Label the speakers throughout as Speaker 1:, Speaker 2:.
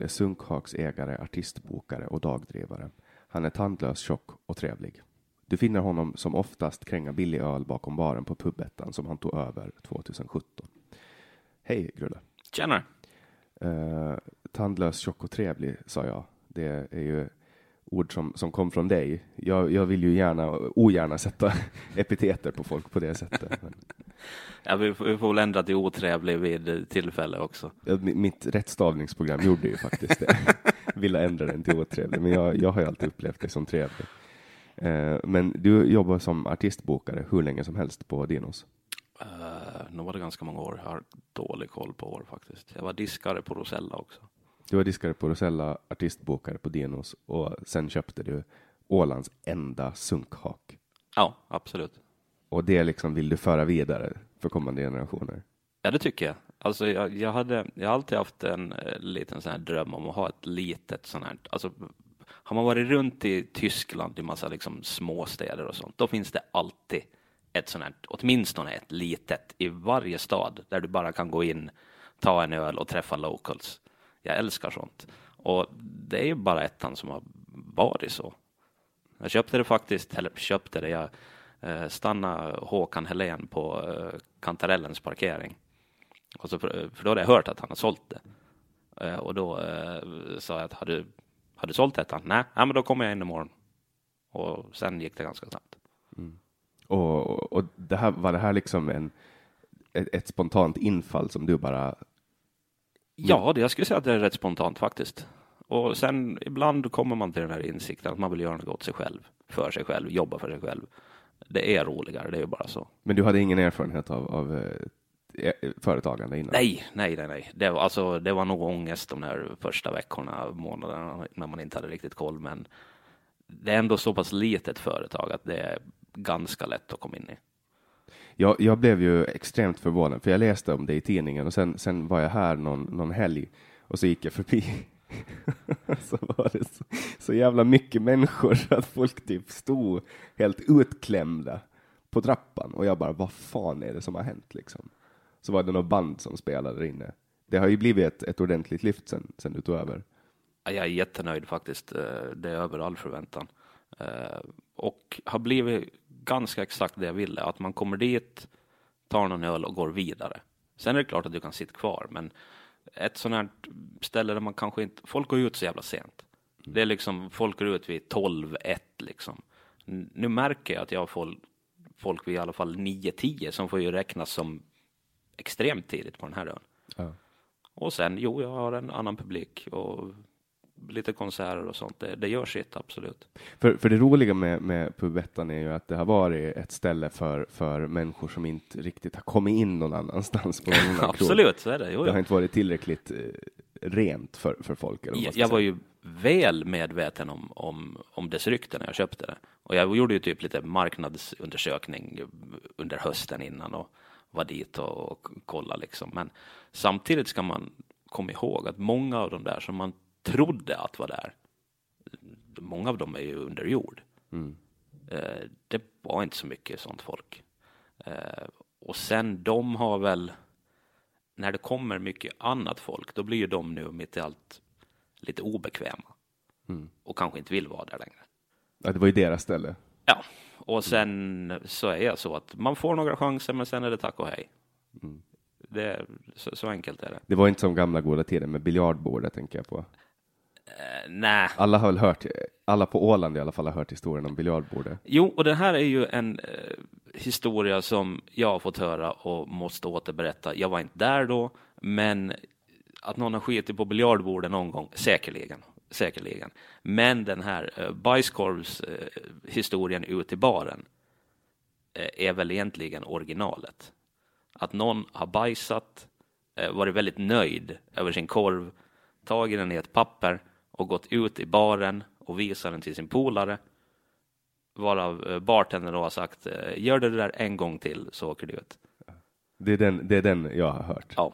Speaker 1: Är Sunkhaks ägare, artistbokare och dagdrivare. Han är tandlös, tjock och trevlig. Du finner honom som oftast kränga billig öl bakom baren på Pubettan som han tog över 2017. Hej Grulle!
Speaker 2: Tjena!
Speaker 1: Uh, tandlös, tjock och trevlig sa jag. Det är ju ord som, som kom från dig. Jag, jag vill ju gärna, ogärna sätta epiteter på folk på det sättet. Men...
Speaker 2: Ja, vi, får, vi får väl ändra till otrevlig vid tillfälle också.
Speaker 1: Ja, mitt rättstavningsprogram gjorde ju faktiskt det. Ville ändra den till otrevlig, men jag, jag har ju alltid upplevt dig som trevlig. Eh, men du jobbar som artistbokare hur länge som helst på Dinos?
Speaker 2: Uh, nu var det ganska många år. Jag har dålig koll på år faktiskt. Jag var diskare på Rosella också.
Speaker 1: Du var diskare på Rosella, artistbokare på Dinos och sen köpte du Ålands enda sunkhak.
Speaker 2: Ja, absolut.
Speaker 1: Och det liksom vill du föra vidare för kommande generationer?
Speaker 2: Ja, det tycker jag. Alltså, jag, jag, hade, jag har alltid haft en eh, liten sån här dröm om att ha ett litet sånt här, alltså har man varit runt i Tyskland i massa liksom småstäder och sånt, då finns det alltid ett sånt här, åtminstone ett litet i varje stad där du bara kan gå in, ta en öl och träffa locals. Jag älskar sånt. Och det är ju bara ettan som har varit så. Jag köpte det faktiskt, eller köpte det, jag eh, stannade Håkan Helén på eh, Kantarellens parkering. Och så, för då hade jag hört att han har sålt det. Eh, och då sa jag att har du, har du sålt ettan? Nej, ja, men då kommer jag in imorgon. Och sen gick det ganska snabbt.
Speaker 1: Mm. Och, och det här, var det här liksom en, ett, ett spontant infall som du bara
Speaker 2: Ja, det, jag skulle säga att det är rätt spontant faktiskt. Och sen ibland kommer man till den här insikten att man vill göra något åt sig själv, för sig själv, jobba för sig själv. Det är roligare, det är ju bara så.
Speaker 1: Men du hade ingen erfarenhet av, av eh, företagande innan?
Speaker 2: Nej, nej, nej, nej. Det var, alltså, det var nog ångest de där första veckorna, månaderna, när man inte hade riktigt koll. Men det är ändå så pass litet företag att det är ganska lätt att komma in i.
Speaker 1: Jag, jag blev ju extremt förvånad, för jag läste om det i tidningen och sen, sen var jag här någon, någon helg och så gick jag förbi. så var det så, så jävla mycket människor att folk typ stod helt utklämda på trappan och jag bara, vad fan är det som har hänt liksom? Så var det något band som spelade där inne. Det har ju blivit ett, ett ordentligt lyft sen, sen du tog över.
Speaker 2: Jag är jättenöjd faktiskt. Eh, det är över all förväntan. Eh, och har blivit ganska exakt det jag ville, att man kommer dit, tar någon öl och går vidare. Sen är det klart att du kan sitta kvar, men ett sånt här ställe där man kanske inte, folk går ut så jävla sent. Det är liksom, folk går ut vid 12, 1 liksom. Nu märker jag att jag får folk vid i alla fall 9, 10 som får ju räknas som extremt tidigt på den här ön. Ja. Och sen, jo, jag har en annan publik och lite konserter och sånt. Det, det gör sitt, absolut.
Speaker 1: För, för det roliga med, med Pubettan är ju att det har varit ett ställe för, för människor som inte riktigt har kommit in någon annanstans. På någon
Speaker 2: absolut, så är det. Jo,
Speaker 1: det har inte varit tillräckligt eh, rent för, för folk.
Speaker 2: Eller jag, jag var ju väl medveten om, om, om dess rykte när jag köpte det. Och jag gjorde ju typ lite marknadsundersökning under hösten innan och var dit och, och kolla liksom. Men samtidigt ska man komma ihåg att många av de där som man trodde att var där. Många av dem är ju under jord. Mm. Eh, det var inte så mycket sånt folk. Eh, och sen de har väl, när det kommer mycket annat folk, då blir ju de nu mitt i allt lite obekväma
Speaker 1: Mm.
Speaker 2: och kanske inte vill vara där längre.
Speaker 1: Ja, det var ju deras ställe.
Speaker 2: Ja, och sen så är jag så att man får några chanser, men sen är det tack och hej.
Speaker 1: Mm.
Speaker 2: Det, så, så enkelt är det.
Speaker 1: Det var inte som gamla goda tider med biljardbordet, tänker jag på.
Speaker 2: Eh, nej,
Speaker 1: Alla har väl hört, alla på Åland i alla fall har hört historien om biljardbordet.
Speaker 2: Jo, och det här är ju en eh, historia som jag har fått höra och måste återberätta. Jag var inte där då, men att någon har skitit på biljardbordet någon gång, säkerligen. Säkerligen. Men den här bajskorvs eh, historien ut i baren är väl egentligen originalet. Att någon har bajsat, varit väldigt nöjd över sin korv, tagit den i ett papper och gått ut i baren och visat den till sin polare varav eh, bartendern då har sagt eh, gör du det där en gång till så åker du ut.
Speaker 1: Det är den, det är den jag har hört.
Speaker 2: Ja.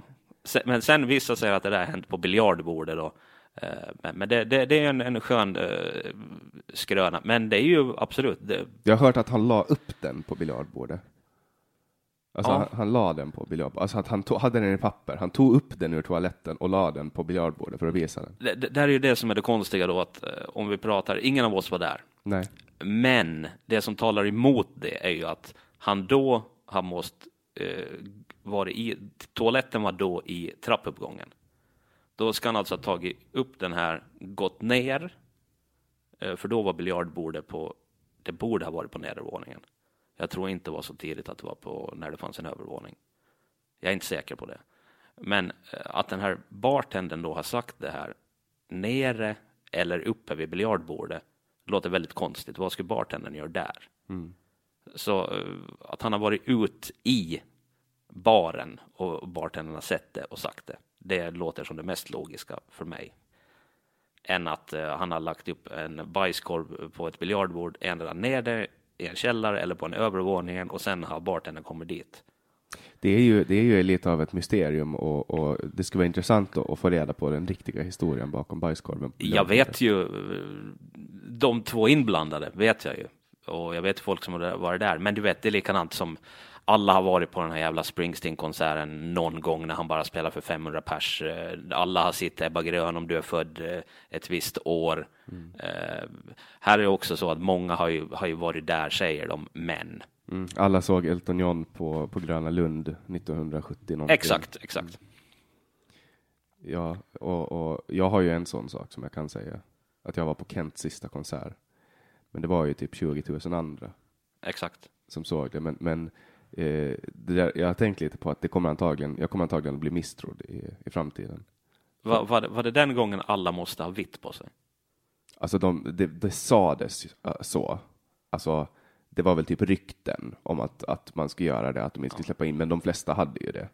Speaker 2: Men sen visar sig att det där har hänt på biljardbordet då. Eh, Men, det, det, det är en, en skön skröna. Men det är ju absolut,
Speaker 1: Jag har hört att han la upp den på biljardbordet. Alltså
Speaker 2: Ja.
Speaker 1: han, han la den på biljardbordet. Alltså att han tog, hade den i papper. Han tog upp den ur toaletten och la den på biljardbordet för att visa den.
Speaker 2: det, det där är ju det som är det konstiga då att eh, om vi pratar, ingen av oss var där.
Speaker 1: Nej.
Speaker 2: Men det som talar emot det är ju att han då har måst eh, vara i, toaletten var då i trappuppgången. Då ska han alltså ha tagit upp den här, gått ner, eh, för då var biljardbordet på, det borde ha varit på nedervåningen. Jag tror inte det var så tidigt att det var på, när det fanns en övervåning. Jag är inte säker på det. Men eh, att den här bartendern då har sagt det här nere eller uppe vid biljardbordet låter väldigt konstigt. Vad skulle bartendern göra där?
Speaker 1: Mm.
Speaker 2: Så eh, att han har varit ut i baren och bartendern har sett det och sagt det. Det låter som det mest logiska för mig. Än att eh, han har lagt upp en bajskorv på ett biljardbord, ändra ner det i en källare eller på en övervåningen och sen har bartendern kommit dit.
Speaker 1: Det är ju, det är ju lite av ett mysterium och, och det skulle vara intressant att, att få reda på den riktiga historien bakom bajskorven.
Speaker 2: Jag vet ju, de två inblandade vet jag ju. Och jag vet folk som har varit där. Men du vet, det är likadant som alla har varit på den här jävla Springsteen-konserten någon gång när han bara spelar för 500 pers. Eh, Alla har sett Ebba Grön om du är född eh, ett visst år. Eh, här är det också så att många har ju, har ju varit där, säger de, men.
Speaker 1: Mm. Alla såg Elton John på, på Gröna Lund 1970. någonting.
Speaker 2: Exakt, exakt.
Speaker 1: Ja, och, och jag har ju en sån sak som jag kan säga. Att jag var på Kents sista konsert. Men det var ju typ 20 000 andra
Speaker 2: Exakt.
Speaker 1: som såg det. Men, men eh, där, jag har tänkt lite på att det kommer antagligen, jag kommer antagligen att bli misstrodd i, i framtiden.
Speaker 2: Var, var, det, var det den gången alla måste ha vitt på sig?
Speaker 1: Alltså de, det, det sades äh, så. Alltså, det var väl typ rykten om att, att man skulle göra det, att de inte skulle släppa in, men de flesta hade ju det.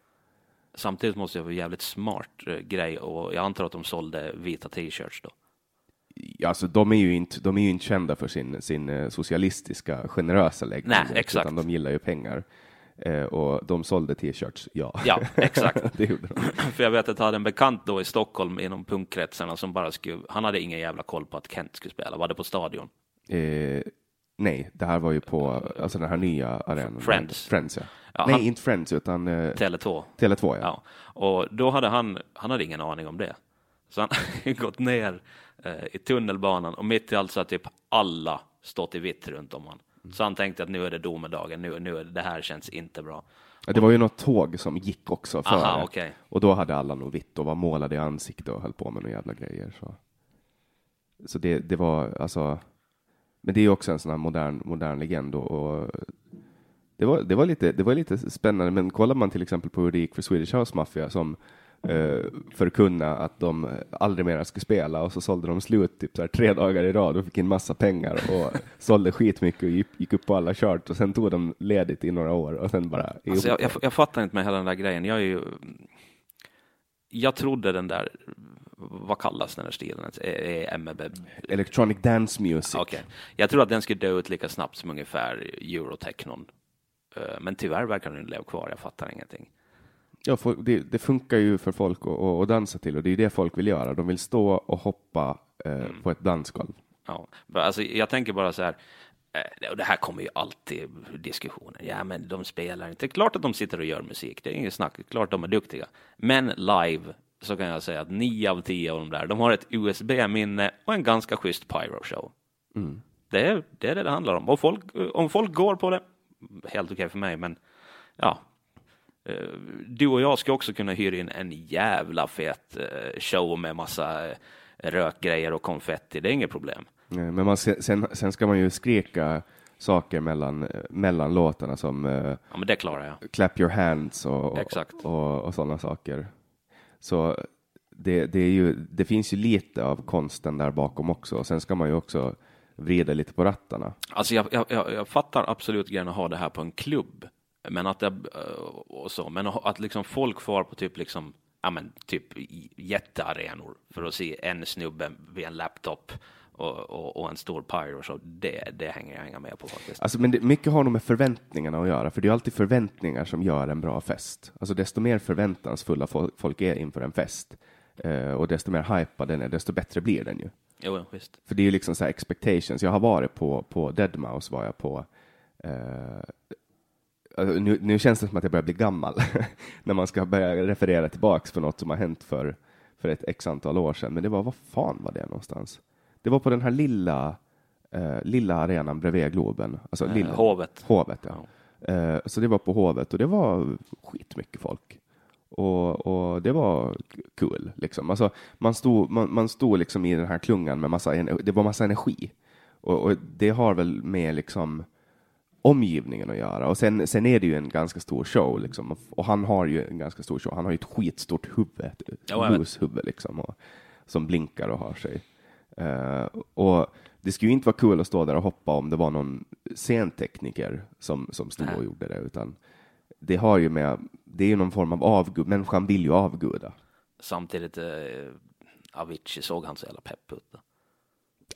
Speaker 2: Samtidigt måste det vara en jävligt smart eh, grej och jag antar att de sålde vita t-shirts då.
Speaker 1: Ja, Alltså, de är ju inte, de är ju inte kända för sin, sin eh, socialistiska, generösa läggning.
Speaker 2: Nej, exakt.
Speaker 1: Utan de gillar ju pengar. Eh, och de sålde t-shirts, ja.
Speaker 2: Ja, exakt.
Speaker 1: det gjorde de.
Speaker 2: För jag vet att jag hade en bekant då i Stockholm inom punkkretsarna som bara skulle, han hade ingen jävla koll på att Kent skulle spela, var det på stadion?
Speaker 1: Eh, nej, det här var ju på alltså den här nya arenan.
Speaker 2: Friends.
Speaker 1: Friends, ja.
Speaker 2: Ja,
Speaker 1: nej,
Speaker 2: han-
Speaker 1: inte Friends, utan eh,
Speaker 2: Tele2.
Speaker 1: Tele2, ja.
Speaker 2: Ja, och då hade han, han hade ingen aning om det. Så han gått ner eh, i tunnelbanan och mitt i allt så har typ alla stått i vitt runt om honom. Så han tänkte att nu är det domedagen, nu, nu är det, här känns inte bra.
Speaker 1: Ja, Det var ju något tåg som gick också före.
Speaker 2: Aha, okej.
Speaker 1: Och då hade alla nog vitt och var målade i ansikte och höll på med några jävla grejer. Så, så det, det var alltså, men det är ju också en sån här modern, modern legend och, och det, var, det, var lite, det var lite spännande. Men kollar man till exempel på hur det gick för Swedish House Mafia som eh, förkunna att de aldrig mer skulle spela och så sålde de slut typ så här, tre dagar i rad och fick in massa pengar och sålde skitmycket och gick, upp på alla chart och sen tog de ledigt i några år och sen bara
Speaker 2: Alltså jag, jag, jag fattar inte med hela den där grejen. Jag är ju... Jag trodde den där, vad kallas den här stilen? Är- är MB?
Speaker 1: Electronic Dance Music.
Speaker 2: Okej. Jag tror att den skulle dö ut lika snabbt som ungefär eurotechnon. Eh, Men tyvärr verkar den leva kvar, jag fattar ingenting.
Speaker 1: Ja, det, det funkar ju för folk att, att, dansa till och det är det folk vill göra. De vill stå och hoppa eh, på ett dansgolv.
Speaker 2: Ja, alltså, jag tänker bara så här, eh, och det här kommer ju alltid diskussioner. Ja, men de spelar inte. Klart att de sitter och gör musik, det är inget snack. Klart de är duktiga. Men live så kan jag säga att nio av tio av de där, de har ett USB-minne och en ganska schysst pyro-show.
Speaker 1: Mm.
Speaker 2: Det, är, det är det det handlar om. Och folk, om folk går på det, helt okej för mig, men ja. Eh, Du och jag ska också kunna hyra in en jävla fet eh, show med massa eh, rökgrejer och konfetti. Det är inget problem.
Speaker 1: Men man, se- sen, sen ska man ju skrika saker mellan, mellan låtarna som
Speaker 2: Ja, men det klarar jag.
Speaker 1: clap your hands och,
Speaker 2: Exakt.
Speaker 1: och, och sådana saker. Så det, det, är ju, det finns ju lite av konsten där bakom också. Och sen ska man ju också vrida lite på rattarna.
Speaker 2: Alltså jag, jag, jag, jag fattar absolut gärna ha det här på en klubb. Men att, det, eh, och så, men att liksom folk far på typ liksom, ja men typ jättearenor för att se en snubbe vid en laptop och, och, och en stor pyro show, det, det hänger jag inga med på faktiskt.
Speaker 1: Alltså, men det, mycket har nog med förväntningarna att göra, för det är alltid förväntningar som gör en bra fest. Alltså desto mer förväntansfulla fol- folk är inför en fest eh, och desto mer hypad den är, desto bättre blir den ju.
Speaker 2: Jo, ja, visst.
Speaker 1: För det är ju liksom så här expectations. Jag har varit på, på Deadmau5 var jag på. Eh, nu, nu känns det som att jag börjar bli gammal när man ska börja referera tillbaks för något som har hänt för, för ett x antal år sedan. Men det var, vad fan var det någonstans? Det var på den här lilla, eh, lilla arenan bredvid Globen. Alltså
Speaker 2: Eh,
Speaker 1: lilla,
Speaker 2: Hovet.
Speaker 1: Hovet, ja. Eh, så det var på Hovet och det var skitmycket folk. Och, och det var kul, liksom. Alltså, man stod, man, man stod liksom i den här klungan med massa, det var massa energi. Och, och det har väl med liksom omgivningen att göra. Och sen, sen är det ju en ganska stor show, liksom. Och, han har ju en ganska stor show. Han har ju ett skitstort huvud,
Speaker 2: Ja,
Speaker 1: bushuvud liksom, och, som blinkar och har sig. Eh, och det skulle ju inte vara kul att stå där och hoppa om det var någon scentekniker som, som stod och gjorde det, utan det har ju med, det är ju någon form av avgud, människan vill ju avguda.
Speaker 2: Samtidigt, eh, Avicii såg han så jävla pepp ut. då.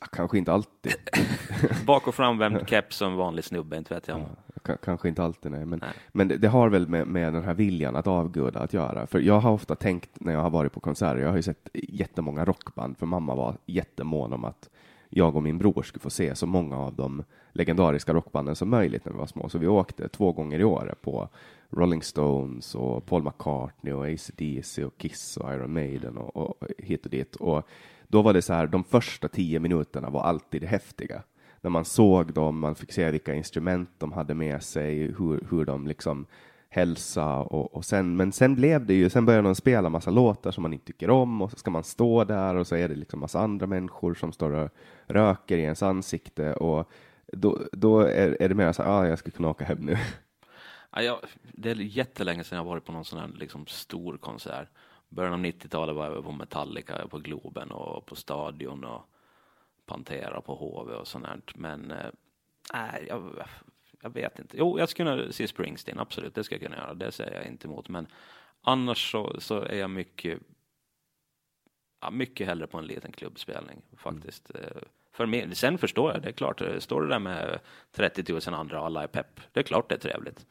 Speaker 1: Ja, kanske inte alltid,
Speaker 2: Bak och framvänd keps som vanlig snubbe, inte vet jag.
Speaker 1: K- kanske inte alltid nej, men,
Speaker 2: Nej.
Speaker 1: men det, det har väl med, med den här viljan att avguda att göra. För jag har ofta tänkt när jag har varit på konserter, jag har ju sett jättemånga rockband, för mamma var jättemån om att jag och min bror skulle få se så många av de legendariska rockbanden som möjligt när vi var små. Så vi åkte två gånger i år på Rolling Stones och Paul McCartney och AC/DC och Kiss och Iron Maiden och, och hit och dit. Och då var det så här, de första tio minuterna var alltid häftiga. När man såg dem, man fick se vilka instrument de hade med sig, hur, hur de liksom hälsa och, och sen, men sen blev det ju, sen började de spela massa låtar som man inte tycker om och så ska man stå där och så är det liksom massa andra människor som står och röker i ens ansikte och då, då är, är det mer så här, ah, jag ska kunna åka hem nu.
Speaker 2: Ja, jag, det är jättelänge sedan jag varit på någon sån här liksom, stor konsert. Början av 90-talet var jag på Metallica på Globen och på Stadion och Pantera på HV och sånt där. Men eh, nej, jag, jag vet inte. Jo, jag skulle kunna se Springsteen, absolut, det ska jag kunna göra. Det säger jag inte emot. Men annars så, så är jag mycket, ja, mycket hellre på en liten klubbspelning faktiskt. Eh, För mig, sen förstår jag, det är klart, eh, står det där med 30 000 andra och alla är pepp, det är klart det är trevligt.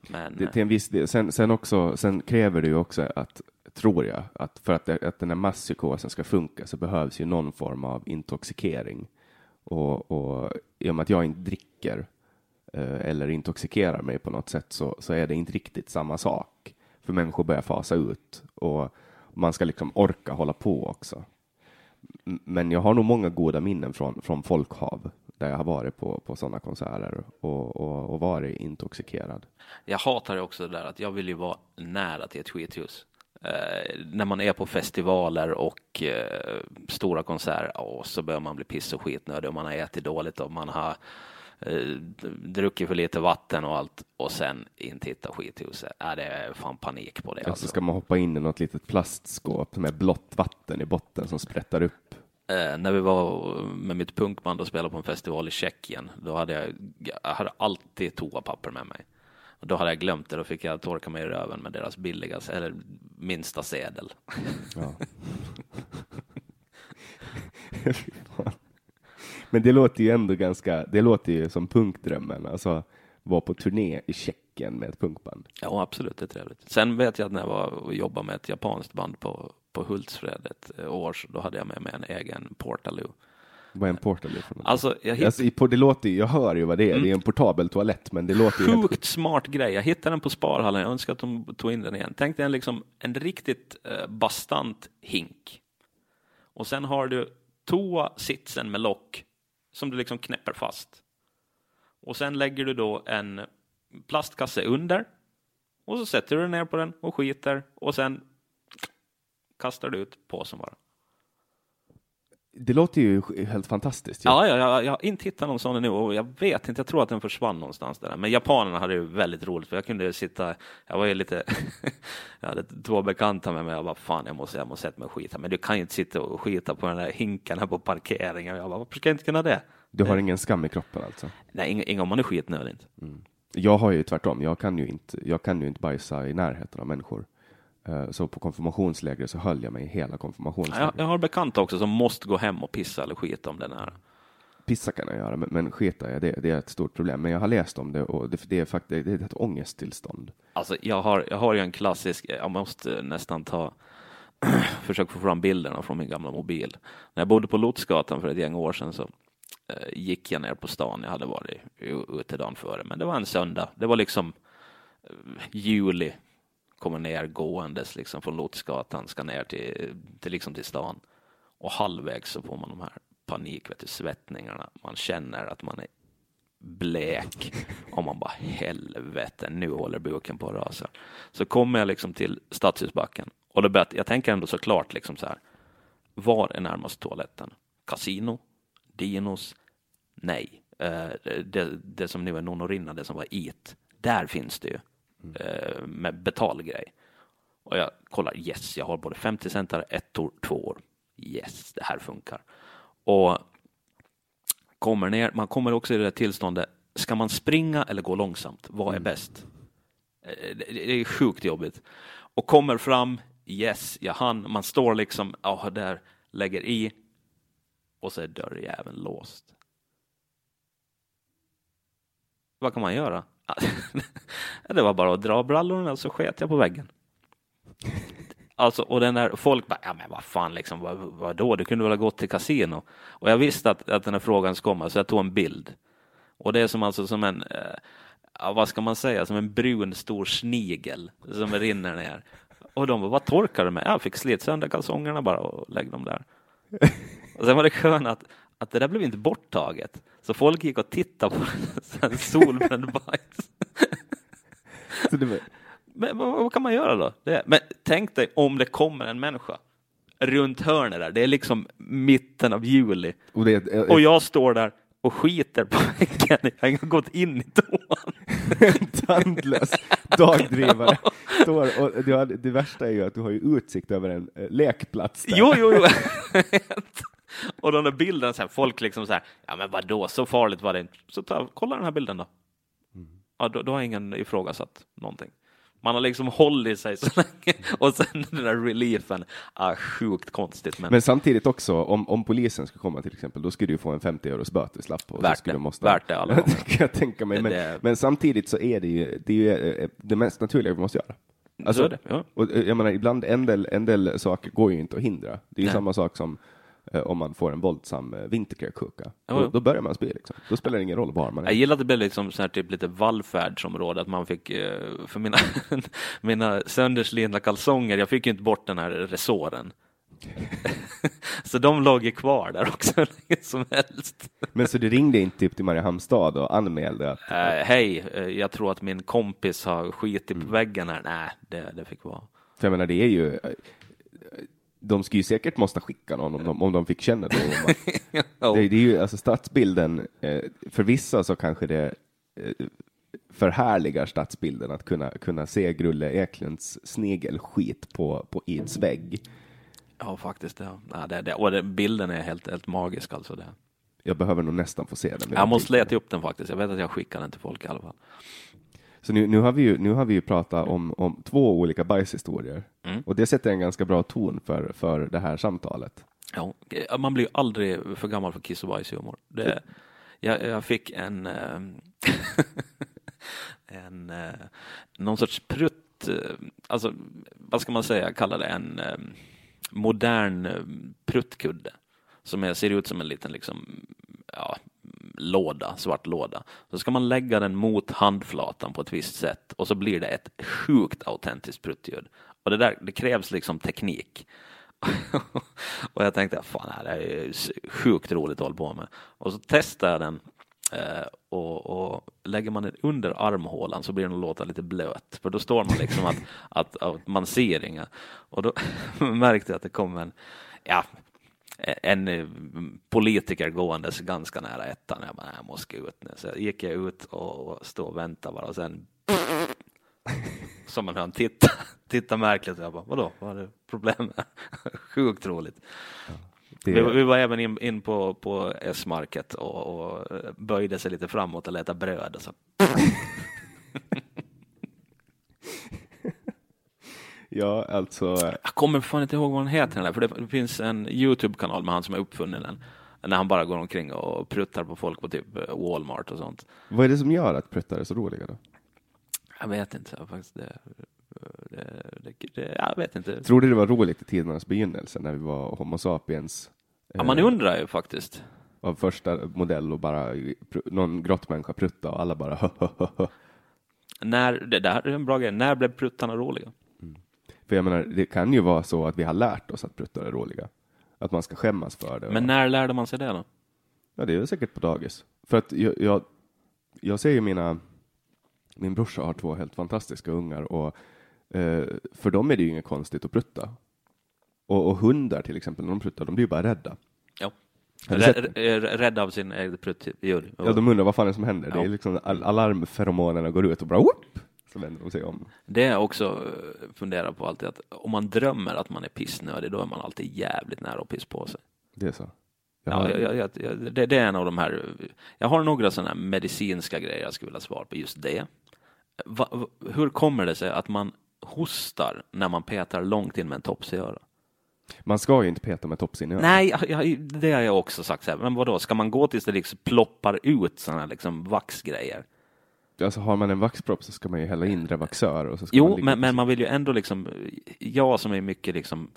Speaker 2: Men
Speaker 1: Det, till en viss del. Sen, sen, också, sen kräver det ju också att, tror jag, att för att, att den här masspsykosen ska funka så behövs ju någon form av intoxikering. Och, och i och med att jag inte dricker eh, eller intoxikerar mig på något sätt så, så är det inte riktigt samma sak. För människor börjar fasa ut och man ska liksom orka hålla på också. Men jag har nog många goda minnen från, från folkhav där jag har varit på, på sådana konserter och, och, och varit intoxikerad.
Speaker 2: Jag hatar det också det där att jag vill ju vara nära till ett skithus. Eh, när man är på festivaler och eh, stora konserter, och så börjar man bli piss och skitnödig och man har ätit dåligt och man har eh, druckit för lite vatten och allt och sen in till hitta skithuset. Äh, det är fan panik på det.
Speaker 1: Så
Speaker 2: Alltså.
Speaker 1: ska man hoppa in i något litet plastskåp med blått vatten i botten som sprättar upp.
Speaker 2: Eh, när vi var med mitt punkband och spelade på en festival i Tjeckien, då hade jag, jag hade alltid toapapper med mig. Och då hade jag glömt det, då fick jag torka mig i röven med deras billigaste, eller minsta sedel.
Speaker 1: Ja. Men det låter ju ändå ganska, det låter ju som punkdrömmen, alltså vara på turné i Tjeckien med ett punkband.
Speaker 2: Ja, absolut, det är trevligt. Sen vet jag att när jag var och jobbade med ett japanskt band på, på Hultsfred ett år, så då hade jag med mig en egen Portaloo.
Speaker 1: Vad är en något?
Speaker 2: Alltså, jag hitt...
Speaker 1: Alltså, det låter, jag hör ju vad det är, det är en portabel toalett, men det låter ju helt...
Speaker 2: Sjukt smart grej. Jag hittade den på Sparhallen. Jag önskar att de tog in den igen. Tänk dig en, liksom, en riktigt eh, bastant hink. Och sen har du toa-sitsen med lock som du liksom knäpper fast. Och sen lägger du då en plastkasse under och så sätter du ner på den och skiter och sen kastar du ut påsen bara.
Speaker 1: Det låter ju helt fantastiskt.
Speaker 2: Ja, ja, ja, jag har inte hittat någon sån nu och jag vet inte, jag tror att den försvann någonstans där. Men japanerna hade ju väldigt roligt för jag kunde sitta, jag var ju lite, jag hade två bekanta med mig och jag bara fan jag måste, jag måste sätta mig och skita. Men du kan ju inte sitta och skita på den där hinken här på parkeringen. Jag bara, varför ska jag inte kunna det?
Speaker 1: Du har ingen skam i kroppen alltså?
Speaker 2: Nej, ing- ingen om man är skitnödig inte.
Speaker 1: Jag har ju tvärtom, jag kan ju inte, jag kan ju inte bajsa i närheten av människor. Eh, Så på konfirmationsläger så höll jag mig hela konfirmationslägret.
Speaker 2: Jag, jag har bekanta också som måste gå hem och pissa eller skita om den här.
Speaker 1: Pissa kan jag göra, men, men skita jag, det, det är ett stort problem. Men jag har läst om det och det, det är faktiskt det är ett ångesttillstånd.
Speaker 2: Alltså, jag har, jag har ju en klassisk, jag måste nästan ta, försöka få fram bilderna från min gamla mobil. När jag bodde på Lotsgatan för ett gäng år sedan så eh, gick jag ner på stan, jag hade varit ute dagen före, men det var en söndag, det var liksom eh, juli, kommer ner gåendes liksom från Lotsgatan, ska ner till, till, liksom till stan. Och halvvägs så får man de här panik, vet du, svettningarna, man känner att man är blek och man bara helvete, nu håller buken på att rasa. Så kommer jag liksom till Stadshusbacken och det jag tänker ändå såklart liksom så här. Var är närmast toaletten? Casino? Dinos? Nej. Eh, det, det som nu är Nonorinna, det som var Eat, där finns det ju eh, med betalgrej. Och jag kollar, yes, jag har både 50 centare, ettor, tvåor. Yes, det här funkar. Och kommer ner, man kommer också i det där tillståndet, ska man springa eller gå långsamt? Vad är bäst? Eh, Det är sjukt jobbigt. Och kommer fram, yes, jag hann, man står liksom, ja, där, lägger i och så är dörrjäveln låst. Vad kan man göra? det var bara att dra brallorna så sket jag på väggen. Alltså, och den där folk bara, ja men vad fan liksom, vad, vad då? Du kunde väl ha gått till kasino? Och jag visste att, att den här frågan skulle komma, så jag tog en bild. Och det är som alltså som en, eh, vad ska man säga, som en brun stor snigel som rinner ner. Och de bara, vad torkar du med? Jag fick slit sönder kalsongerna bara och lägg dem där. Och sen var det skönt att, att det där blev inte borttaget. Så folk gick och tittade på en solbränd bajs.
Speaker 1: Det var,
Speaker 2: Men vad, vad kan man göra då? Det, men tänk dig om det kommer en människa runt hörnet där. Det är liksom mitten av juli
Speaker 1: och det, är-
Speaker 2: och jag står där och skiter på väggen. Jag har gått in i toan.
Speaker 1: en tandlös dagdrivare står och det, har- det värsta är ju att du har ju utsikt över en eh, lekplats. Där.
Speaker 2: Jo, jo, jo. och den där bilden, så här, folk liksom så här, ja men vadå, så farligt var det inte. Så ta, kolla den här bilden då. Ja, då, då har ingen ifrågasatt någonting. Man har liksom hållit sig så länge och sen den där reliefen, ah, sjukt konstigt. Men,
Speaker 1: Men samtidigt också, om, om polisen ska komma till exempel, då skulle du få en 50 euros böteslapp. Och så
Speaker 2: Värt
Speaker 1: skulle
Speaker 2: det.
Speaker 1: måste,
Speaker 2: Värt det alla gånger.
Speaker 1: jag tänka mig. Men,
Speaker 2: Det-
Speaker 1: men samtidigt så är det ju det, är ju eh, det mest naturliga vi måste göra. Alltså,
Speaker 2: så det. Ja.
Speaker 1: Och eh, jag menar, ibland en del, en del saker går ju inte att hindra. Det är ju
Speaker 2: Nej.
Speaker 1: samma sak som om man får en våldsam eh, vinterkräksjuka. Då, då börjar man spy liksom. Då spelar det ingen roll var man är.
Speaker 2: Jag gillar att det blev liksom så här typ lite vallfärdsområde, att man fick, eh, för mina, mina sönderslitna kalsonger, jag fick ju inte bort den här resåren. så de låg ju kvar där också hur länge som helst.
Speaker 1: Men så du ringde inte typ till Mariahamnstad och anmälde att
Speaker 2: Eh, Hej, eh, jag tror att min kompis har skitit
Speaker 1: Mm.
Speaker 2: på väggen här. Nej, det, det fick vara.
Speaker 1: För jag menar, det är ju... De skulle ju säkert måste skicka någon om de, om de fick kännedom om att... Det, det är ju, alltså stadsbilden, eh, för vissa så kanske det eh, förhärligar stadsbilden att kunna, kunna se Grulle Eklunds snegelskit på, på Ids vägg.
Speaker 2: Ja, faktiskt. Ja. Ja, det, det, och det, bilden är helt, helt magisk alltså. Det.
Speaker 1: Jag behöver nog nästan få se den.
Speaker 2: Jag måste leta upp den faktiskt. Jag vet att jag skickar den till folk i alla fall.
Speaker 1: Så nu, nu, har vi ju, nu har vi ju pratat om, om två olika bajshistorier.
Speaker 2: Mm.
Speaker 1: Och det sätter en ganska bra ton för, för det här samtalet.
Speaker 2: Ja, eh, man blir ju aldrig för gammal för kiss och bajshumor. Det, jag, jag fick en, eh, en eh, någon sorts prutt, alltså vad ska man säga, kalla det en modern pruttkudde. som är, ser ut som en liten liksom, ja, låda, svart låda. Så ska man lägga den mot handflatan på ett visst sätt och så blir det ett sjukt autentiskt pruttljud. Och det där, det krävs liksom teknik. och jag tänkte, fan det här är sjukt roligt att hålla på med. Och så testade jag den eh, och, och, lägger man den under armhålan så blir den låta lite blöt. För då står man liksom att, att, att man ser inga. Och då märkte jag att det kom en, ja, en eh, politiker gåendes ganska nära ettan. Jag bara, jag måste ut nu. Så gick jag ut och stod och väntade bara och sen som man hör en titta, titta märkligt. Jag bara, vadå, vad är det problem? Sjukt roligt. Det... Vi, vi, var även in, in på, på S-market och, och, böjde sig lite framåt och letade bröd. Och så.
Speaker 1: Ja, alltså.
Speaker 2: Jag kommer fan inte ihåg vad den heter, den där, för det finns en Youtube-kanal med han som har uppfunnit den. När han bara går omkring och pruttar på folk på typ Walmart och sånt.
Speaker 1: Vad är det som gör att pruttar är så roliga då?
Speaker 2: Jag vet inte faktiskt. Det, det, det, det, jag vet inte.
Speaker 1: Tror du det var roligt i tidernas begynnelse när vi var Homo sapiens?
Speaker 2: Ja, man eh, undrar ju faktiskt.
Speaker 1: Av första modell och bara någon grottmänniska prutta och alla bara
Speaker 2: När, det där är en bra grej. När blev pruttarna roliga?
Speaker 1: För jag menar, det kan ju vara så att vi har lärt oss att pruttar är roliga. Att man ska skämmas för det.
Speaker 2: Men när lärde man sig det då?
Speaker 1: Ja, det är säkert på dagis. För att jag, jag, jag ser ju mina, min brorsa har två helt fantastiska ungar och eh, för dem är det ju inget konstigt att prutta. Och, och, hundar till exempel, när de pruttar, de blir ju bara rädda.
Speaker 2: Ja. Rädda av sin egen pruttljud.
Speaker 1: Ja, de undrar vad fan är det som händer. Ja. Det är liksom alarmferomonerna går ut och bara whoop, så vänder de sig om.
Speaker 2: Det jag också eh, funderar på alltid, att om man drömmer att man är pissnödig, då är man alltid jävligt nära att piss på sig.
Speaker 1: Det är så?
Speaker 2: Ja, jag, jag, jag, det, det, är en av de här, jag har några sådana medicinska grejer jag skulle vilja svara på just det. Va, hur kommer det sig att man hostar när man petar långt in med en tops i örat?
Speaker 1: Man ska ju inte peta med tops in i örat.
Speaker 2: Nej, jag, det har jag också sagt. Så här. Men vadå, ska man gå tills det liksom ploppar ut sådana liksom vaxgrejer?
Speaker 1: Alltså har man en vaxpropp så ska man ju hälla in revaxör. Och så ska
Speaker 2: jo, men, men man vill ju ändå liksom, jag som är mycket liksom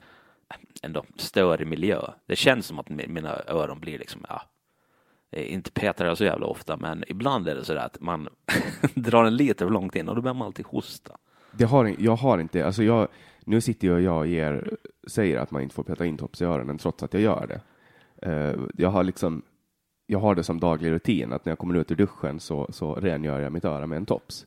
Speaker 2: ändå större miljö. Det känns som att mina öron blir liksom, ja, inte petar jag så jävla ofta, men ibland är det så att man drar en lite för långt in och då börjar man alltid hosta.
Speaker 1: Det har, jag har inte, alltså jag, nu sitter jag och jag ger, säger att man inte får peta in tops i öronen trots att jag gör det. Uh, jag har liksom jag har det som daglig rutin att när jag kommer ut ur duschen så, så rengör jag mitt öra med en tops.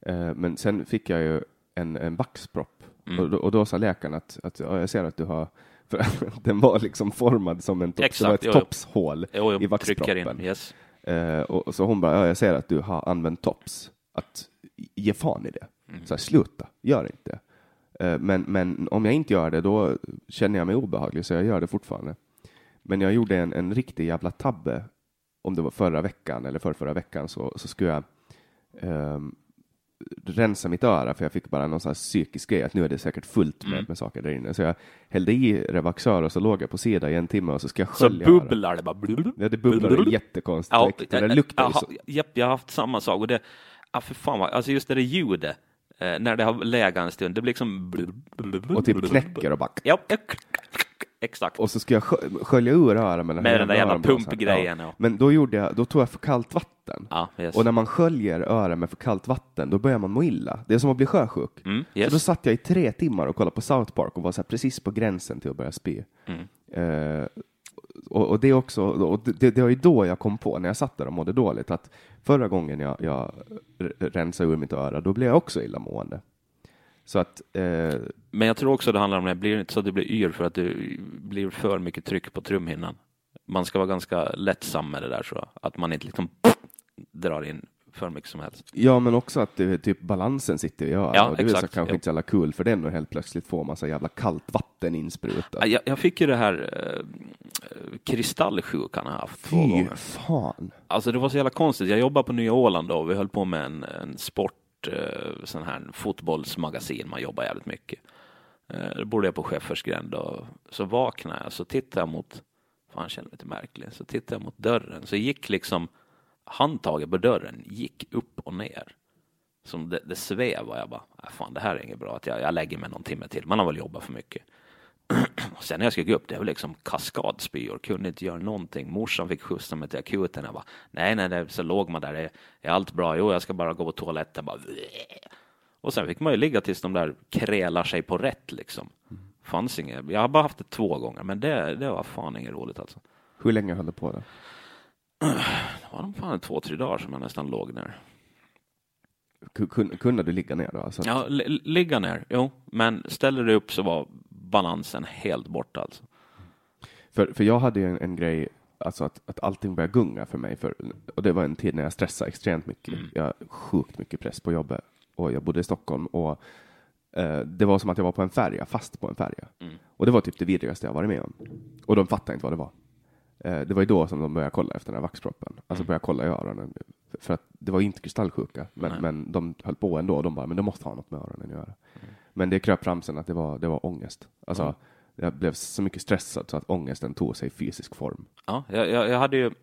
Speaker 1: Eh, men sen fick jag ju en, en vaxpropp mm. och, och, då sa läkaren att, att ja, jag ser att du har för den var liksom formad som en tops, Exakt, det var ett jo, topshål
Speaker 2: jo,
Speaker 1: i vaxproppen.
Speaker 2: Yes.
Speaker 1: eh, och, så hon bara, ja, jag ser att du har använt tops, att ge fan i det. Mm. Så här, sluta, gör inte. Eh, men, men om jag inte gör det, då känner jag mig obehaglig, så jag gör det fortfarande. Men jag gjorde en, en riktig jävla tabbe om det var förra veckan eller för förra veckan så, så skulle jag um, rensa mitt öra för jag fick bara någon sån psykisk grej att nu är det säkert fullt med, mm. med saker där inne. Så jag hällde i Revaxör och så låg jag på sida i en timme och så ska jag skölja.
Speaker 2: Så bubblar det bara?
Speaker 1: Ja, det bubblar jättekonstigt. Ja, det, det luktar
Speaker 2: så. Japp, jag har haft samma sak och det, ah, för fan vad, alltså just det där ljudet eh, när det har legat en stund, det blir liksom
Speaker 1: och typ knäcker och bara
Speaker 2: ja, Exakt.
Speaker 1: Och så ska jag skölja ur öronen.
Speaker 2: Med den där jävla pumpgrejen. Ja.
Speaker 1: Men då gjorde jag, då tog jag för kallt vatten.
Speaker 2: Ja, yes.
Speaker 1: Och när man sköljer öronen med för kallt vatten, då börjar man må illa. Det är som att bli sjösjuk.
Speaker 2: Mm, yes.
Speaker 1: Så då satt jag i tre timmar och kollade på South Park och var så precis på gränsen till att börja spy. Mm. Uh, och, och, det också, och det, det var ju då jag kom på, när jag satt där och mådde dåligt, att förra gången jag, jag rensade ur mitt öra, då blev jag också illamående. Så att, eh...
Speaker 2: Men jag tror också det handlar om det, blir inte så att du blir yr för att det blir för mycket tryck på trumhinnan. Man ska vara ganska lättsam med det där så att man inte liksom drar in för mycket som helst.
Speaker 1: Ja, men också att det, typ balansen sitter i örat. Ja, och det exakt. är så kanske ja. inte så jävla kul för den och helt plötsligt få massa jävla kallt vatten insprutat.
Speaker 2: Jag, jag fick ju det här eh, kristallsjukan jag haft två gånger.
Speaker 1: fan.
Speaker 2: Alltså det var så jävla konstigt. Jag jobbade på Nya Åland då och vi höll på med en, en sport eh, sån här fotbollsmagasin, man jobbar jävligt mycket. Eh, då bodde jag på Schäffersgränd och så vaknade jag, så tittade jag mot, fan jag känner mig lite märklig, så tittade jag mot dörren, så gick liksom handtaget på dörren gick upp och ner. Som det, det svävade, jag bara, äh, fan det här är inget bra, att jag, jag lägger mig någon timme till, man har väl jobbat för mycket. sen när jag skulle gå upp, det var liksom kaskadspyor, kunde inte göra någonting. Morsan fick skjutsa mig till akuten. Jag bara, nej, nej, nej, så låg man där, är, är allt bra? Jo, jag ska bara gå på toaletten. Bara, och sen fick man ju ligga tills de där krälar sig på rätt liksom. Fanns inget. Jag har bara haft det två gånger, men det, det var fan inget roligt alltså.
Speaker 1: Hur länge höll du på det?
Speaker 2: Det var nog fan två, tre dagar som jag nästan låg ner.
Speaker 1: Kun, kunde du ligga ner då? Alltså?
Speaker 2: Ja, li- ligga ner, jo, men ställer du upp så var balansen helt borta alltså.
Speaker 1: För, för jag hade ju en, en grej, alltså att, att allting började gunga för mig. För, och det var en tid när jag stressade extremt mycket.
Speaker 2: Mm.
Speaker 1: Jag sjukt mycket press på jobbet och jag bodde i Stockholm. Och eh, Det var som att jag var på en färja, fast på en färja.
Speaker 2: Mm.
Speaker 1: Och det var typ det vidrigaste jag varit med om. Och de fattade inte vad det var. Eh, det var ju då som de började kolla efter den här vaxproppen. Alltså
Speaker 2: Mm.
Speaker 1: började kolla i öronen. För- att det var inte kristallsjuka, men,
Speaker 2: Nej.
Speaker 1: men de höll på ändå. De bara, men det måste ha något med öronen att göra.
Speaker 2: Mm.
Speaker 1: Men det kröp fram sen att det var, det var ångest. Alltså,
Speaker 2: Mm.
Speaker 1: jag blev så mycket stressad så att ångesten tog sig fysisk form.
Speaker 2: Ja, jag, jag, jag hade ju...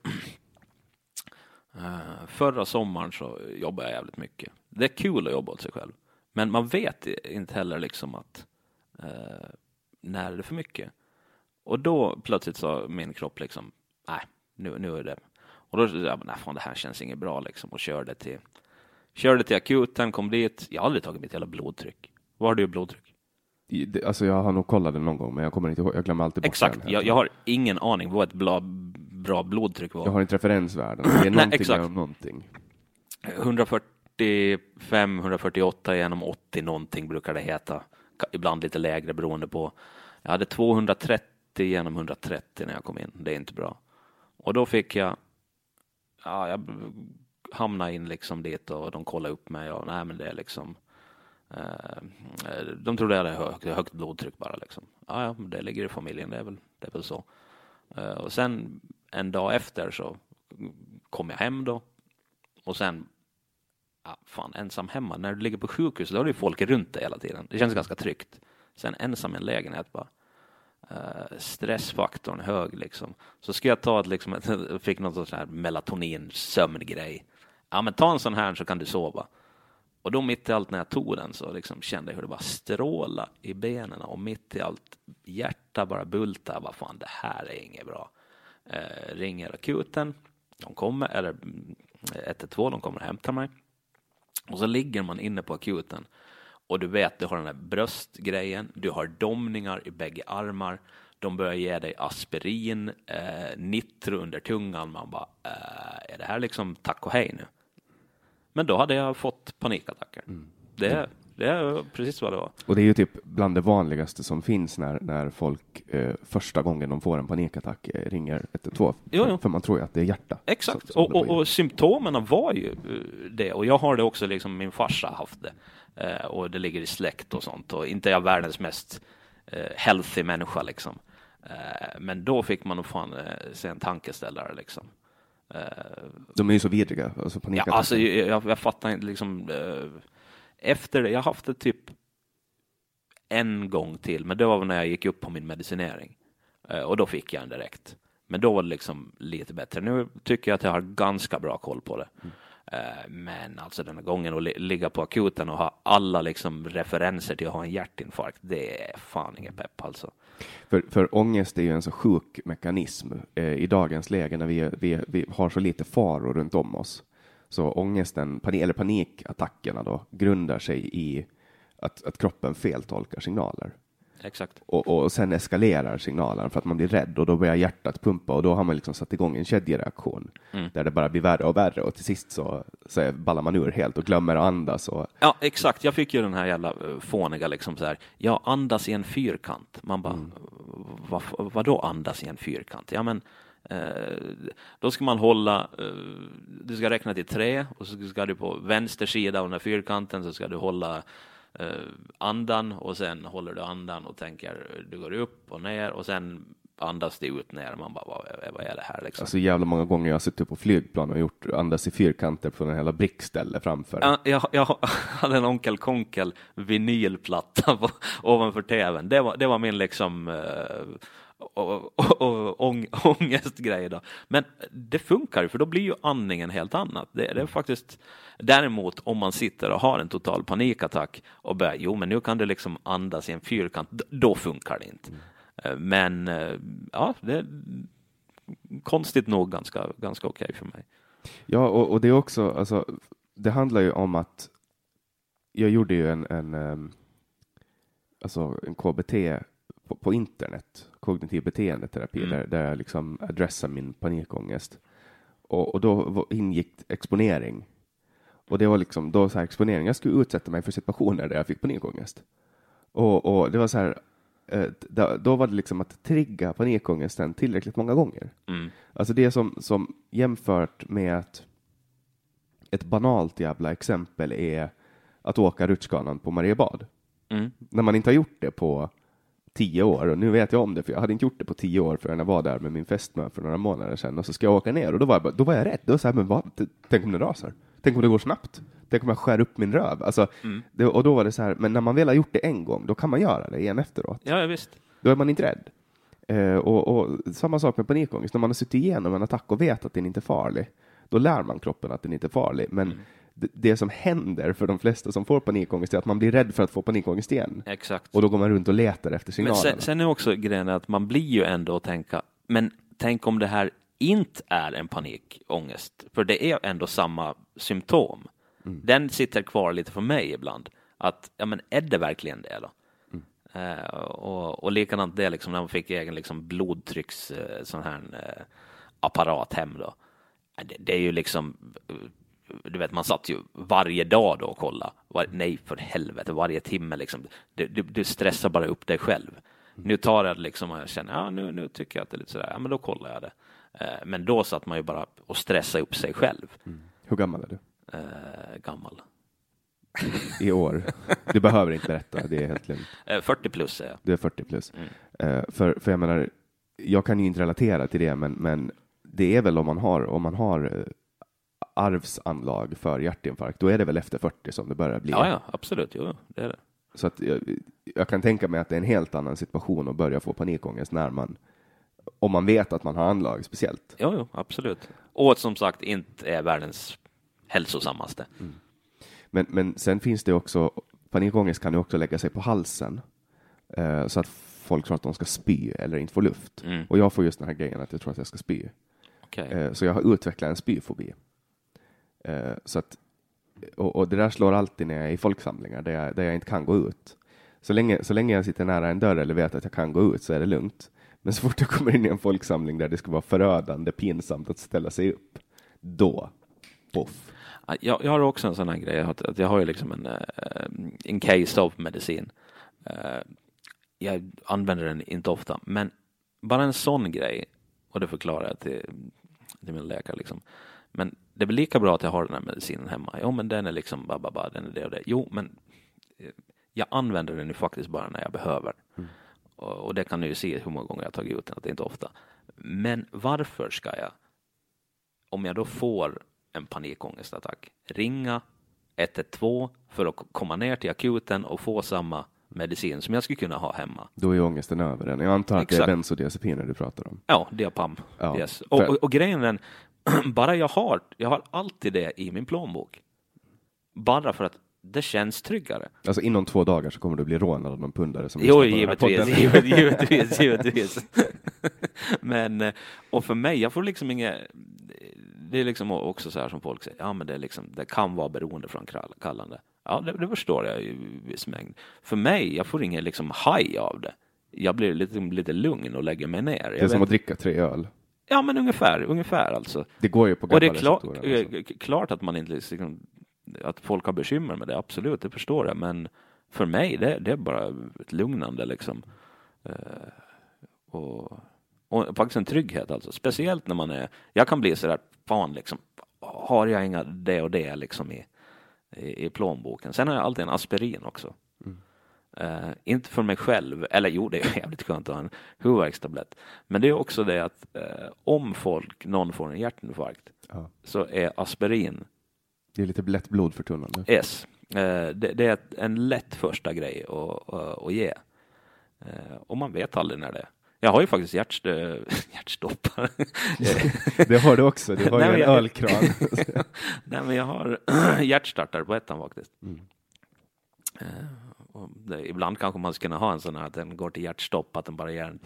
Speaker 2: Eh, förra sommaren så jobbade jag jävligt mycket. Det är kul att jobba åt sig själv. Men man vet inte heller liksom att eh, när är det för mycket. Och då plötsligt sa min kropp liksom, nej, nu, nu är det... Och då, ja, nej, fan, det här känns inget bra liksom. Och körde till, körde till akuten, kom dit. Jag har aldrig tagit mitt hela blodtryck. Vad har du i blodtryck?
Speaker 1: I- Alltså jag har nog kollat det någon gång, men jag kommer inte ihåg. Jag glömmer alltid bort
Speaker 2: Exakt, jag, jag har ingen aning vad ett bra, bra blodtryck var.
Speaker 1: jag har inte referensvärden. Det är någonting
Speaker 2: exakt.
Speaker 1: om någonting.
Speaker 2: 145, 148 genom 80 någonting brukar det heta. Ibland lite lägre beroende på. Jag hade 230 genom 130 när jag kom in. Det är inte bra. Och då fick jag, ja, jag hamnade in liksom dit och de kollade upp mig och nej men det är liksom Eh, eh, de trodde jag hade högt, högt blodtryck bara liksom. Ja, ja, det ligger i familjen, det är väl, det är väl så. Eh, och sen en dag efter så kom jag hem då och sen ja, fan, ensam hemma. När du ligger på sjukhus, då har du folk runt dig hela tiden. Det känns ganska tryggt. Sen ensam i en lägenhet bara. Uh, stressfaktorn hög liksom. Så ska jag ta ett, liksom, ett, fick någon sån här melatonin sömngrej. Ja, men ta en sån här så kan du sova. Och då mitt i allt när jag tog den så liksom kände jag hur det bara stråla i benen och mitt i allt hjärta bara bulta. Vad fan, det här är inget bra. Eh, ringer akuten. De kommer, eller mm, 112, de kommer och hämtar mig. Och så ligger man inne på akuten och du vet, du har den här bröstgrejen, du har domningar i bägge armar, de börjar ge dig aspirin, eh, nitro under tungan, man bara, eh, är det här liksom tack och hej nu? Men då hade jag fått panikattacker. Det, det är precis vad det var.
Speaker 1: Och det är ju typ bland det vanligaste som finns när, när folk eh, första gången de får en panikattack eh, ringer 112.
Speaker 2: Jo, jo.
Speaker 1: För man tror ju att det är hjärta.
Speaker 2: Exakt,
Speaker 1: som- som
Speaker 2: och, och, och symptomen var ju eh, det. Och jag har det också, liksom min farsa haft det. Eh, och det ligger i släkt och sånt. Och inte är jag världens mest eh, healthy människa liksom. Men då fick man nog fan se en tankeställare liksom. Eh,
Speaker 1: De är ju så vidriga. Alltså
Speaker 2: ja, alltså, jag, jag, fattar inte liksom. Eh, efter det, jag har haft det typ en gång till, men det var när jag gick upp på min medicinering. Eh, och då fick jag den direkt. Men då var det liksom lite bättre. Nu tycker jag att jag har ganska bra koll på det. Eh, Eh, men alltså den här gången att ligga på akuten och ha alla liksom referenser till att ha en hjärtinfarkt, det är fan ingen pepp alltså.
Speaker 1: För, för ångest är ju en så sjuk mekanism eh, i dagens läge när vi, vi, vi har så lite faror runt om oss. Så ångesten, panik, eller panikattackerna då, grundar sig i att, att kroppen feltolkar signaler.
Speaker 2: Exakt.
Speaker 1: Och, och sen eskalerar signalen för att man blir rädd och då börjar hjärtat pumpa och då har man liksom satt igång en kedjereaktion
Speaker 2: Mm.
Speaker 1: där det bara blir värre och värre och till sist så, så ballar man ur helt och glömmer att andas. Och,
Speaker 2: Ja, exakt. Jag fick ju den här jävla eh, fåniga liksom så här. Jag andas i en fyrkant. Man bara, vad, vad då andas i en fyrkant? Ja, men eh, då ska man hålla, eh, du ska räkna till tre och så ska du på vänster sida av den här fyrkanten så ska du hålla andan och sen håller du andan och tänker, du går upp och ner och sen andas det ut ner. Man bara, vad, vad är det här liksom?
Speaker 1: alltså jävla många gånger jag har suttit på flygplan och gjort andas i fyrkanter på en hela brickställe framför.
Speaker 2: Ja, jag, jag hade en Onkel Konkel vinylplatta på, ovanför tvn. Det var, det var min liksom eh, och, och, och, ång, ångestgrej då. Men det funkar ju, för då blir ju andningen helt annat. Det, det är faktiskt däremot om man sitter och har en total panikattack och börjar, jo men nu kan du liksom andas i en fyrkant, då funkar det inte. Eh, Men eh, ja, det är konstigt nog ganska, ganska okej för mig.
Speaker 1: Ja, och, och det är också, alltså, det handlar ju om att jag gjorde ju en, en, ehm, alltså en KBT på, på internet, kognitiv beteendeterapi,
Speaker 2: Mm.
Speaker 1: där, där jag liksom adressar min panikångest. Och, och då ingick exponering. Och det var liksom då så här exponering, jag skulle utsätta mig för situationer där jag fick panikångest. Och, och det var så här, eh, då, var det liksom att trigga panikångesten tillräckligt många gånger.
Speaker 2: Mm.
Speaker 1: Alltså det som, som jämfört med att ett banalt jävla exempel är att åka rutschkanan på Mariebad.
Speaker 2: Mm.
Speaker 1: När man inte har gjort det på tio år, och nu vet jag om det, för jag hade inte gjort det på tio år förrän jag var där med min fästmö för några månader sedan, och så ska jag åka ner, och då var jag, bara- då var jag rädd. Då var så här, men vad, tänk om det rasar? Tänk om det går snabbt? Tänk om jag skär upp min röv? Alltså,
Speaker 2: Mm.
Speaker 1: det, och då var det så här, men när man väl har gjort det en gång, då kan man göra det igen efteråt.
Speaker 2: Ja, ja, visst.
Speaker 1: Då är man inte rädd. Eh, och, och samma sak med panikångest. När man har suttit igenom en attack och vet att den inte är farlig, då lär man kroppen att den inte är farlig. Men
Speaker 2: Mm.
Speaker 1: Det, som händer för de flesta som får panikångest är att man blir rädd för att få panikångest igen.
Speaker 2: Exakt.
Speaker 1: Och då går man runt och letar efter
Speaker 2: Men
Speaker 1: signalerna.
Speaker 2: sen, sen är också grejen att man blir ju ändå att tänka, men tänk om det här inte är en panikångest, för det är ändå samma symptom. Den sitter kvar lite för mig ibland, att ja, men är det verkligen det då? Eh, och, och likadant det liksom när man fick egen liksom blodtrycks eh, sån här eh, apparat hem då. Eh, Det, det är ju liksom eh, du vet, man satt ju varje dag då och kolla. Var, nej, för helvete, varje timme liksom. Du, du, du stressar bara upp dig själv. Nu tar jag det liksom och jag känner, ja, nu, nu tycker jag att det är lite sådär, ja, men då kollar jag det. Eh, men då satt man ju bara och stressade upp sig själv.
Speaker 1: Hur gammal är du?
Speaker 2: Eh, gammal.
Speaker 1: I år? Du behöver inte berätta, det är helt lugnt.
Speaker 2: Eh, 40 plus är jag.
Speaker 1: Du är 40 plus.
Speaker 2: Mm.
Speaker 1: Eh, för, för jag menar, jag kan ju inte relatera till det, men, men det är väl om man har, om man har eh, arvsanlag för hjärtinfarkt, då är det väl efter 40 som det börjar bli.
Speaker 2: Ja, ja, absolut. Jo, det är det.
Speaker 1: Så att jag, jag kan tänka mig att det är en helt annan situation att börja få panikångest när man, om man vet att man har anlag speciellt.
Speaker 2: Jo, jo, absolut. Och som sagt inte är världens hälsosammaste.
Speaker 1: Men, men sen finns det också, panikångest kan ju också lägga sig på halsen, eh, så att folk tror att de ska spy eller inte få luft.
Speaker 2: Mm.
Speaker 1: Och jag får just den här grejen att jag tror att jag ska spy.
Speaker 2: Okej.
Speaker 1: Eh, så jag har utvecklat en spyfobi. Eh, så att, och, och det där slår alltid när jag är i folksamlingar där jag, där jag inte kan gå ut. Så länge, så länge jag sitter nära en dörr eller vet att jag kan gå ut så är det lugnt. Men så fort jag kommer in i en folksamling där det ska vara förödande pinsamt att ställa sig upp, då, poff.
Speaker 2: Jag, jag har också en sån här grej, att, att jag har ju liksom en, eh, en case of medicin. Eh, jag använder den inte ofta, men bara en sån grej, och det förklarar jag till, till min läkare liksom. Men det är väl lika bra att jag har den här medicinen hemma. Jo, men den är liksom ba, ba, ba, den är det och det. Jo, men eh, jag använder den ju faktiskt bara när jag behöver. Och, och det kan ni ju se hur många gånger jag tagit ut den, att det är inte ofta. Men varför ska jag om jag då får en panikångestattack, ringa 112 för att komma ner till akuten och få samma medicin som jag skulle kunna ha hemma.
Speaker 1: Då är ångesten över den. Jag antar att det
Speaker 2: Exakt.
Speaker 1: är bensodiazepiner du pratar om.
Speaker 2: Ja, diapam.
Speaker 1: Ja,
Speaker 2: Yes. Och, och, och grejen är den, bara jag har, jag har alltid det i min plånbok. Bara för att det känns tryggare.
Speaker 1: Alltså inom två dagar så kommer du bli rånad av någon pundare som
Speaker 2: Jo, givetvis, givet- givetvis, givetvis. Men, eh, och för mig, jag får liksom inget, det är liksom också så här som folk säger, ja men det är liksom, det kan vara beroende från kall- kallande. Ja, det, det förstår jag i viss mängd. För mig, jag får ingen liksom haj av det. Jag blir lite, lite lugn och lägger mig ner.
Speaker 1: Det är som att dricka tre öl.
Speaker 2: ja, men ungefär, ungefär alltså.
Speaker 1: Det går ju på
Speaker 2: Och det
Speaker 1: gamla
Speaker 2: är klart,
Speaker 1: alltså.
Speaker 2: eh, klart att man inte liksom, att folk har bekymmer med det, absolut, det förstår jag, men för mig, det, det är bara ett lugnande liksom. Eh, och, och faktiskt en trygghet alltså, speciellt när man är, jag kan bli sådär, fan liksom, har jag inga det och det liksom i, i, i plånboken. Sen har jag alltid en aspirin också. Eh, inte för mig själv, eller jo, det är jävligt skönt att ha en huvudvärkstablett. Men det är också det att eh, om folk, någon får en hjärtinfarkt,
Speaker 1: Ja.
Speaker 2: så är aspirin
Speaker 1: Det är lite lätt blodförtunnande.
Speaker 2: S. Eh, det, det är en lätt första grej att, att, ge. Och man vet aldrig när det är. Jag har ju faktiskt hjärtst, hjärtstoppar.
Speaker 1: Det har du också. Du har
Speaker 2: Nej,
Speaker 1: ju en
Speaker 2: jag-
Speaker 1: ölkran.
Speaker 2: Nej, men jag har hjärtstartare på ettan faktiskt.
Speaker 1: Mm.
Speaker 2: Eh, det, ibland kanske man skulle ha en sån här att den går till hjärtstopp, att den bara ger en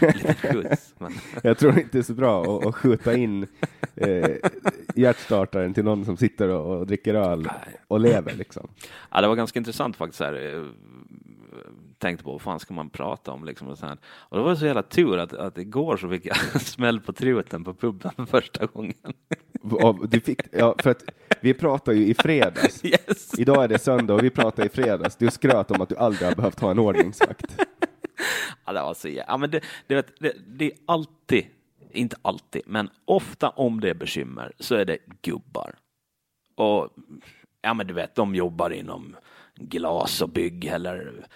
Speaker 2: liten skjuts. Men,
Speaker 1: Jag tror inte det är så bra att, att skjuta in eh, hjärtstartaren till någon som sitter och, och dricker öl och lever liksom.
Speaker 2: ja, det var ganska intressant faktiskt. Här. Tänkte på vad fan ska man prata om liksom och, så här. och det var så jävla tur att, att igår så fick jag smäll på truten på puben för första gången.
Speaker 1: Du fick, ja, för att vi pratade ju i fredags.
Speaker 2: Yes.
Speaker 1: Idag är det söndag och vi pratade i fredags. Du skröt om att du aldrig har behövt ha en ordningsvakt.
Speaker 2: Ja, det var så ja, men det, det, vet, det, det är alltid, inte alltid, men ofta om det är bekymmer så är det gubbar. Och ja, men du vet, de jobbar inom glas och bygg eller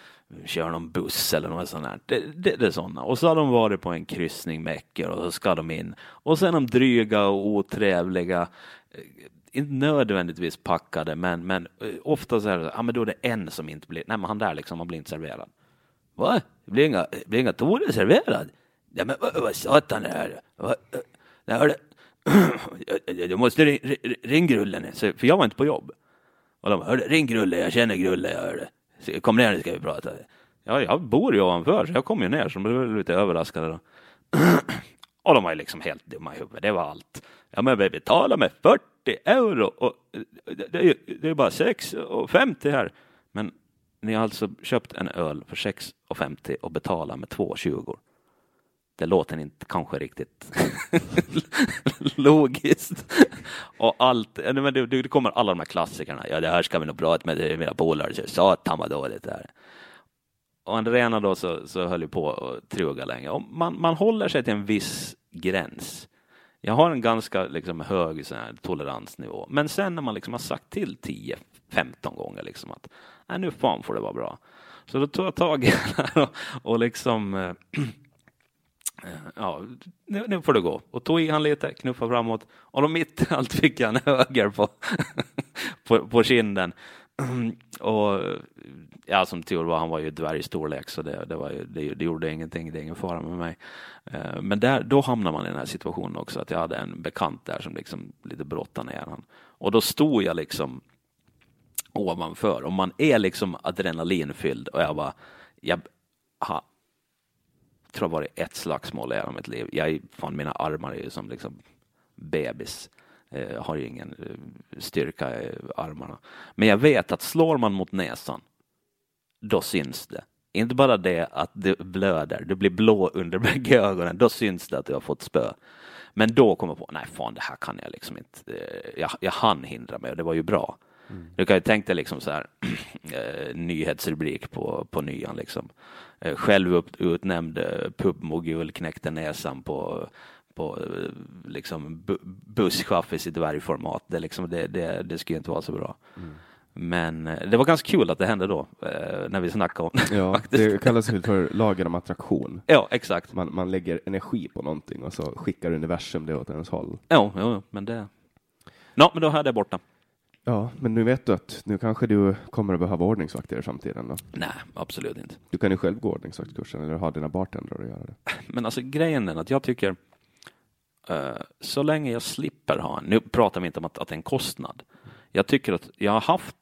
Speaker 2: kör någon buss eller något sånt här. Det, det, det är sådana. Och så har de varit på en kryssning med äcker och så ska de in. Och sen de dryga och otrevliga. Eh, inte nödvändigtvis packade, men, men eh, ofta så är det, ja ah, men då är det en som inte blir, nej men han där liksom, han blir inte serverad. Va? Det blir inga, det blir inga Tore serverad? Ja, men vad, vad satan är det? Vad, eh, nej, hörde, du måste ring, ring, ring Grullen, nu, för jag var inte på jobb. Och de hörde, ring Grulle, jag känner Grulle, jag hörde. Kom ner nu ska vi prata. Ja, jag bor ju ovanför, så jag kom ju ner, så de blev lite överraskade då. Och de var ju liksom helt dumma i huvudet, det var allt. Ja, men vi betalar med 40 euro och det det är ju det är bara 6,50 här. Men ni har alltså köpt en öl för 6,50 och betalar med 2,20. Det låter inte kanske riktigt logiskt. Och allt, men det, det kommer alla de här klassikerna. Ja, det här ska vi nog prata med mina polare. Satan vad dåligt det här. är. Och Andrena då så, så höll ju på att truga länge. Och man, man håller sig till en viss gräns. Jag har en ganska liksom, hög sån här, toleransnivå. Men sen när man liksom har sagt till 10-15 gånger liksom att nej, nu fan får det vara bra. Så då tog jag tag i det här och, och liksom eh, Eh, ja, nu, nu får det gå. Och tog i han lite, knuffade framåt och då mitt i allt fick jag en höger på, på, på kinden. och ja, som tur var, han var ju dvärgstorlek så det, det, var ju, det, det gjorde ingenting, det är ingen fara med mig. Eh, men där, då hamnar man i den här situationen också, att jag hade en bekant där som liksom lite brottade ner han. Och då stod jag liksom ovanför och man är liksom adrenalinfylld och jag bara, jag ha, tror jag varit ett slagsmål i hela mitt liv. Jag, är- fan, mina armar är ju som liksom bebis. Jag har ju ingen eh, styrka i armarna. Men jag vet att slår man mot näsan, då syns det. Inte bara det att det blöder, du blir blå under bägge ögonen, då syns det att du har fått spö. Men då kommer jag på, nej fan det här kan jag liksom inte, eh, jag, jag hann hindra mig och det var ju bra. Du kan ju tänka dig liksom så här, eh, nyhetsrubrik på, på nyan liksom. Eh, Självutnämnd eh, pubmogul knäckte näsan på, på eh, liksom bu busschaffis i dvärgformat. Det, liksom, det, det, det skulle inte vara så bra. Men eh, det var ganska kul att det hände då, när vi snackade om det.
Speaker 1: Ja, det kallas för lagen om attraktion.
Speaker 2: Ja, exakt.
Speaker 1: Man, man lägger energi på någonting och så skickar universum det åt ens håll.
Speaker 2: Ja, ja, men det... Nå, men då hade jag borta.
Speaker 1: Ja, men nu vet du att nu kanske du kommer att behöva ordningsvakter i framtiden. Då.
Speaker 2: Nej, absolut inte.
Speaker 1: Du kan ju själv gå ordningsvaktkursen eller ha dina bartendrar att göra det.
Speaker 2: Men alltså grejen är att jag tycker eh, så länge jag slipper ha en, nu pratar vi inte om att, att det är en kostnad. Jag tycker att jag har haft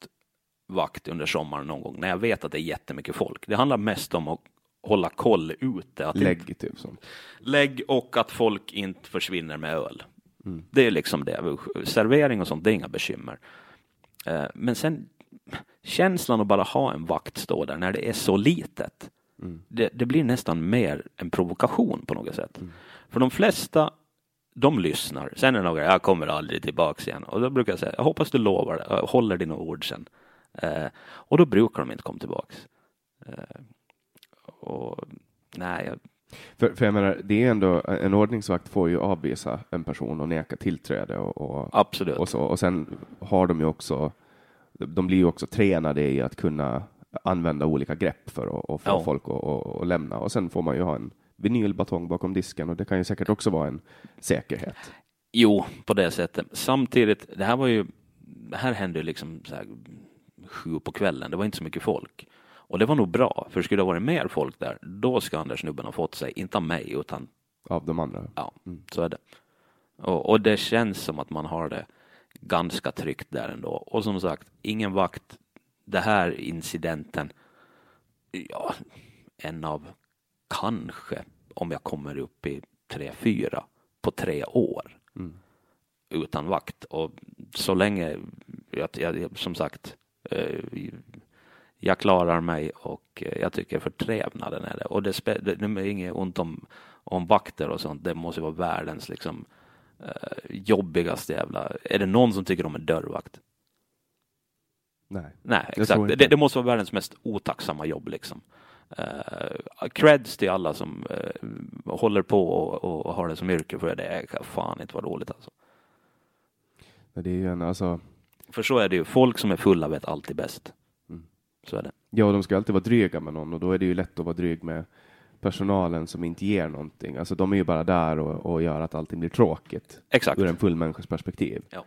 Speaker 2: vakt under sommaren någon gång när jag vet att det är jättemycket folk. Det handlar mest om att hålla koll ute. Att inte-
Speaker 1: Lägg typ sånt.
Speaker 2: lägg och att folk inte försvinner med öl. Det är liksom det. Servering och sånt, det är inga bekymmer. Eh, Men sen känslan att bara ha en vakt stå där när det är så litet. Det, det blir nästan mer en provokation på något sätt. För de flesta, de lyssnar. Sen är det några, jag kommer aldrig tillbaks igen. Och då brukar jag säga, jag hoppas du lovar det, jag håller dina ord sen. Eh, och då brukar de inte komma tillbaks. Eh, och nej, jag,
Speaker 1: För, för jag menar, det är ändå, en ordningsvakt får ju avvisa en person och neka tillträde och, och,
Speaker 2: absolut.
Speaker 1: och så. Och sen har de ju också, de blir ju också tränade i att kunna använda olika grepp för att, att få
Speaker 2: Ja.
Speaker 1: folk att, att, lämna. Och sen får man ju ha en vinylbatong bakom disken och det kan ju säkert också vara en säkerhet.
Speaker 2: Jo, på det sättet. Samtidigt, det här var ju, det här hände liksom så här, sju på kvällen, det var inte så mycket folk. Och det var nog bra, för skulle det ha varit mer folk där, då ska den där snubben ha fått sig, inte av mig, utan
Speaker 1: av de andra.
Speaker 2: ja, så är det. Och, och det känns som att man har det ganska tryggt där ändå. Och som sagt, ingen vakt, det här incidenten, ja, en av kanske, om jag kommer upp i tre, fyra på tre år
Speaker 1: Mm.
Speaker 2: utan vakt. Och så länge, jag, jag, som sagt, eh, jag klarar mig och eh, jag tycker förtrevnaden är det. Och det, det, det är inget ont om, om vakter och sånt. Det måste vara världens liksom eh, jobbigaste jävla... Är det någon som tycker om en dörrvakt?
Speaker 1: Nej.
Speaker 2: Nej, exakt. Det, det måste vara världens mest otacksamma jobb liksom. Uh, creds till alla som eh, håller på och, och har det som yrke för det kan fan inte vara dåligt alltså.
Speaker 1: Det är ju en, alltså,
Speaker 2: För så är det ju. Folk som är fulla vet alltid bäst. Så är det.
Speaker 1: ja, de ska alltid vara dryga med någon och då är det ju lätt att vara dryg med personalen som inte ger någonting. Alltså de är ju bara där och, och gör att allting blir tråkigt
Speaker 2: Exakt.
Speaker 1: ur en full människas perspektiv.
Speaker 2: Ja.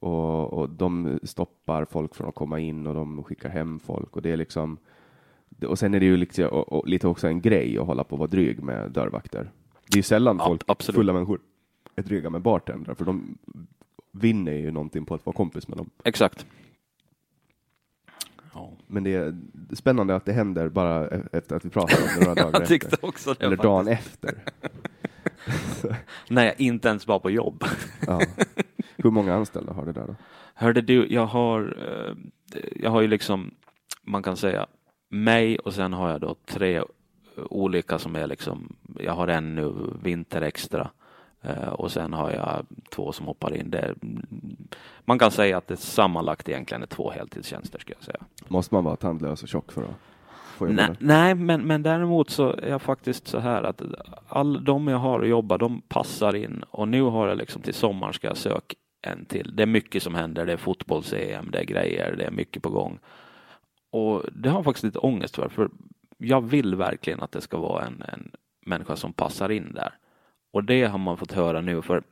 Speaker 1: Och, och de stoppar folk från att komma in och de skickar hem folk och det är liksom och sen är det ju liksom, och, och lite också en grej att hålla på och vara dryg med dörrvakter. Det är ju sällan
Speaker 2: Ja,
Speaker 1: folk,
Speaker 2: absolut.
Speaker 1: fulla människor, är dryga med bartendrar för de vinner ju någonting på att vara kompis med dem.
Speaker 2: Exakt. Ja.
Speaker 1: Men det är spännande att det händer bara e- efter att vi pratar om det några dagar efter.
Speaker 2: också det.
Speaker 1: Eller
Speaker 2: faktiskt.
Speaker 1: dagen efter.
Speaker 2: När jag inte ens var på jobb.
Speaker 1: Ja. Hur många anställda har det där då?
Speaker 2: Hörde du, jag har, eh, jag har ju liksom, man kan säga mig och sen har jag då tre olika som är liksom, jag har en nu vinter extra och sen har jag två som hoppar in. Det, man kan säga att det sammanlagt egentligen är två heltidstjänster skulle jag säga.
Speaker 1: Måste man vara tandlös och tjock för att få jobba
Speaker 2: Nej, nej men, men däremot så är jag faktiskt så här att all de jag har att jobba, de passar in och nu har jag liksom till sommaren ska jag söka en till. Det är mycket som händer. Det är fotbolls-EM, det är grejer, det är mycket på gång. Och det har jag faktiskt lite ångest för, för jag vill verkligen att det ska vara en, en människa som passar in där. Och det har man fått höra nu för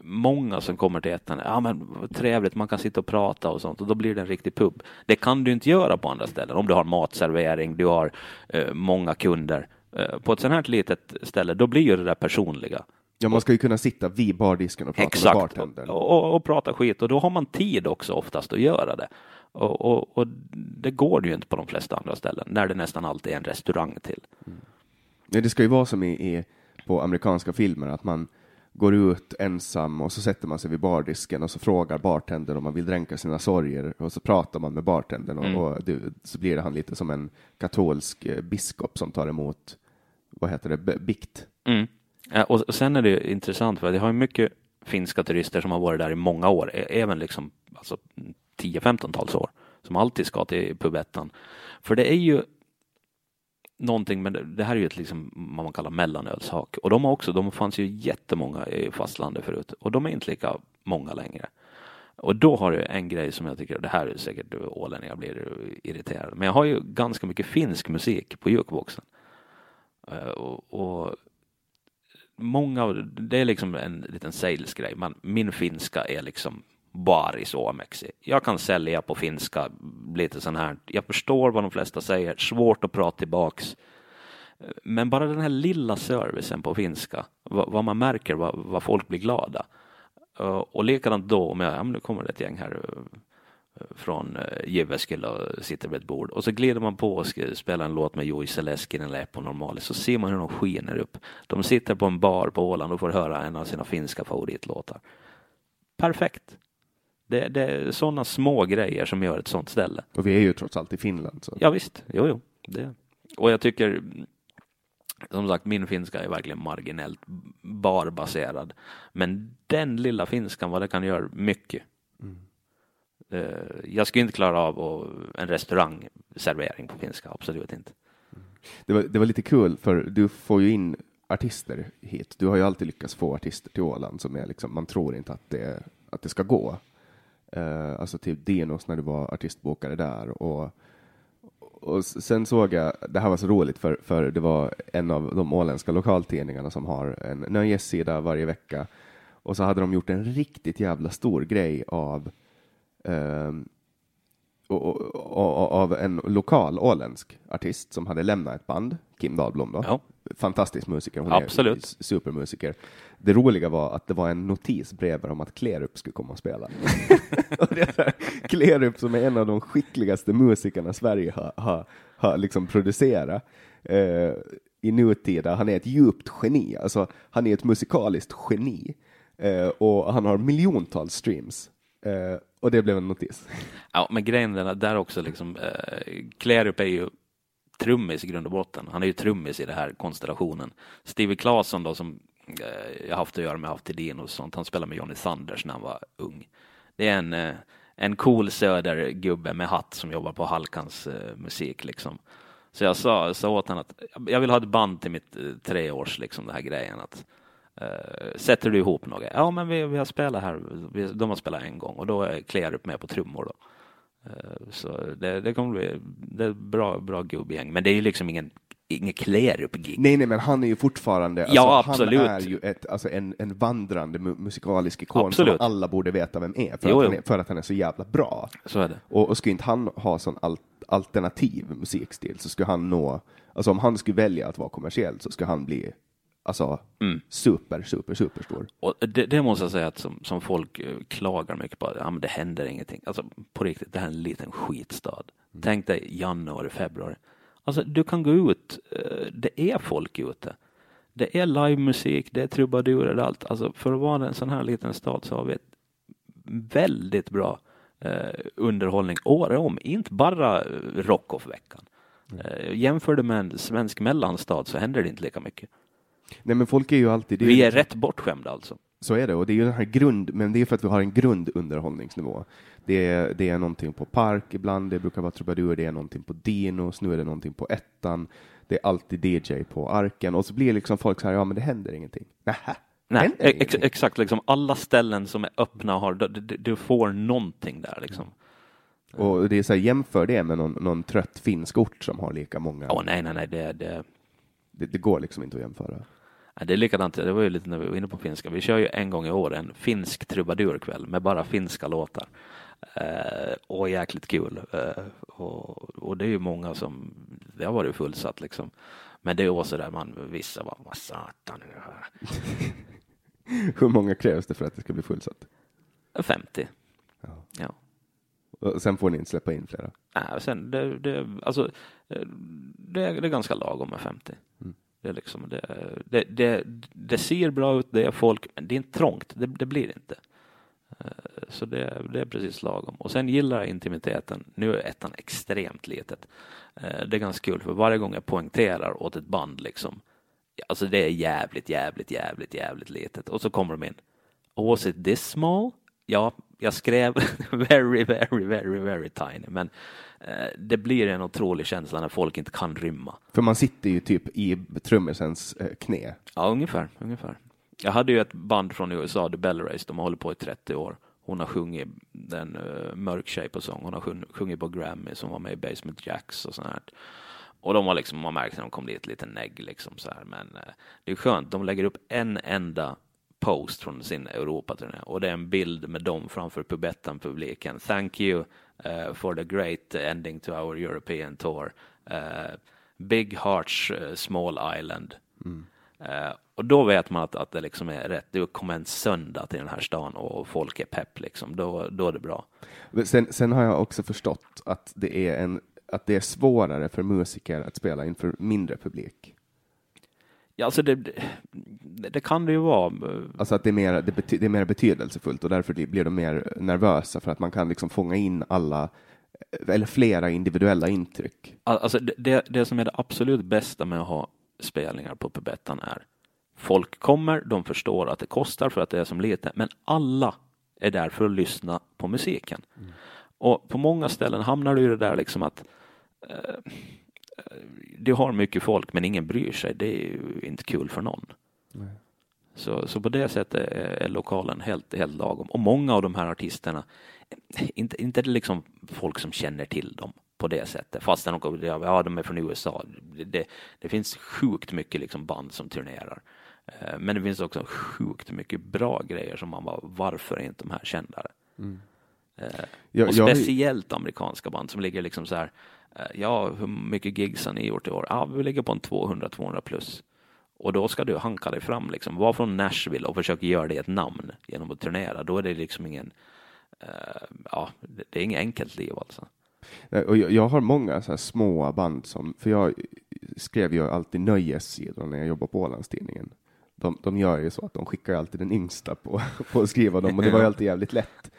Speaker 2: många som kommer till ettan, ja men trevligt, man kan sitta och prata och sånt och då blir det en riktig pub. Det kan du inte göra på andra ställen om du har matservering, du har eh, många kunder. Eh, på ett sånt här litet ställe, då blir ju det där personliga.
Speaker 1: Ja, man ska ju kunna sitta vid bardisken och prata med
Speaker 2: Exakt,
Speaker 1: bartendern.
Speaker 2: och, och, och prata skit och då har man tid också oftast att göra det. Och, och, och det går ju inte på de flesta andra ställen, när det nästan alltid är en restaurang till.
Speaker 1: Ja, det ska ju vara som i, i, på amerikanska filmer, att man går ut ensam och så sätter man sig vid bardisken och så frågar bartendern om man vill dränka sina sorger och så pratar man med bartendern och,
Speaker 2: Mm.
Speaker 1: och det, så blir det han lite som en katolsk eh, biskop som tar emot, vad heter det, bikt.
Speaker 2: Mm. Och och sen är det ju intressant för jag har ju mycket finska turister som har varit där i många år, e- även liksom alltså 10-15-tals år, som alltid ska till pubettan. För det är ju någonting, men det- här är ju ett liksom vad man kallar mellanölshak och de har också, de fanns ju jättemånga i fastlandet förut och de är inte lika många längre. Och då har jag en grej som jag tycker, det här är säkert ålänningar blir irriterade, men jag har ju ganska mycket finsk musik på jukeboxen. Eh, och, och många det är liksom en liten salesgrej, men min finska är liksom bara Suomeksi. Jag kan sälja på finska lite sån här. Jag förstår vad de flesta säger, svårt att prata tillbaks. Men bara den här lilla servicen på finska, vad, vad man märker, vad, vad folk blir glada. Eh, och likadant då om jag, ja, nu kommer det ett gäng här eh, från eh, Jyväskylä och sitter vid ett bord och så glider man på och spelar en låt med Juice Leskinen eller Eppo Normalis så ser man hur de skiner upp. De sitter på en bar på Åland och får höra en av sina finska favoritlåtar. Perfekt. Det, det är sådana små grejer som gör ett sådant ställe.
Speaker 1: Och vi är ju trots allt i Finland. Så.
Speaker 2: Ja visst, jo jo. Det. Och jag tycker som sagt min finska är verkligen marginellt barbaserad. Men den lilla finskan vad det kan göra mycket. Eh, Jag skulle inte klara av en restaurangservering på finska, absolut inte.
Speaker 1: Det, var, det var lite kul, för du får ju in artister hit. Du har ju alltid lyckats få artister till Åland som är liksom, man tror inte att det, att det ska gå eh, alltså typ till Dinos när du var artistbokare där och och sen såg jag, det här var så roligt för, för det var en av de åländska lokaltidningarna som har en nöjessida varje vecka och så hade de gjort en riktigt jävla stor grej av eh, och, och, och, av en lokal åländsk artist som hade lämnat ett band, Kim Dahlblom då.
Speaker 2: Ja.
Speaker 1: Fantastisk musiker, hon
Speaker 2: Absolut.
Speaker 1: är supermusiker. det roliga var att det var en notis bredvid om att Klerup skulle komma och spela. och det Klerup som är en av de skickligaste musikerna Sverige har, har, har liksom producerat eh, i nutida. Han är ett djupt geni, alltså han är ett musikaliskt geni eh, och han har miljontals streams. Eh, och det blev en notis.
Speaker 2: Ja, men grejen är där också liksom, eh, Klerup är ju trummis i grund och botten. Han är ju trummis i den här konstellationen. Stevie Claesson då som eh, jag haft att göra med, haft till och sånt, han spelade med Johnny Sanders när han var ung. Det är en, eh, en cool södergubbe med hatt som jobbar på Halkans eh, musik liksom. Så jag sa, sa åt honom att jag vill ha ett band till mitt treårs, liksom den här grejen. Att, uh, sätter du ihop något? Ja, men vi, vi har spelat här, vi, de har spelat en gång och då är Kleerup med på trummor. Då. Uh, så det, det kommer bli det är bra, bra gubbgäng, men det är ju liksom ingen Inget Klerup-gig.
Speaker 1: Nej, nej, men han är ju fortfarande,
Speaker 2: Ja,
Speaker 1: alltså,
Speaker 2: absolut.
Speaker 1: han är ju ett, alltså en, en vandrande mu musikalisk ikon
Speaker 2: Absolut.
Speaker 1: som alla borde veta vem är för,
Speaker 2: Jo,
Speaker 1: att, han är, för att han är så jävla bra.
Speaker 2: Så är det.
Speaker 1: Och, och skulle inte han ha sån al alternativ musikstil så skulle han nå, alltså om han skulle välja att vara kommersiell så skulle han bli alltså
Speaker 2: Mm.
Speaker 1: super, super, superstor.
Speaker 2: Och det, det måste jag säga att som, som folk eh, klagar mycket på, ja men det händer ingenting. Alltså på riktigt, det här är en liten skitstad. Tänk dig januari, februari. Alltså du kan gå ut, eh, det är folk ute. Det är livemusik, det är trubadurer, är allt. Alltså för att vara en sån här liten stad så har vi ett väldigt bra eh, underhållning året om, inte bara eh, rock-off-veckan. Eh, jämför det med en svensk mellanstad så händer det inte lika mycket.
Speaker 1: Nej, men folk är ju alltid, är
Speaker 2: Vi
Speaker 1: ju
Speaker 2: är
Speaker 1: liksom-
Speaker 2: rätt bortskämda alltså.
Speaker 1: Så är det, och det är ju den här grund, men det är för att vi har en grundunderhållningsnivå. Det är, det är någonting på Park ibland, det brukar vara trubadur, det är någonting på Dinos, nu är det någonting på ettan, det är alltid DJ på Arken, och så blir liksom folk så här, ja men det händer ingenting. Nähä,
Speaker 2: Nej, ex exakt. Liksom alla ställen som är öppna har, du, du, får någonting där liksom.
Speaker 1: Och det är så här, jämför det med någon, någon trött finsk ort som har lika många.
Speaker 2: Åh nej, nej, nej, det, det,
Speaker 1: Det, det går liksom inte att jämföra.
Speaker 2: Nej, det är likadant. Det var ju lite när vi var inne på finska. Vi kör ju en gång i år en finsk trubadurkväll med bara finska låtar. Eh, och jäkligt kul. Eh, och, och det är ju många som, det har varit fullsatt liksom. Men det är också där man, vissa bara, vad satan är det här?
Speaker 1: Hur många krävs det för att det ska bli fullsatt?
Speaker 2: 50.
Speaker 1: Ja.
Speaker 2: Ja.
Speaker 1: Och sen får ni inte släppa in flera.
Speaker 2: Nej, sen det, det, alltså, det, det är ganska lagom med 50.
Speaker 1: Mm.
Speaker 2: Det, liksom, det, det, det, det ser bra ut, det är folk, men det är inte trångt, det, det blir inte. Eh, så det, det är precis lagom. Och sen gillar jag intimiteten. Nu är ettan extremt litet. Eh, det är ganska kul, för varje gång jag poängterar åt ett band liksom, alltså det är jävligt, jävligt, jävligt, jävligt litet. Och så kommer de in. Was it this small? Ja, jag skrev very, very, very, very tiny, men det blir en otrolig känsla när folk inte kan rymma.
Speaker 1: För man sitter ju typ i trummisens eh, knä.
Speaker 2: Ja, ungefär, ungefär. Jag hade ju ett band från USA, The Bell Race, de har hållit på i 30 år. Hon har sjungit den uh, mörk tjej på sång, hon har sjung, sjungit på Grammy som var med i Basement Jacks och sånt här. Och de var liksom, man märkte när de kom dit lite negg liksom så här, men eh, det är skönt, de lägger upp en enda post från sin Europaturné och det är en bild med dem framför Pubettan-publiken. Thank you eh, for the great ending to our European tour. Eh, big Hearts, eh, Small Island. Eh, och då vet man att, att det liksom är rätt. Du kommer en söndag till den här stan och folk är pepp liksom. Då, då är det bra.
Speaker 1: Sen, sen har jag också förstått att det, är en, att det är svårare för musiker att spela inför mindre publik.
Speaker 2: Ja, alltså det, det, det kan det ju vara.
Speaker 1: Alltså att det är, mer, det, bety, det är mer betydelsefullt och därför blir de mer nervösa för att man kan liksom fånga in alla eller flera individuella intryck.
Speaker 2: Alltså det, det, som är det absolut bästa med att ha spelningar på Pubettan är folk kommer, de förstår att det kostar för att det är som lite, men alla är där för att lyssna på musiken. Och på många ställen hamnar du i det där liksom att eh, du har mycket folk men ingen bryr sig. Det är ju inte kul för någon. Så, så på det sättet är, lokalen helt, helt lagom. Och många av de här artisterna, inte, inte det liksom folk som känner till dem på det sättet, fast de, ja, de är från USA. Det, det, det finns sjukt mycket liksom band som turnerar. Eh, Men det finns också sjukt mycket bra grejer som man bara, varför är inte de här kändare? Eh,
Speaker 1: Jag-
Speaker 2: och
Speaker 1: jag ju-
Speaker 2: speciellt amerikanska band som ligger liksom så här, eh, ja, hur mycket gigs har ni gjort i år? Ja, vi ligger på en 200-200 plus. Och då ska du hanka dig fram, liksom. var från Nashville och försöka göra det ett namn genom att turnera. Då är det liksom ingen, uh, ja, det är inget enkelt liv alltså.
Speaker 1: Och jag, jag har många så här små band som, för jag skrev ju alltid nöjessidor när jag jobbade på Ålandstidningen. De, de gör ju så att de skickar alltid den yngsta på, på att skriva dem och det var ju alltid jävligt lätt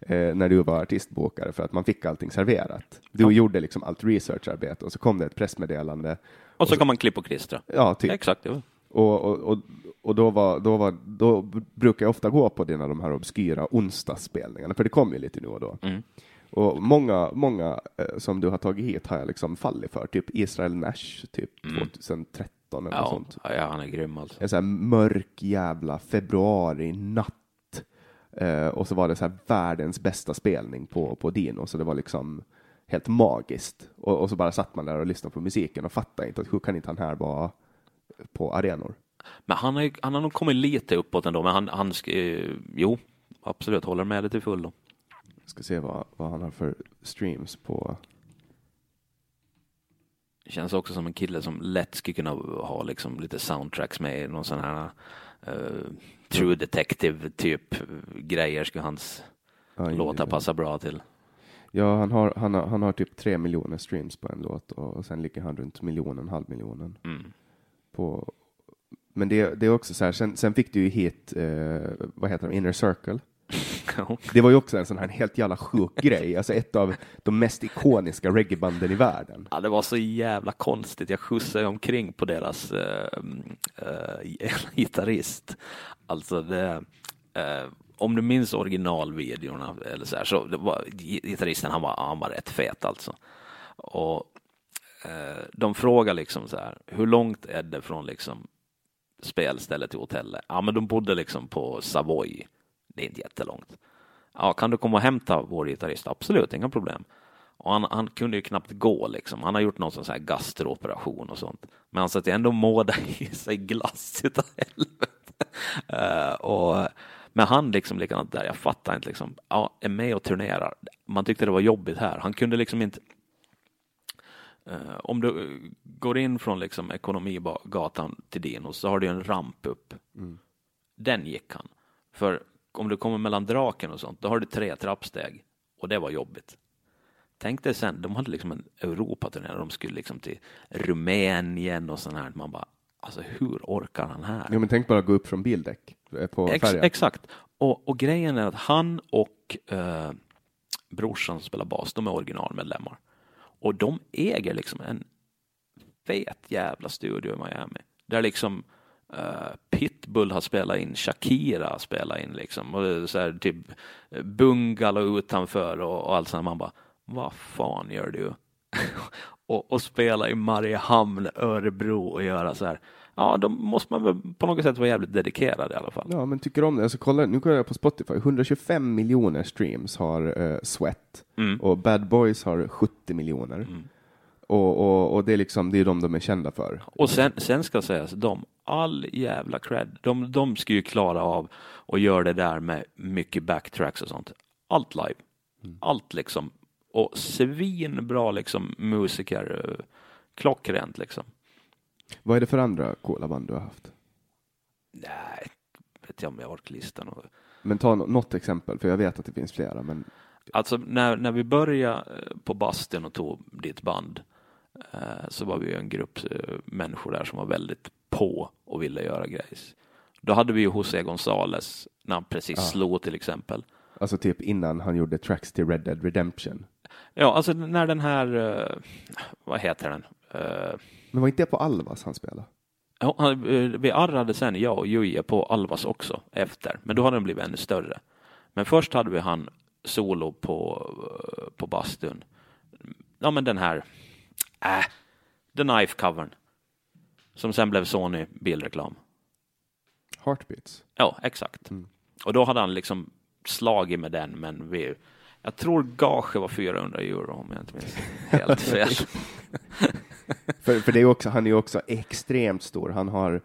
Speaker 1: eh, när du var artistbokare för att man fick allting serverat. Du ja. gjorde liksom allt researcharbete och så kom det ett pressmeddelande.
Speaker 2: Och, och så, så kan man klippa och klistra.
Speaker 1: Ja, typ.
Speaker 2: Exakt. Ja.
Speaker 1: Och, och, och, och, då, var, då, var, då brukar jag ofta gå på dina de här obskyra onsdagsspelningarna, för det kom ju lite nu och då. Mm. Och många, många eh, som du har tagit hit har jag liksom fallit för, typ Israel Nash, typ mm. 2013 eller
Speaker 2: ja,
Speaker 1: sånt.
Speaker 2: Ja, han är grym alltså.
Speaker 1: En sån här mörk jävla februari natt. Eh, och så var det så här världens bästa spelning på, på Dino, så det var liksom helt magiskt. Och, och så bara satt man där och lyssnade på musiken och fattade inte att hur kan inte han här vara på arenor?
Speaker 2: Men han har, han har nog kommit lite uppåt ändå, men han, han eh, jo, absolut, håller med dig till fullo.
Speaker 1: Ska se vad, vad han har för streams på.
Speaker 2: Känns också som en kille som lätt skulle kunna ha liksom lite soundtracks med någon sån här uh, True Detective typ grejer skulle hans ja, låtar passa bra till.
Speaker 1: Ja, han har, han, har, han har typ tre miljoner streams på en låt och sen ligger han runt miljonen, halv miljonen. Mm. På, men det, det är också så här, sen, sen fick du ju hit, eh, vad heter de, Inner Circle. Det var ju också en sån här helt jävla sjuk grej, alltså ett av de mest ikoniska reggaebanden i världen.
Speaker 2: Ja, det var så jävla konstigt. Jag skjutsade omkring på deras äh, äh, gitarrist. Alltså det, äh, om du minns originalvideorna eller så här, så var gitarristen, han var, han var rätt fet alltså. Och de frågar liksom så här, hur långt är det från liksom spelstället till hotellet? Ja, men de bodde liksom på Savoy det är inte jättelångt. Ja, kan du komma och hämta vår gitarrist? Absolut, inga problem. Och han, han kunde ju knappt gå liksom. Han har gjort någon sån här gastrooperation och sånt. Men han satt ju ändå måda i sig glass utav helvete. Uh, och, men han liksom likadant där, jag fattar inte liksom. Ja, är med och turnerar. Man tyckte det var jobbigt här. Han kunde liksom inte Uh, om du går in från liksom ekonomigatan till Dinos så har du en ramp upp. Mm. Den gick han. För om du kommer mellan draken och sånt, då har du tre trappsteg och det var jobbigt. Tänk dig sen, de hade liksom en Europaturné, de skulle liksom till Rumänien och sånt här. Man bara, alltså hur orkar han här?
Speaker 1: Jo, men tänk bara gå upp från bildäck eh, på Ex färjan.
Speaker 2: Exakt. Och, och, grejen är att han och eh, brorsan som spelar bas, de är originalmedlemmar. Och de äger liksom en fet jävla studio i Miami. Där liksom Pitbull har spelat in, Shakira har spelat in liksom. Och så här, typ Bungalow utanför och, och allt sånt. Man bara, vad fan gör du? och, och spela i Mariehamn, Örebro och göra så här. Ja, då måste man väl på något sätt vara jävligt dedikerad i alla fall.
Speaker 1: Ja, men tycker om det. Alltså, kolla, nu kollar jag på Spotify. 125 miljoner streams har uh, Sweat mm. och Bad Boys har 70 miljoner. Mm. Och, och, och, det är liksom, det är de de är kända för.
Speaker 2: Och sen, sen ska sägas, de, all jävla cred. De, de ska ju klara av att göra det där med mycket backtracks och sånt. Allt live. Mm. Allt liksom. Och svinbra liksom musiker. Eh, klockrent liksom.
Speaker 1: Vad är det för andra coola band du har haft?
Speaker 2: Nej, vet jag om jag orkar listan.
Speaker 1: Men ta något exempel, för jag vet att det finns flera. Men...
Speaker 2: Alltså när, när vi började eh, på Bastion och tog ditt band så var vi en grupp eh, människor där som var väldigt på och ville göra grejs. Då hade vi ju José Gonzales när han precis ja. slog till exempel.
Speaker 1: Alltså typ innan han gjorde tracks till Red Dead Redemption.
Speaker 2: Ja, alltså när den här, uh, vad heter den?
Speaker 1: Men var inte det på Alvas han spelade?
Speaker 2: Ja, vi arrade sen, jag och Juje, på Alvas också efter, men då hade den blivit ännu större. Men först hade vi han solo på, på bastun. Ja, men den här Äh, The Knife-covern. Som sen blev Sony bilreklam.
Speaker 1: Heartbeats?
Speaker 2: Ja, exakt. Mm. Och då hade han liksom slagit med den, men vi, jag tror gage var 400 euro om jag inte minns helt fel.
Speaker 1: för, för det är också, han är ju också extremt stor. Han har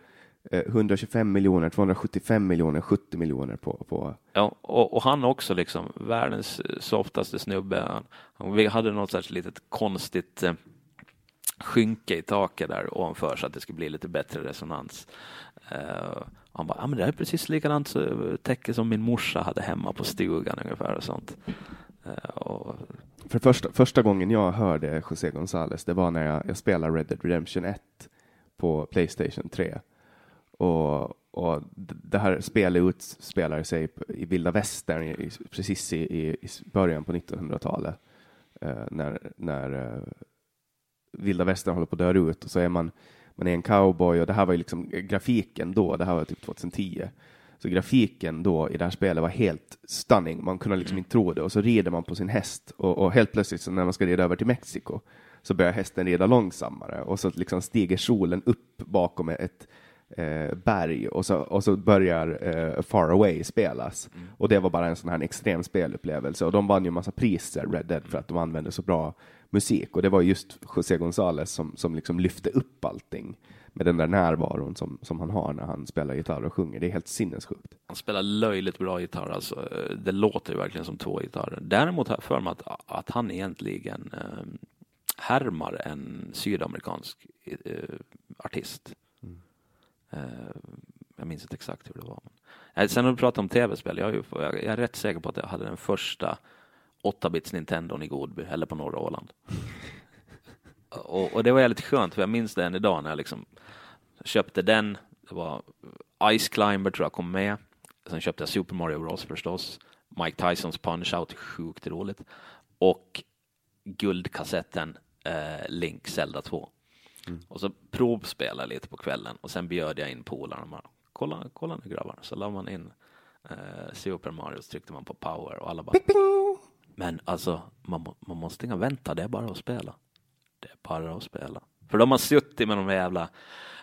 Speaker 1: 125 eh, miljoner, 275 miljoner, 70 miljoner på, på...
Speaker 2: Ja, och, och han också liksom världens softaste snubbe. Han, han, vi hade något sorts litet konstigt eh, skynke i taket där ovanför så att det skulle bli lite bättre resonans. Uh, han bara, ja men det är precis likadant eh, täcke som min morsa hade hemma på stugan ungefär och sånt. Uh, och...
Speaker 1: För första, första gången jag hörde José González, det var när jag, jag spelade Red Dead Redemption 1 på Playstation 3. Och, och det här spelet utspelar sig i vilda västern i, precis i, i, början på 1900-talet. Uh, när när uh, vilda västern håller på att dö ut och så är man, man är en cowboy och det här var ju liksom grafiken då, det här var typ 2010. Så grafiken då i det här spelet var helt stunning. Man kunde liksom inte tro det. Och så rider man på sin häst och, och helt plötsligt så när man ska rida över till Mexiko så börjar hästen rida långsammare och så liksom stiger solen upp bakom ett eh, berg och så, och så börjar eh, Far Away spelas. Mm. Och det var bara en sån här extrem spelupplevelse och de vann ju massa priser, Red Dead, för att de använde så bra musik och det var just José González som, som liksom lyfte upp allting med den där närvaron som, som han har när han spelar gitarr och sjunger. Det är helt sinnessjukt.
Speaker 2: Han spelar löjligt bra gitarr, alltså. Det låter ju verkligen som två gitarrer. Däremot har jag för mig att, att han egentligen eh, härmar en sydamerikansk eh, artist. Mm. Eh, jag minns inte exakt hur det var. Sen har du pratat om tv-spel. Jag, jag, är rätt säker på att jag hade den första 8-bits Nintendon i Godby eller på norra Åland. och, och, det var jävligt skönt för jag minns det än idag när jag liksom köpte den. Det var Ice Climber tror jag kom med. Sen köpte jag Super Mario Bros förstås. Mike Tysons Punch Out, sjukt roligt. Och guldkassetten eh, Link Zelda 2. Mm. Och så provspelade lite på kvällen och sen bjöd jag in polarna. Kolla, kolla nu grabbar. Så la man in eh, Super Mario så tryckte man på power och alla bara men alltså, man, man måste inte vänta, det är bara att spela. Det är bara att spela. För de har suttit med de jävla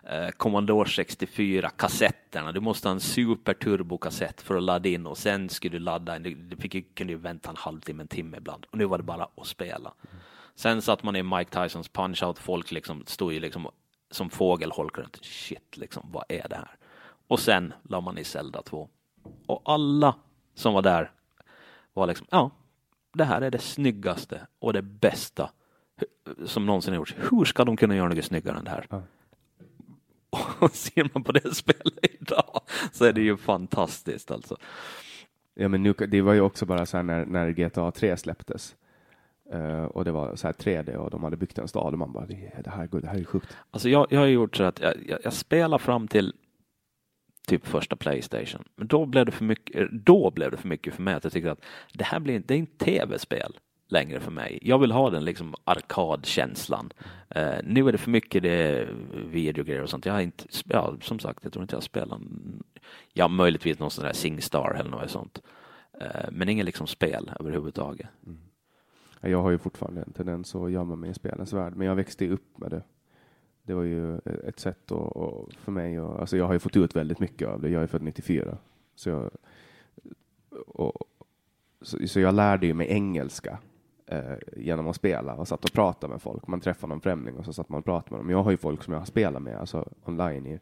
Speaker 2: eh, Commodore 64 kassetterna. Du måste ha en super turbo kassett för att ladda in och sen skulle du ladda. Du, du fick, kunde ju vänta en halvtimme, en timme ibland. Och nu var det bara att spela. Sen satt man i Mike Tysons punch-out. Folk liksom stod ju liksom som fågelholk runt. Shit, liksom, vad är det här? Och sen la man i Zelda 2. Och alla som var där var liksom, ja, det här är det snyggaste och det bästa som någonsin har gjorts. Hur ska de kunna göra något snyggare än det här? Ja. Och ser man på det spelet idag så är det ju fantastiskt alltså.
Speaker 1: Ja, men nu, det var ju också bara så här när, när GTA 3 släpptes. Uh, och det var så här 3D och de hade byggt en stad och man bara, det, det här, det här är sjukt.
Speaker 2: Alltså jag, jag har gjort så att jag, jag, jag spelar fram till typ första Playstation. Men då blev det för mycket, eh, då blev det för mycket för mig att jag tyckte att det här blir det är inte tv-spel längre för mig. Jag vill ha den liksom arkadkänslan. Uh, nu är det för mycket det videogrejer och sånt. Jag har inte, ja, som sagt, jag tror inte jag spelar, ja möjligtvis någon sån där Singstar eller något sånt. Uh, men inget liksom spel överhuvudtaget. Mm.
Speaker 1: Jag har ju fortfarande en tendens att gömma mig i spelens värld, men jag växte upp med det det var ju ett sätt att, att för mig och, alltså jag har ju fått ut väldigt mycket av det. Jag är född 94. Så jag, och, så, så jag lärde ju mig engelska eh, genom att spela och satt och pratade med folk. Man träffade någon främling och så satt man och pratade med dem. Jag har ju folk som jag har spelat med alltså online i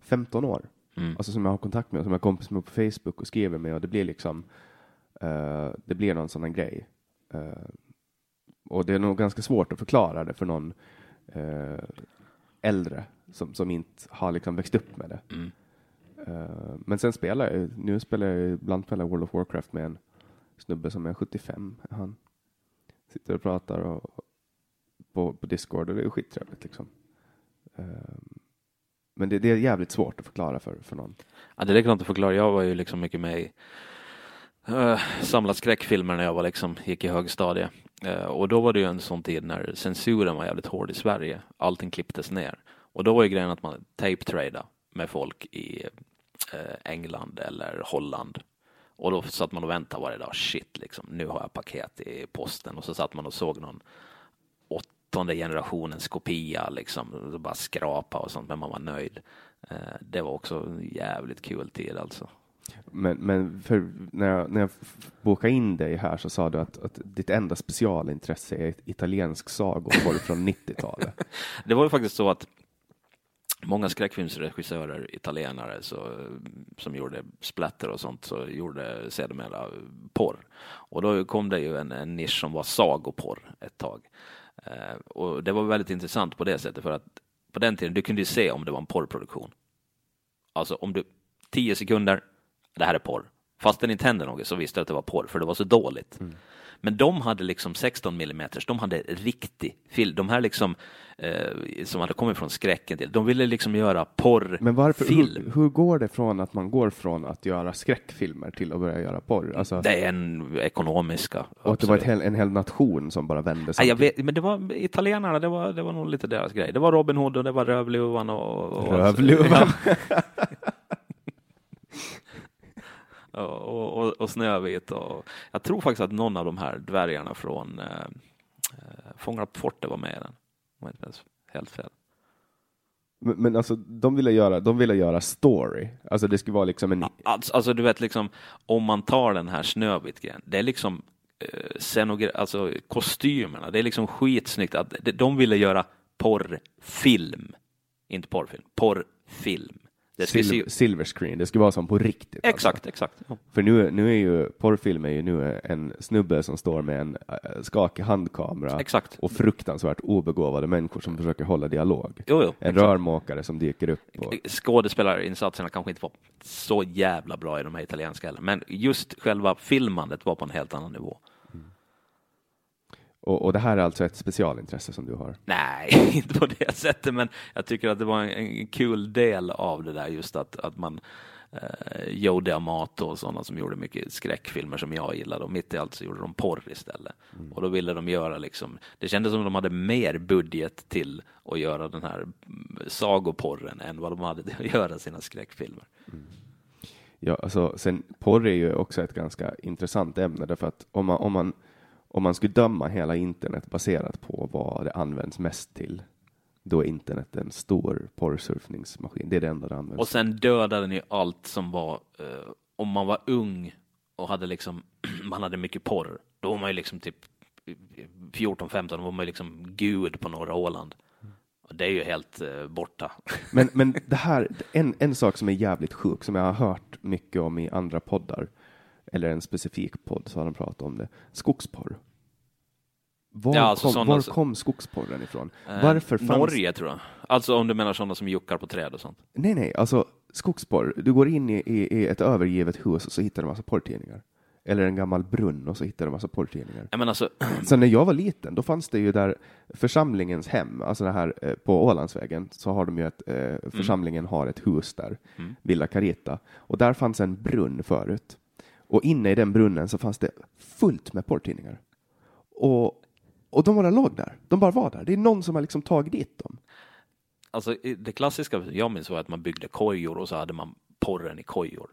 Speaker 1: 15 år. Mm. Alltså som jag har kontakt med, som jag har kompis med på Facebook och skriver med och det blir liksom uh, det blir någon sån här grej. Uh, och det är nog ganska svårt att förklara det för någon uh, äldre som, som inte har liksom växt upp med det. Mm. Uh, men sen spelar jag nu spelar jag ibland spelar World of Warcraft med en snubbe som är 75. Han sitter och pratar och, på, på Discord och det är skittrevligt liksom. Uh, men det, det, är jävligt svårt att förklara för, för någon.
Speaker 2: Ja, det är likadant att förklara. Jag var ju liksom mycket med i uh, samlat skräckfilmer när jag var liksom, gick i högstadiet. Eh, och då var det ju en sån tid när censuren var jävligt hård i Sverige. Allting klipptes ner. Och då var ju grejen att man tape-trada med folk i eh, England eller Holland. Och då satt man och väntade varje dag. Shit, liksom, nu har jag paket i posten. Och så satt man och såg någon åttonde generationens kopia, liksom, bara skrapa och sånt, men man var nöjd. Eh, det var också en jävligt kul tid alltså.
Speaker 1: Men, men när, jag, när jag bokade in dig här så sa du att, att ditt enda specialintresse är italiensk sagoporr från 90-talet.
Speaker 2: Det var ju faktiskt så att många skräckfilmsregissörer, italienare, så, som gjorde splatter och sånt, så gjorde sedermera porr. Och då kom det ju en, en nisch som var sagoporr ett tag. Eh, och det var väldigt intressant på det sättet för att på den tiden du kunde ju se om det var en porrproduktion. Alltså om du, tio sekunder, det här är porr. Fast den inte hände något så visste jag att det var porr för det var så dåligt.
Speaker 1: Mm.
Speaker 2: Men de hade liksom 16 mm, de hade riktig film. De här liksom eh, som hade kommit från skräcken till, de ville liksom göra porrfilm.
Speaker 1: Men varför, hur, hur går det från att man går från att göra skräckfilmer till att börja göra porr? Alltså,
Speaker 2: Det är en ekonomiska.
Speaker 1: och att det var
Speaker 2: absolut.
Speaker 1: hel, en hel nation som bara vände
Speaker 2: Ja, jag vet, men det var italienarna, det var, det var nog lite deras grej. Det var Robin Hood och det var Rövluvan och... och
Speaker 1: Rövluvan.
Speaker 2: Ja, och, och, och Snövit och jag tror faktiskt att någon av de här dvärgarna från eh, eh, Fångar på fortet var med i den. Om jag inte minns helt fel.
Speaker 1: Men, men alltså, de ville, göra, de ville göra story. Alltså det skulle vara liksom en...
Speaker 2: Alltså, alltså du vet liksom om man tar den här Snövit-grejen, det är liksom eh, scenogra- alltså kostymerna, det är liksom skitsnyggt att de- de ville göra porrfilm, inte porrfilm, porrfilm. Det
Speaker 1: Sil- silver screen, det skulle vara som på riktigt. alltså.
Speaker 2: exakt, exakt. Ja.
Speaker 1: För nu, nu är ju porrfilm är ju nu en snubbe som står med en äh, skakig handkamera
Speaker 2: Exakt.
Speaker 1: och fruktansvärt obegåvade människor som försöker hålla dialog.
Speaker 2: Jo, jo,
Speaker 1: En
Speaker 2: exakt.
Speaker 1: rörmakare som dyker upp. Och,
Speaker 2: Skådespelarinsatserna kanske inte var så jävla bra i de här italienska heller, men just själva filmandet var på en helt annan nivå.
Speaker 1: Och, och det här är alltså ett specialintresse som du har.
Speaker 2: Nej, inte på det sättet, men jag tycker att det var en, en kul del av det där, just att, att man eh, Joe D'Amato och sådana som gjorde mycket skräckfilmer som jag gillade och mitt i allt så gjorde de porr istället. Och då ville de göra liksom, det kändes som de hade mer budget till att göra den här mm, sagoporren än vad de hade till att göra sina skräckfilmer.
Speaker 1: Ja, alltså, sen, porr är ju också ett ganska intressant ämne därför att om man, om man, om man skulle döma hela internet baserat på vad det används mest till, då är internet en stor porrsurfningsmaskin. Det är det enda det används
Speaker 2: Och sen dödade ni allt som var, eh, om man var ung och hade liksom, man hade mycket porr, då var man ju liksom typ 14-15, då var man ju liksom gud på norra Åland. Och det är ju helt eh, borta.
Speaker 1: Men, men det här, en, en sak som är jävligt sjuk, som jag har hört mycket om i andra poddar, eller en specifik podd så har de pratat om det, skogsporr. Var,
Speaker 2: Ja, alltså
Speaker 1: kom,
Speaker 2: sådana
Speaker 1: var kom skogsporren ifrån?
Speaker 2: Eh,
Speaker 1: Varför fanns...
Speaker 2: Norge tror jag. Alltså om du menar sådana som juckar på träd och sånt.
Speaker 1: Nej, nej, alltså skogsporr. Du går in i, i, i ett övergivet hus och så hittar du massa porrtidningar. Eller en gammal brunn och så hittar du massa porrtidningar.
Speaker 2: Jag menar alltså,
Speaker 1: Så när jag var liten, då fanns det ju där församlingens hem, alltså det här eh, på Ålandsvägen, så har de ju ett, eh, församlingen har ett hus där,
Speaker 2: Mm.
Speaker 1: Villa Carita, och där fanns en brunn förut. Och inne i den brunnen så fanns det fullt med porrtidningar. Och, och de bara låg där, de bara var där. Det är någon som har liksom tagit dit dem.
Speaker 2: alltså det klassiska jag minns var att man byggde kojor och så hade man porren i kojor.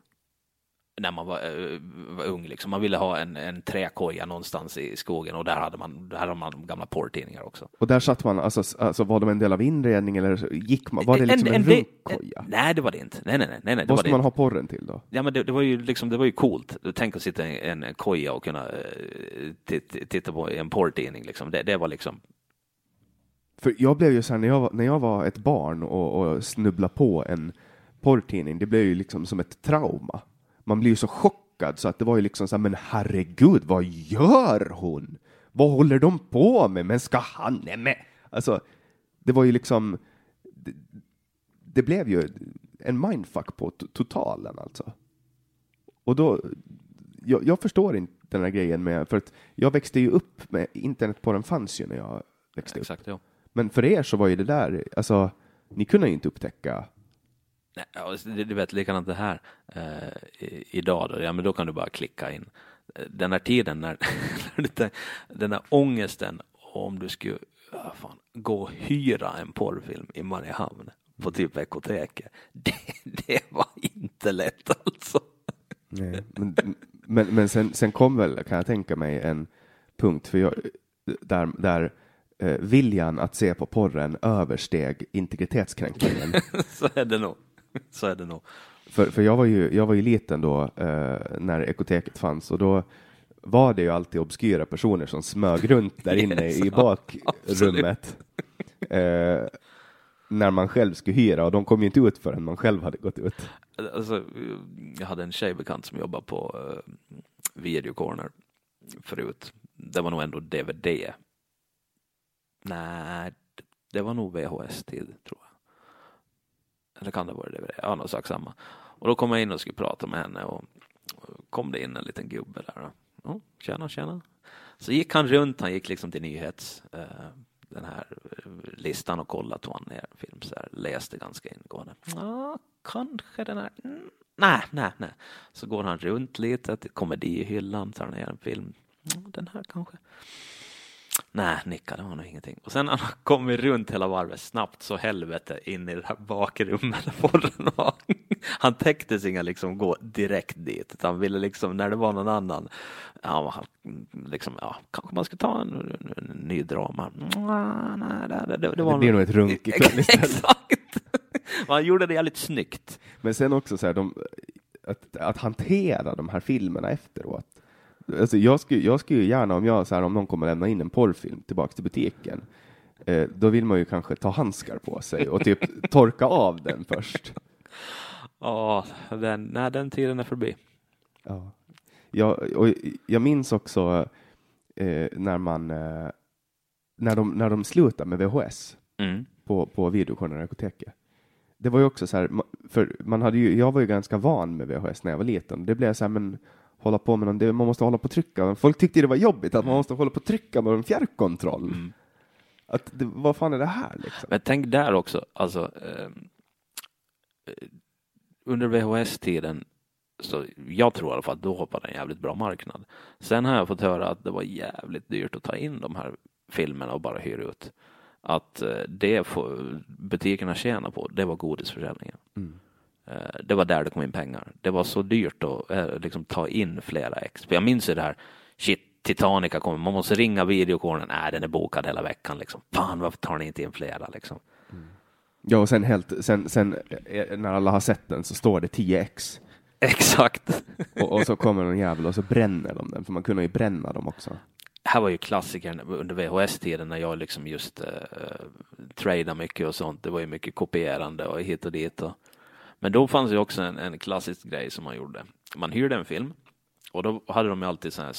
Speaker 2: När man var, eh, var ung liksom. Man ville ha en, en träkoja någonstans i skogen och där hade man, där hade man gamla porrtidningar också.
Speaker 1: Och där satt man, alltså, alltså var de en del av inredningen eller gick man, var det liksom en,
Speaker 2: del-
Speaker 1: runkkoja?
Speaker 2: Nej, det var det inte. Nej, nej, nej, nej, det
Speaker 1: Vad ska man ha porren till då?
Speaker 2: Ja, men det, det var ju liksom, det var ju coolt. Tänk att sitta i en, en koja och kunna eh, titta, på en porrtidning liksom. Det, det var liksom,
Speaker 1: För jag blev ju så här, när jag, när jag var ett barn och, och snubblade på en porrtidning, det blev ju liksom som ett trauma. Man blir ju så chockad så att det var ju liksom så här, men herregud, vad gör hon? Vad håller de på med? Men ska han? Nej, men alltså, det var ju liksom, det, det blev ju en mindfuck på totalen alltså. Och då, jag, jag förstår inte den här grejen med, för att jag växte ju upp med, internetporren fanns ju när jag växte upp.
Speaker 2: exakt, ja.
Speaker 1: Men för er så var ju det där, alltså, ni kunde ju inte upptäcka.
Speaker 2: Nej, du vet, likadant det här eh, idag, då, ja, men då kan du bara klicka in. Eh, Den här tiden när, den här ångesten om du skulle ja, fan, gå och hyra en porrfilm i Mariehamn på typ Veckoteket. Det, det var inte lätt alltså.
Speaker 1: Nej. Men, men, men sen, sen kom väl, kan jag tänka mig, en punkt för jag, där, där eh, viljan att se på porren översteg integritetskränkningen.
Speaker 2: Så är det nog. Så är det nog.
Speaker 1: för för jag, var ju, jag var ju liten då eh, när ekoteket fanns och då var det ju alltid obskyra personer som smög runt där inne
Speaker 2: Yes,
Speaker 1: i bakrummet. Eh, när man själv skulle hyra och de kom ju inte ut förrän man själv hade gått ut.
Speaker 2: Alltså, jag hade en tjejbekant som jobbade på uh, Video Corner förut. Det var nog ändå DVD. Nej, det var nog VHS-tid tror jag. Eller kan det vara det? Ja, någon sak samma. Och då kom jag in och skulle prata med henne och kom det in en liten gubbe där. Ja, Oh, tjena, tjena. Så gick han runt, han gick liksom till nyhets, eh, den här eh, listan och kollade, tog han ner en film så här, läste ganska ingående. Ja, kanske den här. Mm, nej, nej, nej. Så går han runt lite till komedihyllan, tar ner en film. Mm, den här kanske. Nej, nickade var nog ingenting. Och sen när han kommit runt hela varvet snabbt så helvete in i det här bakrummet Han täckte sig inga liksom gå direkt dit, utan han ville liksom när det var någon annan, ja, han, liksom, ja kanske man ska ta en, en, en ny drama.
Speaker 1: Nej, det, det, det, var det blir nog ett runk ikväll.
Speaker 2: Exakt! han gjorde det jävligt snyggt.
Speaker 1: Men sen också så här, de, att, att hantera de här filmerna efteråt. Alltså jag skulle, jag skulle gärna, om, jag, så här, om någon kommer lämna in en porrfilm tillbaka till butiken, eh, då vill man ju kanske ta handskar på sig och typ torka av den först.
Speaker 2: Ja, den, nej, den tiden är förbi.
Speaker 1: Ja. Jag, och jag minns också eh, när man eh, när, de, när de slutade med VHS mm. på, på videojournalakoteket. Det var ju också så här, för man hade ju, jag var ju ganska van med VHS när jag var liten. Det blev så här, men hålla på med någon, man måste hålla på och trycka. Folk tyckte det var jobbigt att man måste hålla på och trycka med en fjärrkontroll. Mm. Att, det, vad fan är det här liksom?
Speaker 2: Men tänk där också, alltså eh, under VHS-tiden så jag tror i alla fall att då hoppade en jävligt bra marknad. Sen har jag fått höra att det var jävligt dyrt att ta in de här filmerna och bara hyra ut. Att eh, det får butikerna tjäna på, det var godisförsäljningen. Mm. Eh, det var där det kom in pengar. Det var så dyrt att eh, liksom, ta in flera ex. För jag minns ju det här, shit, Titanica kommer, man måste ringa videokornen, nej den är bokad hela veckan liksom. Fan varför tar ni inte in flera liksom? Mm.
Speaker 1: Ja, och sen, helt, sen, sen eh, när alla har sett den så står det 10x.
Speaker 2: Exakt.
Speaker 1: och, och, så kommer någon jävel och så bränner de den, för man kunde ju bränna dem också.
Speaker 2: Här var ju klassikern under VHS-tiden när jag liksom just uh, tradade mycket och sånt. Det var ju mycket kopierande och hit och dit. Och, men då fanns ju också en, en klassisk grej som man gjorde. Man hyrde en film och då hade de alltid såna här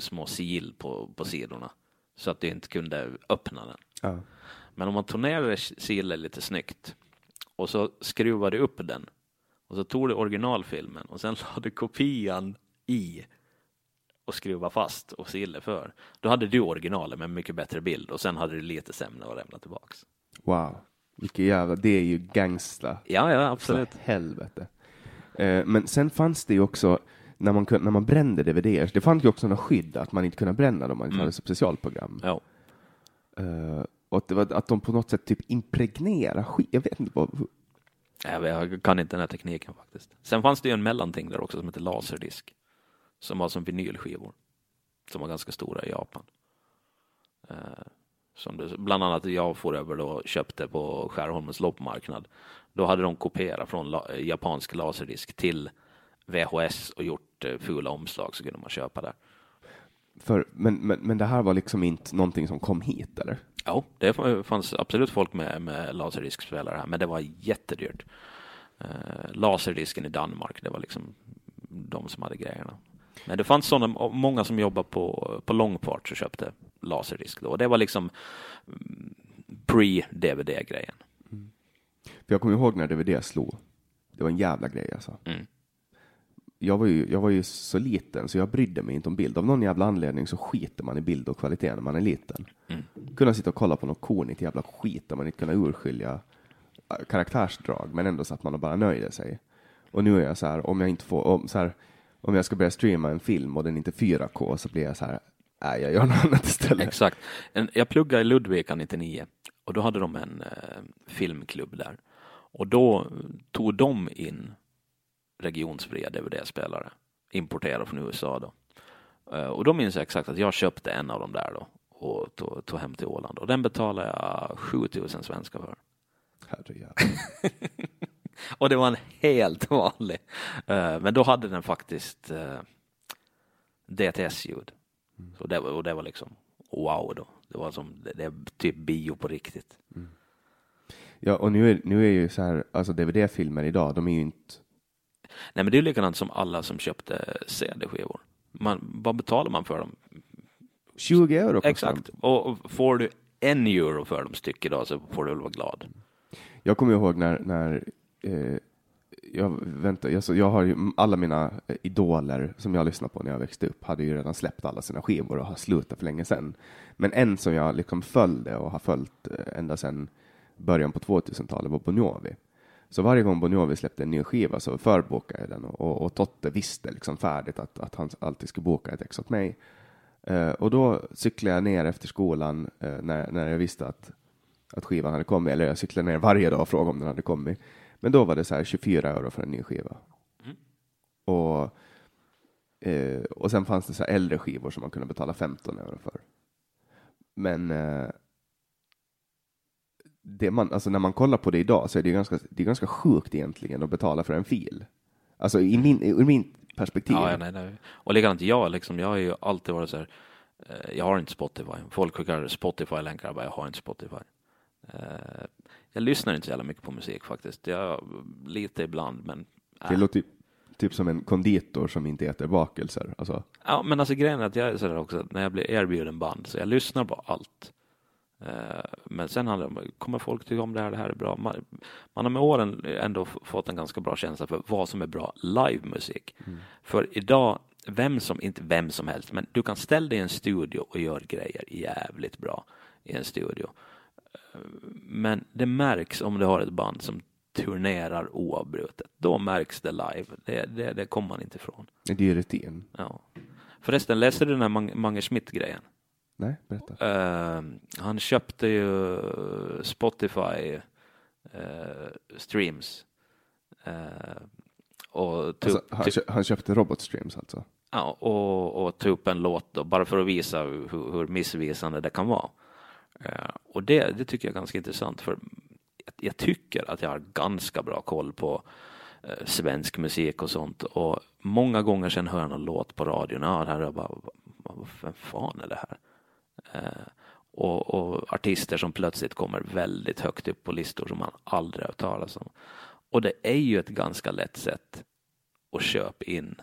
Speaker 2: små sil på, på sidorna så att du inte kunde öppna den. Ja. Men om man tog ner silet lite snyggt och så skruvade upp den och så tog du originalfilmen och sen lade kopian i och skruva fast och sille för. Då hade du originalet med mycket bättre bild och sen hade du lite sämre att lämna tillbaks.
Speaker 1: Wow. Vilket jävla, det är ju gangsta.
Speaker 2: Ja, ja, absolut.
Speaker 1: Så helvete. Eh, men sen fanns det ju också, när man, när man brände DVDer, det fanns ju också något skydd att man inte kunde bränna dem man inte mm. hade specialprogram. Ja. Eh, och att, det var, att de på något sätt typ impregnerar skit. Jag vet inte vad.
Speaker 2: Jag kan inte den här tekniken faktiskt. Sen fanns det ju en mellanting där också som heter laserdisk. Som var som vinylskivor. Som var ganska stora i Japan. Uh, som det, bland annat jag får över då köpte på Skärholmens loppmarknad. Då hade de kopierat från la, japansk laserdisk till VHS och gjort eh, fula omslag så kunde man köpa där.
Speaker 1: För, men, men, men det här var liksom inte någonting som kom hit eller?
Speaker 2: Ja, det fanns absolut folk med, med laserdiskspelare här, men det var jättedyrt. Eh, laserdisken i Danmark, det var liksom de som hade grejerna. Men det fanns sådana, många som jobbade på, på Longpart som köpte laserdisk då. Det var liksom mm, pre-DVD-grejen. Mm.
Speaker 1: jag kommer ihåg när DVD slog. Det var en jävla grej alltså. Mm. Jag, var ju, jag var ju så liten så jag brydde mig inte om bild. Av någon jävla anledning så skiter man i bild och kvalitet när man är liten. Mm. Kunna sitta och kolla på något konigt jävla skit där man inte kunde urskilja äh, karaktärsdrag men ändå så att man bara nöjde sig. Och nu är jag så här, om jag inte får, om, så här, om jag ska börja streama en film och den inte är 4K så blir jag så här, nej, jag gör något annat istället.
Speaker 2: Exakt. Jag pluggade i Ludvika 99 och då hade de en eh, filmklubb där. Och då tog de in regionsfria DVD-spelare, importerade från USA då. Eh, och då minns jag exakt att jag köpte en av dem där då och tog, tog hem till Åland och den betalade jag 7000 svenska för.
Speaker 1: Herrejävlar.
Speaker 2: och det var en helt vanlig. Uh, men då hade den faktiskt eh, DTS-ljud. Mm. Så det, och det var liksom wow då. Det var som det, det är typ bio på riktigt. Mm.
Speaker 1: Ja, och nu är, nu är ju så här, alltså DVD-filmer idag, de är ju inte...
Speaker 2: Nej, men det är likadant som alla som köpte CD-skivor. Man, vad betalar man för dem?
Speaker 1: 20 euro
Speaker 2: Exakt. Och får du en euro för dem styck idag så får du väl vara glad.
Speaker 1: Jag kommer ihåg när, när eh, jag, vänta, jag, så, jag har ju alla mina eh, idoler som jag lyssnade på när jag växte upp hade ju redan släppt alla sina skivor och har slutat för länge sedan. Men en som jag liksom följde och har följt eh, ända sedan början på 2000-talet var Bon Jovi. Så varje gång Bon Jovi släppte en ny skiva så förbokade jag den och, och, och Totte visste liksom färdigt att, att han alltid skulle boka ett ex åt mig. Uh, och då cyklade jag ner efter skolan uh, när, när jag visste att, att skivan hade kommit, eller jag cyklade ner varje dag och frågade om den hade kommit. Men då var det så här 24 euro för en ny skiva. Mm. Och, uh, och sen fanns det så här äldre skivor som man kunde betala 15 euro för. Men det man, alltså när man kollar på det idag så är det ganska, det är ganska sjukt egentligen att betala för en fil. Alltså i min, ur min perspektiv.
Speaker 2: Ja, nej, nej. Och likadant jag, liksom, jag har ju alltid varit så här, eh, jag har inte Spotify. Folk skickar Spotify-länkar, jag har inte Spotify. Eh, jag lyssnar inte så jävla mycket på musik faktiskt. Jag, lite ibland, men.
Speaker 1: Äh. Det låter typ som en konditor som inte äter bakelser. Alltså.
Speaker 2: Ja, men alltså grejen är att jag är sådär också, när jag blir erbjuden band, så jag lyssnar på allt. Eh, men sen handlar det om, kommer folk tycka om det här, det här är bra? Man, man har med åren ändå fått en ganska bra känsla för vad som är bra livemusik. Mm. För idag, vem som, inte vem som helst, men du kan ställa dig i en studio och göra grejer jävligt bra i en studio. Men det märks om du har ett band som turnerar oavbrutet. Då märks det live. Det, det, det kommer man inte ifrån.
Speaker 1: Det är rutin.
Speaker 2: Ja. Förresten, läste du den här Mange Schmidt-grejen?
Speaker 1: Nej, berätta.
Speaker 2: Uh, han köpte ju Spotify uh, streams. Uh, och
Speaker 1: tog, alltså, han, köpte, han köpte Robot Streams alltså?
Speaker 2: Ja, och, och tog upp en låt då, bara för att visa hur, hur missvisande det kan vara. Eh, och det, det tycker jag är ganska intressant, för jag, jag tycker att jag har ganska bra koll på eh, svensk musik och sånt. Och många gånger sen hör jag någon låt på radion, och här jag bara, vem fan är det här? Eh, och, och, artister som plötsligt kommer väldigt högt upp på listor som man aldrig har hört talas om. Och det är ju ett ganska lätt sätt att köpa in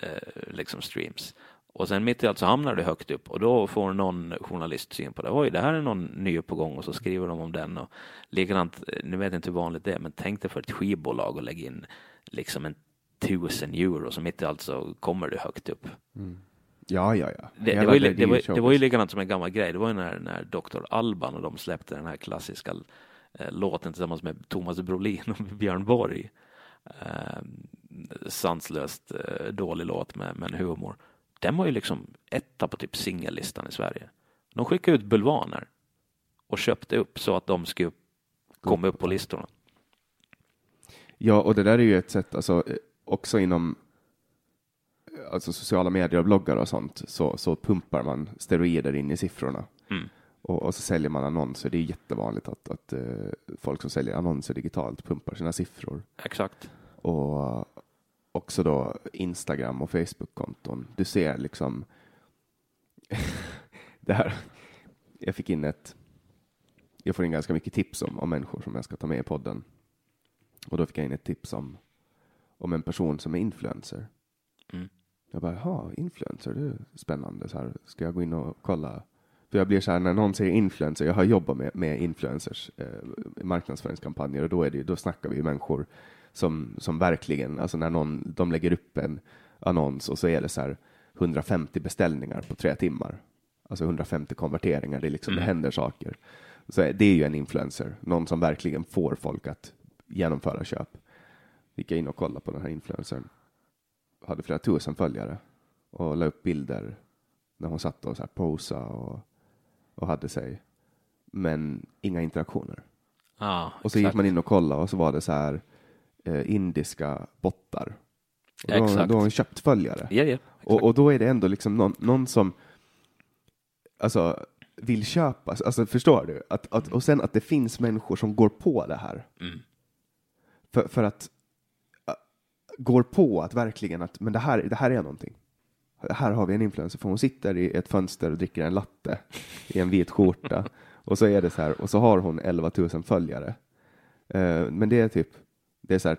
Speaker 2: eh, liksom streams. Och sen mitt i allt så hamnar det högt upp och då får någon journalist syn på det. Oj, det här är någon ny på gång och så skriver de om den. Och likadant, eh, nu vet jag inte hur vanligt det är, men tänk dig för ett skivbolag att lägga in liksom en tusen euro så mitt i allt så kommer det högt upp.
Speaker 1: Mm. Ja, ja, ja.
Speaker 2: Det, det, var, ju, det, var, det var ju likadant som en gammal grej. Det var ju när, när Dr. Alban och de släppte den här klassiska eh, låten tillsammans med Thomas Brolin och Björn Borg. Eh, sanslöst eh, dålig låt med, med en humor. Den var ju liksom etta på typ singellistan i Sverige. De skickade ut bulvaner och köpte upp så att de skulle komma upp på listorna.
Speaker 1: Ja, och det där är ju ett sätt, alltså eh, också inom alltså sociala medier och bloggar och sånt så, så pumpar man steroider in i siffrorna. Mm. Och, och, så säljer man annonser. Det är jättevanligt att, att uh, folk som säljer annonser digitalt pumpar sina siffror.
Speaker 2: Exakt.
Speaker 1: Och också då Instagram och Facebook-konton. Du ser liksom det här. Jag fick in ett. Jag får in ganska mycket tips om, om människor som jag ska ta med i podden. Och då fick jag in ett tips om, om en person som är influencer. Mm. Jag bara, jaha, influencer, det är spännande. Så här, ska jag gå in och kolla? För jag blir så här, när någon säger influencer, jag har jobbat med, med influencers, eh, marknadsföringskampanjer, och då, är det, då snackar vi människor som, som verkligen, alltså när någon, de lägger upp en annons och så är det så här 150 beställningar på tre timmar. Alltså 150 konverteringar, det, är liksom, mm. det händer saker. Så det är ju en influencer, någon som verkligen får folk att genomföra köp. Gick jag in och kollade på den här influencern hade flera tusen följare och la upp bilder när hon satt och så här posa och, och hade sig. Men inga interaktioner.
Speaker 2: Ah,
Speaker 1: och så exakt. gick man in och kollade och så var det så här eh, indiska bottar. Och då, exakt. då har hon köpt följare.
Speaker 2: Ja, ja,
Speaker 1: och, och, då är det ändå liksom någon, någon som alltså, vill köpa. Alltså, förstår du? Att, att, och sen att det finns människor som går på det här. Mm. För, för att går på att verkligen att men det här, det här är någonting. Här har vi en influencer, för hon sitter i ett fönster och dricker en latte i en vit skjorta och så är det så här och så har hon 11 000 följare. Uh, men det är typ det är så här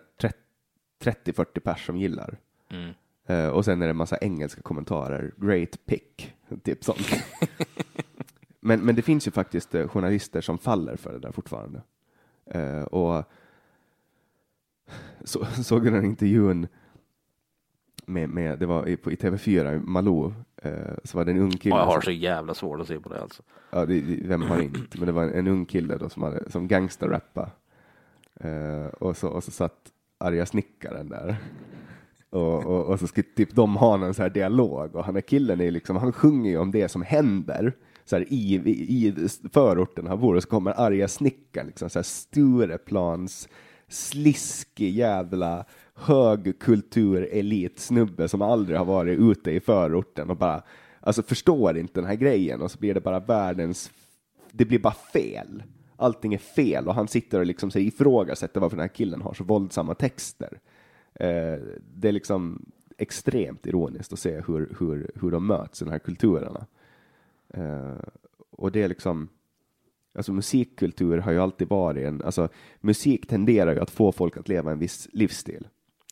Speaker 1: 30-40 pers som gillar. Mm. Uh, och sen är det en massa engelska kommentarer. Great pick, typ sånt. Men, men det finns ju faktiskt eh, journalister som faller för det där fortfarande. Eh, och så, såg du den intervjun med, med, det var i, på, i TV4, Malou, så var det en ung kille.
Speaker 2: Ja, jag har så jävla svårt att se på det alltså.
Speaker 1: Ja, det, det- vem har inte? Men det var en, en ung kille då som, hade, som gangsterrappa. Eh, och, så, och så satt arga snickaren där. Och, och, och så ska typ de ha någon så här dialog och han är killen är liksom, han sjunger ju om det som händer så här, i, i, i förorten han bor och så kommer arga snickaren, liksom så här Stureplans sliskig jävla högkulturelit snubbe som aldrig har varit ute i förorten och bara alltså förstår inte den här grejen och så blir det bara världens det blir bara fel. Allting är fel och han sitter och liksom så ifrågasätter varför den här killen har så våldsamma texter. Eh, det är liksom extremt ironiskt att se hur, hur, hur de möts i de här kulturerna. Eh, och det är liksom, alltså musikkultur har ju alltid varit en, alltså musik tenderar ju att få folk att leva en viss livsstil.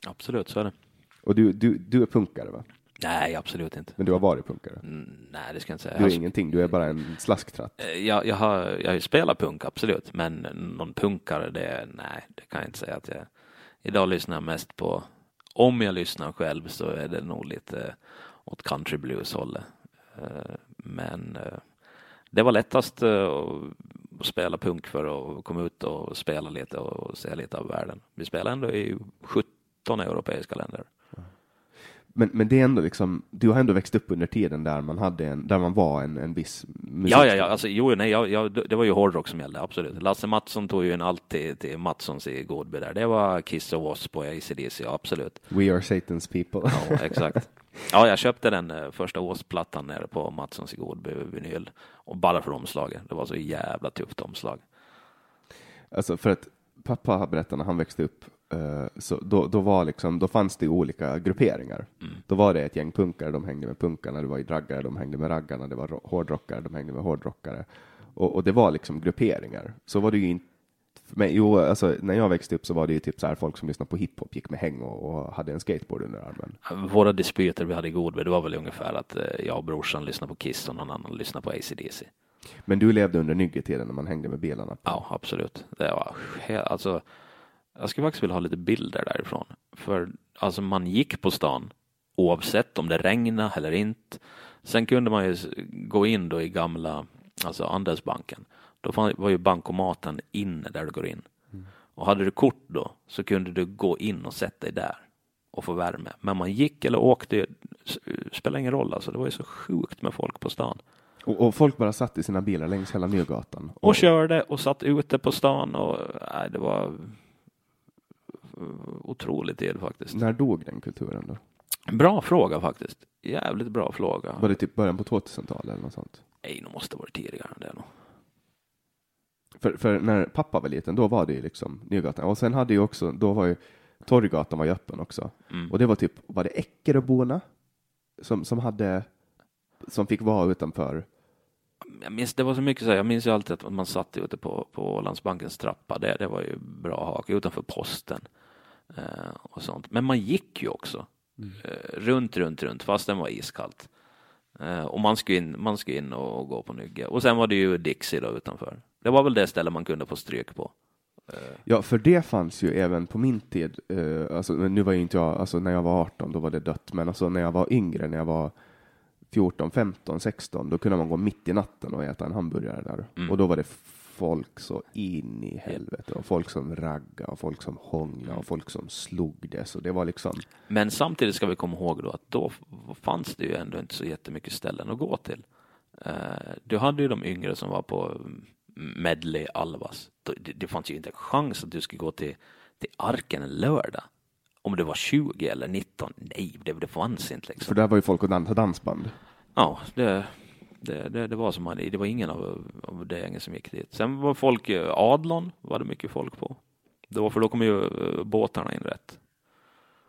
Speaker 2: Absolut, så är det.
Speaker 1: Och du, du, du är punkare va?
Speaker 2: Nej, absolut inte.
Speaker 1: Men du har varit punkare?
Speaker 2: Mm, nej, det ska jag inte säga.
Speaker 1: Du är
Speaker 2: Jag-
Speaker 1: ingenting, du är bara en slasktratt.
Speaker 2: Eh, Jag, jag, har, jag spelat punk, absolut, men någon punkare, det, nej, det kan jag inte säga att jag Idag lyssnar jag mest på, om jag lyssnar själv så är det nog lite åt country blues hållet. Eh, Men eh, det var lättast eh, att spela punk för att komma ut och spela lite och se lite av världen. Vi spelar ändå i 17 europeiska länder.
Speaker 1: Men, men det är ändå liksom, du har ändå växt upp under tiden där man hade en, där man var en, en viss musik.
Speaker 2: Ja, ja, ja, alltså, jo, nej, jag, jag, det var ju hårdrock som gällde, absolut. Lasse Mattsson tog ju en alltid till Mattssons i Godby där. Det var Kiss och Wasp och AC/DC, ja, absolut.
Speaker 1: We are Satan's people.
Speaker 2: Ja, exakt. Ja, jag köpte den eh, första Wasp-plattan nere på Mattssons i Godby vinyl. Och bara för omslaget. Det var så jävla tufft omslag.
Speaker 1: Alltså för att pappa berättade när han växte upp, eh, så då, då, var liksom, då fanns det olika grupperingar.
Speaker 2: Mm.
Speaker 1: Då var det ett gäng punkare, de hängde med punkarna, det var draggare, de hängde med raggarna, det var ro- hårdrockare, de hängde med hårdrockare. Och, och det var liksom grupperingar. Så var det ju inte mig, jo, alltså, när jag växte upp så var det ju typ så här folk som lyssnade på hiphop gick med häng och, och hade en skateboard under armen.
Speaker 2: Våra dispyter vi hade i Godby, det var väl ungefär att eh, jag och brorsan lyssnade på Kiss och någon annan lyssnade på AC/DC.
Speaker 1: Men du levde under nyggetiden när man hängde med bilarna. På.
Speaker 2: Ja, absolut. Det var alltså, jag skulle faktiskt vilja ha lite bilder därifrån. För alltså man gick på stan oavsett om det regnade eller inte. Sen kunde man ju gå in då i gamla, alltså Andelsbanken. Då var ju bankomaten inne där du går in. Och hade du kort då så kunde du gå in och sätta dig där och få värme. Men man gick eller åkte, spelar ingen roll alltså. Det var ju så sjukt med folk på stan.
Speaker 1: Och, och folk bara satt i sina bilar längs hela Nygatan.
Speaker 2: Och körde och satt ute på stan och nej, det var otroligt tid faktiskt.
Speaker 1: När dog den kulturen då?
Speaker 2: Bra fråga faktiskt. Jävligt bra fråga.
Speaker 1: Var det typ början på 2000-talet eller något sånt?
Speaker 2: Nej, det måste varit tidigare än det nog.
Speaker 1: För, för när pappa var liten, då var det ju liksom Nygatan. Och sen hade ju också, då var ju Torggatan var ju öppen också.
Speaker 2: Mm.
Speaker 1: Och det var typ, var det Eckeröborna som, som hade, som fick vara utanför?
Speaker 2: Jag minns, det var så mycket så här, jag minns ju alltid att man satt ute på, på Landsbankens trappa. Det, det var ju bra hak utanför posten och sånt. Men man gick ju också eh, runt, runt, runt fast den var iskallt. Eh, och man skulle, in, man skulle in och gå på Nygge. Och sen var det ju Dixie då utanför. Det var väl det stället man kunde få stryk på.
Speaker 1: Ja, för det fanns ju även på min tid, eh, alltså, nu var ju inte jag, alltså när jag var 18, då var det dött, men alltså när jag var yngre, när jag var 14, 15, 16, då kunde man gå mitt i natten och äta en hamburgare där.
Speaker 2: Mm.
Speaker 1: Och då var det folk så in i helvete, och folk som ragga och folk som hånglade och folk som slogdes, och det var liksom,
Speaker 2: Men samtidigt ska vi komma ihåg då att då fanns det ju ändå inte så jättemycket ställen att gå till. Eh, Du hade ju de yngre som var på mm, Medley, Alvas. Det, det fanns ju inte en chans att du skulle gå till, till Arken en lördag. Om du var 20 eller 19, nej, det, det fanns inte
Speaker 1: för
Speaker 2: liksom.
Speaker 1: där var ju folk och dansade dansband.
Speaker 2: Ja, det, det, det, det var som man, det var ingen av, av det som gick dit. Sen var folk, eh, Adlon var det mycket folk på. Det var för då kom ju eh, båtarna in rätt.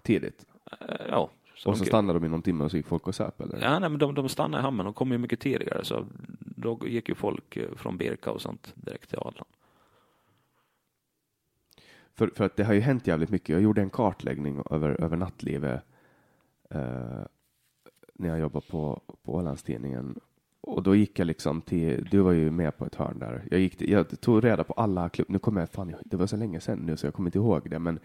Speaker 1: Tidigt.
Speaker 2: Eh, Ja.
Speaker 1: och så
Speaker 2: de-
Speaker 1: stannade de i någon timme och så gick folk och söp eller?
Speaker 2: Ja, nej, men de, de stannade i hamnen. De kom ju mycket tidigare, så då gick ju folk från Birka och sånt direkt till Adlan.
Speaker 1: För, för att det har ju hänt jävligt mycket. Jag gjorde en kartläggning över, över nattlivet eh, när jag jobbade på, på Ålandstidningen. Och då gick jag liksom till, du var ju med på ett hörn där. Jag, gick till, jag tog reda på alla klubbar, nu kommer jag, fan, det var så länge sedan nu så jag kommer inte ihåg det, men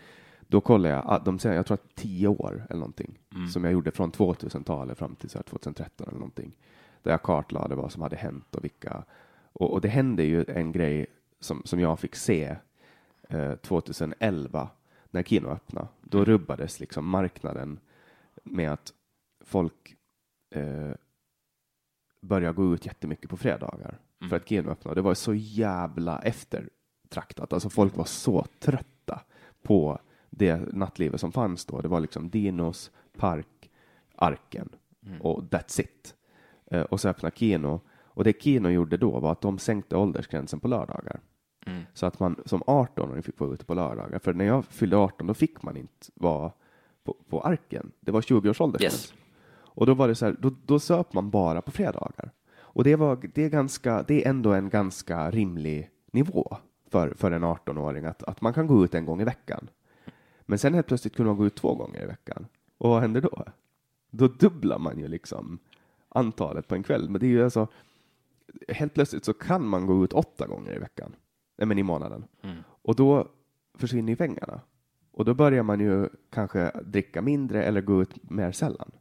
Speaker 1: då kollade jag, ah, de säger, jag tror att tio år eller någonting,
Speaker 2: Mm.
Speaker 1: som jag gjorde från 2000-talet fram till så här 2013 eller någonting, där jag kartlade vad som hade hänt och vilka, och, och det hände ju en grej som, som jag fick se eh, 2011 när Kino öppnade. Då
Speaker 2: Mm.
Speaker 1: rubbades liksom marknaden med att folk eh, började gå ut jättemycket på fredagar
Speaker 2: Mm.
Speaker 1: för att Kino öppnade. Det var så jävla eftertraktat. Alltså folk var så trötta på det nattlivet som fanns då. Det var liksom Dinos, Park, Arken
Speaker 2: Mm.
Speaker 1: och that's it. Eh, och så öppnade Kino. Och det Kino gjorde då var att de sänkte åldersgränsen på lördagar.
Speaker 2: Mm.
Speaker 1: Så att man som 18-åring fick vara ute på lördagar. För när jag fyllde 18 då fick man inte vara på, på Arken. Det var 20 års åldersgräns.
Speaker 2: Yes.
Speaker 1: Och då var det så här, då, då söp man bara på fredagar. Och det, var, det, är ganska, det är ändå en ganska rimlig nivå för, för en 18-åring att, att man kan gå ut en gång i veckan. Men sen helt plötsligt kunde man gå ut två gånger i veckan. Och vad händer då? Då dubblar man ju liksom antalet på en kväll. Men det är ju alltså, helt plötsligt så kan man gå ut åtta gånger i veckan. Nej, men i månaden.
Speaker 2: Mm.
Speaker 1: Och då försvinner ju pengarna. Och då börjar man ju kanske dricka mindre eller gå ut mer sällan.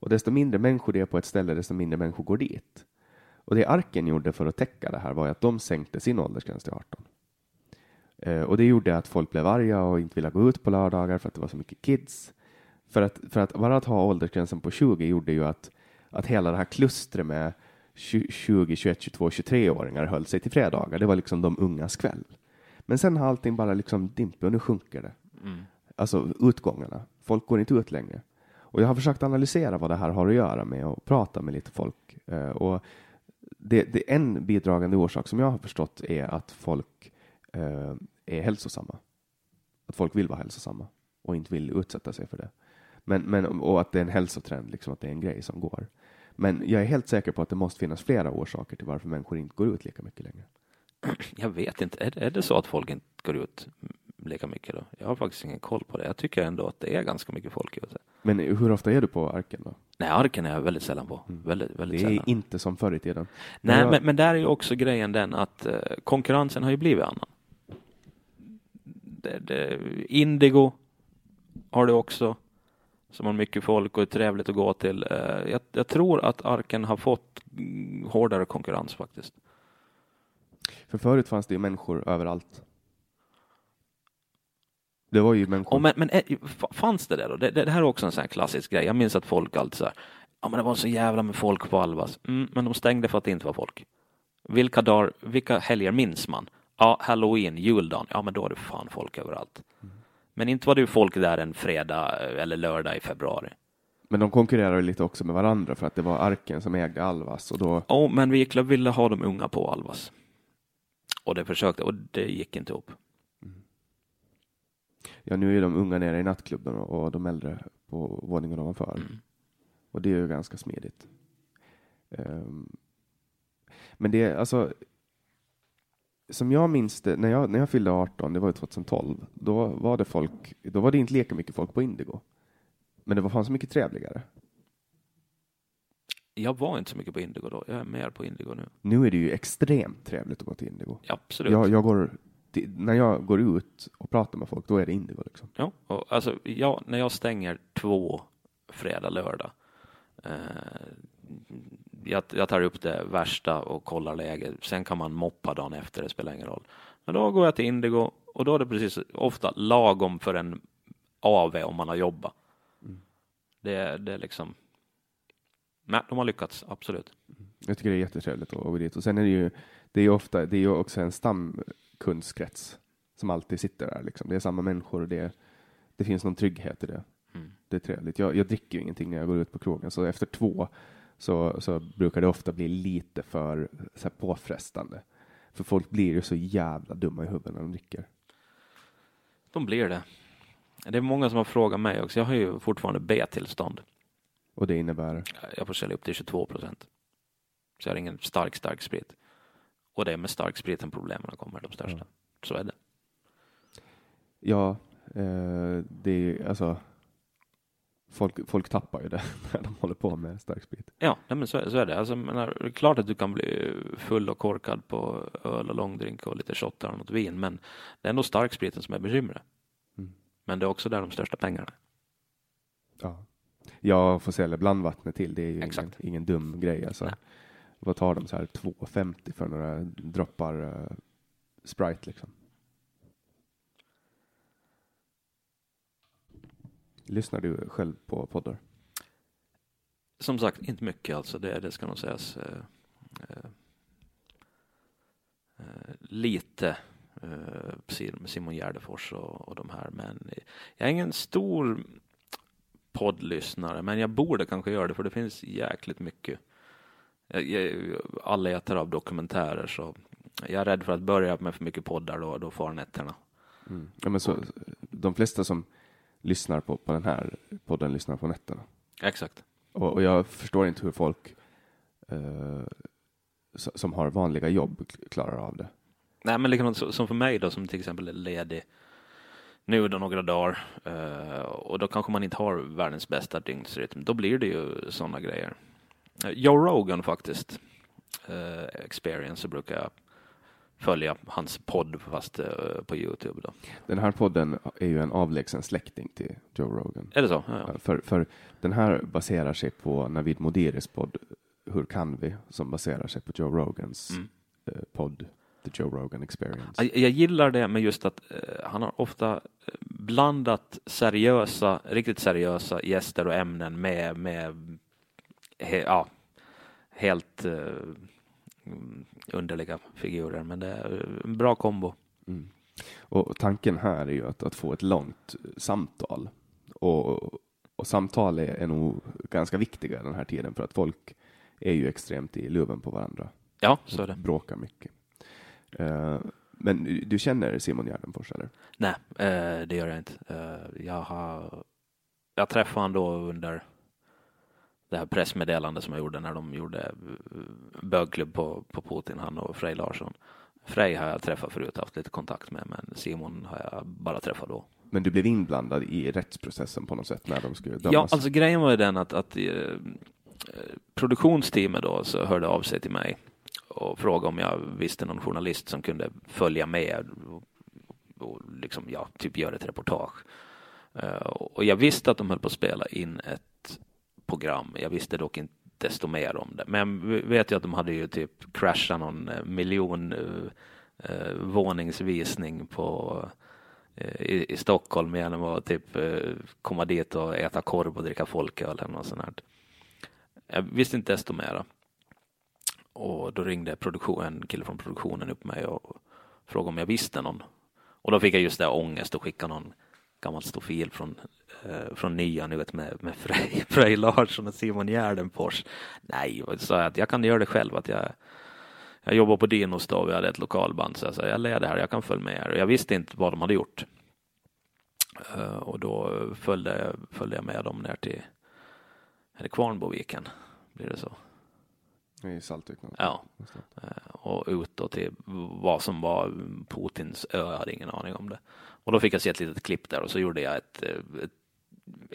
Speaker 1: Och desto mindre människor det är på ett ställe, desto mindre människor går dit. Och det Arken gjorde för att täcka det här var ju att de sänkte sin åldersgräns till 18. Eh, och det gjorde att folk blev arga och inte ville gå ut på lördagar för att det var så mycket kids. För att, för att bara att ha åldersgränsen på 20 gjorde ju att, att hela det här klustret med 20, 21, 22, 23-åringar höll sig till fredagar. Det var liksom de ungas kväll. Men sen har allting bara liksom dimpat och nu sjunker det.
Speaker 2: Mm.
Speaker 1: Alltså utgångarna. Folk går inte ut längre. Och jag har försökt analysera vad det här har att göra med och prata med lite folk. Eh, och det, det en bidragande orsak som jag har förstått är att folk eh, är hälsosamma. Att folk vill vara hälsosamma och inte vill utsätta sig för det. Men, men, och att det är en hälsotrend, liksom att det är en grej som går. Men jag är helt säker på att det måste finnas flera orsaker till varför människor inte går ut lika mycket längre.
Speaker 2: Jag vet inte, är, är det så att folk inte går ut lika mycket då? Jag har faktiskt ingen koll på det. Jag tycker ändå att det är ganska mycket folk ute.
Speaker 1: Men hur ofta är du på Arken då?
Speaker 2: Nej, Arken är jag väldigt sällan på. Väldigt, väldigt
Speaker 1: Det är
Speaker 2: sällan.
Speaker 1: inte som förr i tiden.
Speaker 2: Nej,
Speaker 1: jag-
Speaker 2: men, men där är ju också grejen den att eh, konkurrensen har ju blivit annan. Det, det, Indigo har det också, som har mycket folk och är trevligt att gå till. Eh, jag, jag tror att Arken har fått mm, hårdare konkurrens faktiskt.
Speaker 1: För förut fanns det ju människor överallt. Det var ju människor.
Speaker 2: Och men, men eh, fanns det det då? Det, det, det här är också en sån här klassisk grej. Jag minns att folk alltid så här, ja men det var så jävla med folk på Alvas. Mm, men de stängde för att det inte var folk. Vilka dagar, vilka helger minns man? Ja, halloween, juldagen, ja men då är det fan folk överallt. Men inte var det folk där en fredag eh, eller lördag i februari.
Speaker 1: Men de konkurrerade lite också med varandra för att det var Arken som ägde Alvas och då
Speaker 2: Ja, men Vikla ville ha de unga på Alvas. Och det försökte, och det gick inte ihop.
Speaker 1: Ja, nu är de unga nere i nattklubben och de äldre på våningen ovanför.
Speaker 2: Mm.
Speaker 1: Och det är ju ganska smidigt. Ehm, men det är alltså, som jag minns det, när jag, när jag fyllde 18, det var ju 2012, då var det folk, då var det inte lika mycket folk på Indigo. Men det var fan så mycket trevligare.
Speaker 2: Jag var inte så mycket på Indigo då, jag är mer på Indigo nu.
Speaker 1: Nu är det ju extremt trevligt att gå till Indigo.
Speaker 2: Absolut.
Speaker 1: Jag, jag går, när jag går ut och pratar med folk, då är det Indigo liksom.
Speaker 2: Ja, och alltså jag, när jag stänger två fredag, lördag. Eh, jag, jag tar upp det värsta och kollar läget. Sen kan man moppa dagen efter, det spelar ingen roll. Men då går jag till Indigo och då är det precis ofta lagom för en AV om man har jobbat. Det, det är liksom. Nej, de har lyckats, absolut.
Speaker 1: Jag tycker det är jättetrevligt att gå dit. Och sen är det ju, det är ju ofta, det är ju också en stamkundskrets som alltid sitter där liksom. Det är samma människor och det, det finns någon trygghet i det.
Speaker 2: Mm.
Speaker 1: Det är trevligt. Jag, jag dricker ju ingenting när jag går ut på krogen, så efter två så, så brukar det ofta bli lite för så här, påfrestande. För folk blir ju så jävla dumma i huvudet när de dricker.
Speaker 2: De blir det. Det är många som har frågat mig också. Jag har ju fortfarande B-tillstånd.
Speaker 1: Och det innebär,
Speaker 2: Jag får sälja upp till 22 procent. Så jag har ingen stark, stark sprit. Och det är med stark spriten problemen kommer, de största. Så är det.
Speaker 1: ja, eh, det är alltså, folk, folk tappar ju det när de håller på med starksprit.
Speaker 2: Ja, nej, men så, så är det. Alltså, men det är klart att du kan bli full och korkad på öl och långdrink och lite shottar och något vin, men det är ändå starkspriten som är bekymret.
Speaker 1: Mm.
Speaker 2: Men det är också där de största pengarna.
Speaker 1: Ja. Jag får sälja blandvattnet till, det är ju ingen, ingen dum grej. Alltså.
Speaker 2: Nej.
Speaker 1: Vad tar de så här 2,50 för några droppar uh, Sprite liksom? Lyssnar du själv på poddar?
Speaker 2: Som sagt, inte mycket alltså, det, det ska nog sägas. Uh, uh, lite Simon Gärdefors och, och de här, men jag är ingen stor poddlyssnare, men jag borde kanske göra det, för det finns jäkligt mycket. Jag, jag, alla äter av dokumentärer, så jag är rädd för att börja med för mycket poddar, då, då far nätterna.
Speaker 1: Ja, men så, de flesta som lyssnar på, på den här podden lyssnar på nätterna.
Speaker 2: Exakt.
Speaker 1: Och, och jag förstår inte hur folk eh, som har vanliga jobb klarar av det.
Speaker 2: Nej, men liksom, så- som för mig då, som till exempel är ledig nu då några dagar eh, och då kanske man inte har världens bästa dygnsrytm. Då blir det ju sådana grejer. Joe Rogan faktiskt, eh, Experience, så brukar jag följa hans podd fast eh, på Youtube då.
Speaker 1: Den här podden är ju en avlägsen släkting till Joe Rogan.
Speaker 2: Är det så? Ja, ja.
Speaker 1: För, för den här baserar sig på Navid Modiris podd Hur kan vi? Som baserar sig på Joe Rogans
Speaker 2: Mm.
Speaker 1: eh, podd The Joe Rogan Experience.
Speaker 2: Jag, jag gillar det med just att han har ofta blandat seriösa, riktigt seriösa gäster och ämnen med, med he, ja, helt eh, underliga figurer. Men det är en bra kombo.
Speaker 1: Mm. Och tanken här är ju att, att få ett långt eh, samtal. Och, och samtal är, är nog ganska viktiga den här tiden för att folk är ju extremt i luven på varandra.
Speaker 2: Ja, så är det.
Speaker 1: Bråkar mycket. Eh, men du- du känner Simon Gärdenfors eller?
Speaker 2: Nej, eh, det gör jag inte. Eh, jag har jag träffade honom då under det här pressmeddelandet som jag gjorde när de gjorde eh, bögklubb på, på Putin, han och Frej Larsson. Frej har jag träffat förut, haft lite kontakt med, men Simon har jag bara träffat då.
Speaker 1: Men du blev inblandad i rättsprocessen på något sätt när de skulle dömas?
Speaker 2: Ja, alltså grejen var ju den att, att eh, produktionsteamet då så hörde av sig till mig och frågade om jag visste någon journalist som kunde följa med och, och liksom, ja, typ göra ett reportage. Eh, och jag visste att de höll på att spela in ett program. Jag visste dock inte desto mer om det. Men vet ju att de hade ju typ crashat någon eh, miljon eh, eh, våningsvisning på eh, i, i Stockholm genom att typ eh, komma dit och äta korv och dricka folköl eller något sånt här. Jag visste inte desto mera. Och då ringde produktion, en kille från produktionen upp mig och frågade om jag visste någon. Och då fick jag just det ångest och skicka någon gammal stofil från, eh, från nian, ni vet med, med Frej, Frej Larsson och Simon Gärdenfors. Nej, så jag att jag kan göra det själv, att jag, jag jobbar på Dinos då, vi hade ett lokalband, så jag sa jag leder här, jag kan följa med er. Jag visste inte vad de hade gjort. Eh, och då följde, följde jag med dem ner till, är det Kvarnboviken? Blir det så?
Speaker 1: I Saltvik?
Speaker 2: Ja. Eh, och ut då till vad som var Putins ö, jag hade ingen aning om det. Och då fick jag se ett litet klipp där och så gjorde jag ett, eh, ett,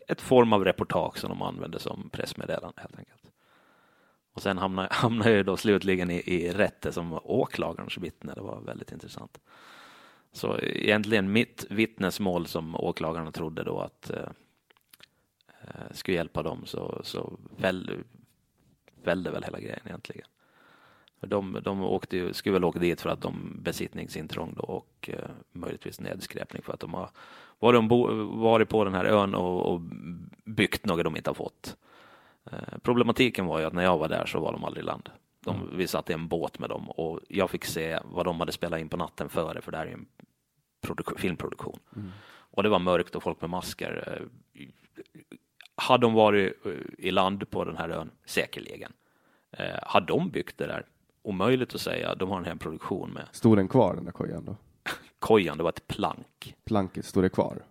Speaker 2: ett form av reportage som de använde som pressmeddelande helt enkelt. Och sen hamnade, hamnade jag då slutligen i, i rätte som åklagarens vittne. Det var väldigt intressant. Så egentligen mitt vittnesmål som åklagarna trodde då att eh, eh skulle hjälpa dem så, så väl, väl hela grejen egentligen. För de, de åkte skulle väl åka dit för att de besittningsintrång då och eh, möjligtvis nedskräpning för att de har varit, ombo, varit på den här ön och, och byggt något de inte har fått. Eh, problematiken var ju att när jag var där så var de aldrig i land. De, Vi satt i en båt med dem och jag fick se vad de hade spelat in på natten före för det här är en produk- filmproduktion. Och det var mörkt och folk med masker. Eh, Hade de varit eh, i land på den här ön? Säkerligen. Eh, Hade de byggt det där? Omöjligt att säga. De har en hel produktion med
Speaker 1: Stod den kvar den där kojan då?
Speaker 2: kojan, det var ett plank.
Speaker 1: Planket, stod det kvar?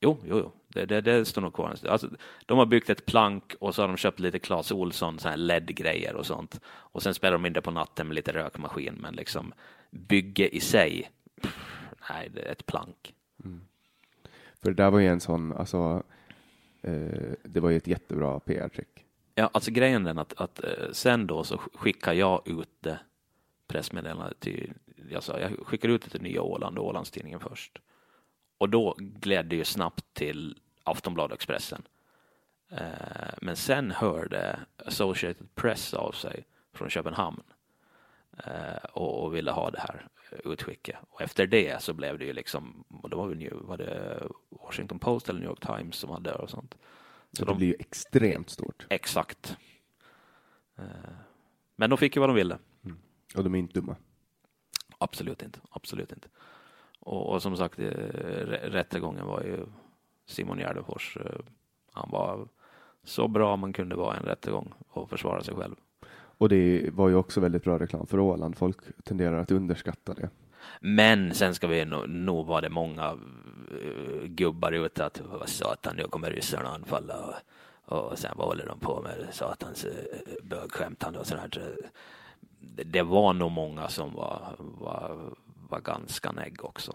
Speaker 2: Jo, jo, jo. Det, det, det står nog kvar. Alltså, de har byggt ett plank och så har de köpt lite Clas Ohlson, så här LED-grejer och sånt. Och sen spelar de in det på natten med lite rökmaskin, men liksom bygge i sig, pff, nej, det är ett plank.
Speaker 1: För det där var ju en sån, alltså Eh, det var ju ett jättebra PR-trick.
Speaker 2: Ja, alltså grejen är att, att eh, sen då så skickar jag ut det pressmeddelandet till, jag, sa, jag skickar ut det till Nya Åland och Ålandstidningen först. Och då gled det ju snabbt till Aftonbladet och Expressen. Eh, men sen hörde Associated Press av sig från Köpenhamn eh, och, ville ha det här utskicket. Och efter det så blev det ju liksom, och det var, var det Washington Post eller New York Times som hade det och sånt.
Speaker 1: Så det blir ju extremt stort.
Speaker 2: Exakt. Eh, Men de fick ju vad de ville.
Speaker 1: Och de är inte dumma.
Speaker 2: Absolut inte. Absolut inte. Och, och som sagt, eh, rä- rättegången var ju Simon Gärdenfors. eh, Han var så bra man kunde vara i en rättegång och försvara sig själv.
Speaker 1: Och det var ju också väldigt bra reklam för Åland. Folk tenderar att underskatta det.
Speaker 2: Men sen ska vi nog, nog vara det många eh, gubbar ute att vad satan, nu kommer ryssarna anfalla och, och sen vad håller de på med satans eh, bögskämtande och sådär. Det, det var nog många som var, var, var ganska negg också.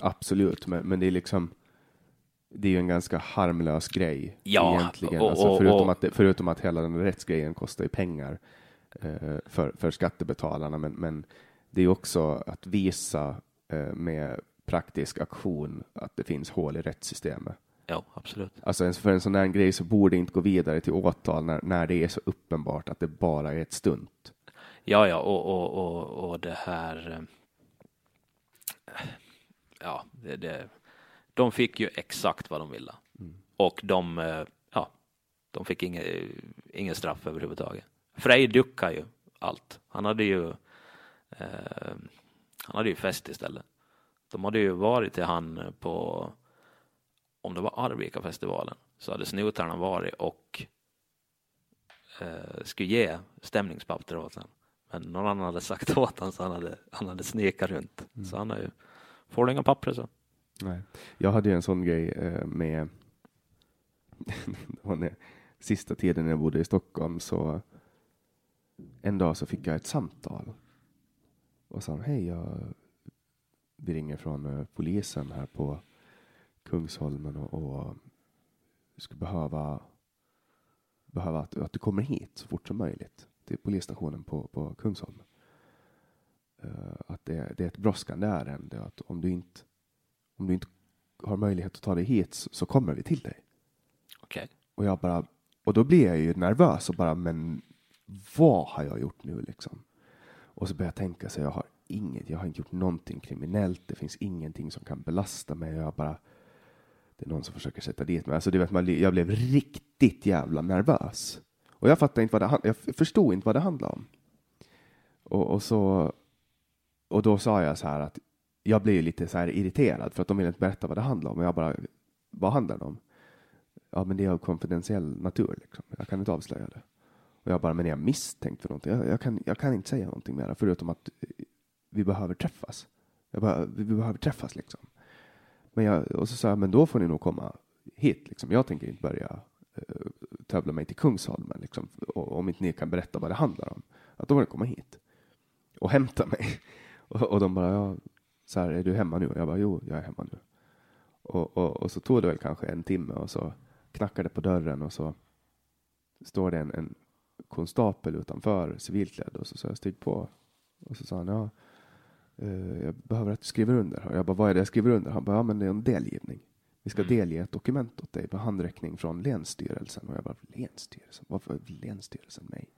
Speaker 1: Absolut, men, men det är liksom det är ju en ganska harmlös grej
Speaker 2: Ja,
Speaker 1: egentligen.
Speaker 2: och-
Speaker 1: alltså,
Speaker 2: och-
Speaker 1: förutom,
Speaker 2: och-
Speaker 1: att det, förutom att hela den rättsgrejen kostar ju pengar eh, för, för skattebetalarna, men, men det är också att visa eh, med praktisk aktion att det finns hål i rättssystemet.
Speaker 2: Ja, absolut.
Speaker 1: Alltså för en sån här grej så borde det inte gå vidare till åtal när, när det är så uppenbart att det bara är ett stunt.
Speaker 2: Ja, ja, och, och, och, och det här. eh, Ja, det, det, de fick ju exakt vad de ville och de, eh, ja, de fick inget, ingen straff överhuvudtaget. Frej duckade ju allt. Han hade ju, eh, han hade ju fest istället. De hade ju varit till han på, om det var Arvika-festivalen, så hade snutarna varit och eh, skulle ge stämningspapper åt honom. Men någon annan hade sagt åt honom så han hade, han hade snekat runt. Så han har ju, får du inga papper så.
Speaker 1: Nej. Jag hade ju en sån grej eh, med när, sista tiden när jag bodde i Stockholm så en dag så fick jag ett samtal och sa hej, jag, vi ringer från eh, polisen här på Kungsholmen och, och skulle behöva, behöva att, att du kommer hit så fort som möjligt till polisstationen på, på Kungsholmen. Eh, att det, det är ett brådskande ärende att om du inte om du inte har möjlighet att ta dig hit så, så kommer vi till dig.
Speaker 2: Okej.
Speaker 1: Och jag bara, och då blir jag ju nervös och bara, men vad har jag gjort nu liksom? Och så börjar jag tänka så jag har inget, jag har inte gjort någonting kriminellt, det finns ingenting som kan belasta mig jag bara, det är någon som försöker sätta dit mig. Alltså vet, man, jag blev riktigt jävla nervös. Och jag fattade inte vad det, jag förstod inte vad det handlade om. Och, och så, och då sa jag så här att jag blev ju lite så här irriterad för att de ville inte berätta vad det handlade om. Och jag bara, vad handlar det om? Ja, men det är av konfidentiell natur. Liksom. Jag kan inte avslöja det. Och jag bara, men är jag misstänkt för någonting? Jag, jag, kan, jag kan inte säga någonting mer förutom att eh, vi behöver träffas. Jag bara, vi, behöver träffas liksom. Men jag, och så sa jag, men då får ni nog komma hit. Liksom. Jag tänker inte börja eh, tävla mig till Kungsholmen. Liksom, och, om inte ni kan berätta vad det handlar om. Att då får ni komma hit och hämta mig. Och, och de bara, ja, så här, är du hemma nu? Och jag bara, jo, jag är hemma nu. Och, och, och så tog det väl kanske en timme och så knackade det på dörren och så står det en, en konstapel utanför civilklädd och så sa jag stig på. Och så sa han, ja, eh, jag behöver att du skriver under. Och jag bara, vad är det jag skriver under? Han bara, ja men det är en delgivning. Vi ska
Speaker 2: Mm.
Speaker 1: delge ett dokument åt dig på handräckning från Länsstyrelsen. Och jag bara, Länsstyrelsen? Varför Länsstyrelsen mig?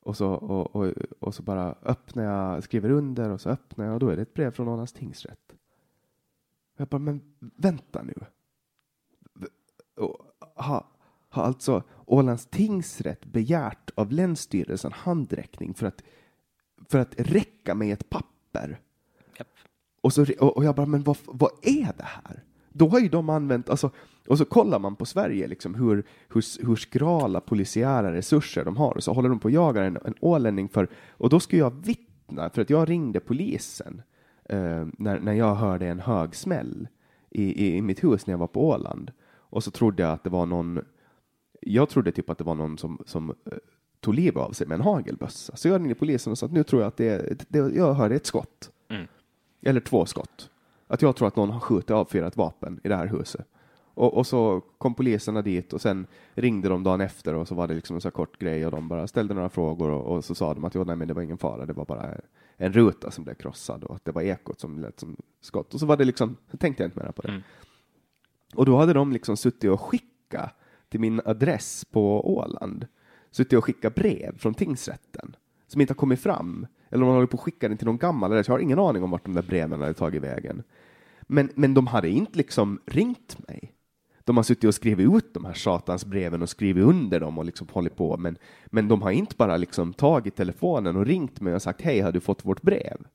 Speaker 1: Och så, och, och, och så bara öppnar jag, skriver under och så öppnar jag och då är det ett brev från Ålands tingsrätt. Jag bara, men vänta nu. Och Ha, har alltså Ålands tingsrätt begärt av Länsstyrelsen handräckning för att, för att räcka med ett papper?
Speaker 2: Japp.
Speaker 1: Och, så, och jag bara, men vad, vad är det här? Då har ju de använt, alltså, och så kollar man på Sverige, liksom, hur, hur, hur skrala polisiära resurser de har, och så håller de på och jagar en, en ålänning för, och då ska jag vittna, för att jag ringde polisen eh, när, när jag hörde en hög smäll i, i, i mitt hus när jag var på Åland, och så trodde jag att det var någon, jag trodde typ att det var någon som, som eh, tog livet av sig med en hagelbössa, så jag ringde polisen och sa att nu tror jag att det, är- det jag hörde ett skott.
Speaker 2: Mm.
Speaker 1: Eller två skott. Att jag tror att någon har skjutit av fyra ett vapen i det här huset. Och, och så kom poliserna dit och sen ringde de dagen efter och så var det liksom en så kort grej och de bara ställde några frågor och, och så sa de att jo, nej, men det var ingen fara, det var bara en ruta som blev krossad och att det var ekot som lät som skott. Och så var det liksom, så tänkte jag inte mer på det.
Speaker 2: Mm.
Speaker 1: Och då hade de liksom suttit och skickat till min adress på Åland, suttit och skickat brev från tingsrätten som inte har kommit fram. Eller om man håller på att skicka den till någon gammal adress. Jag har ingen aning om vart de där breven hade tagit vägen. Men, men de hade inte liksom ringt mig. De har suttit och skrivit ut de här satans breven och skrivit under dem och liksom hållit på. Men, men de har inte bara liksom tagit telefonen och ringt mig och sagt hej, har du fått vårt brev?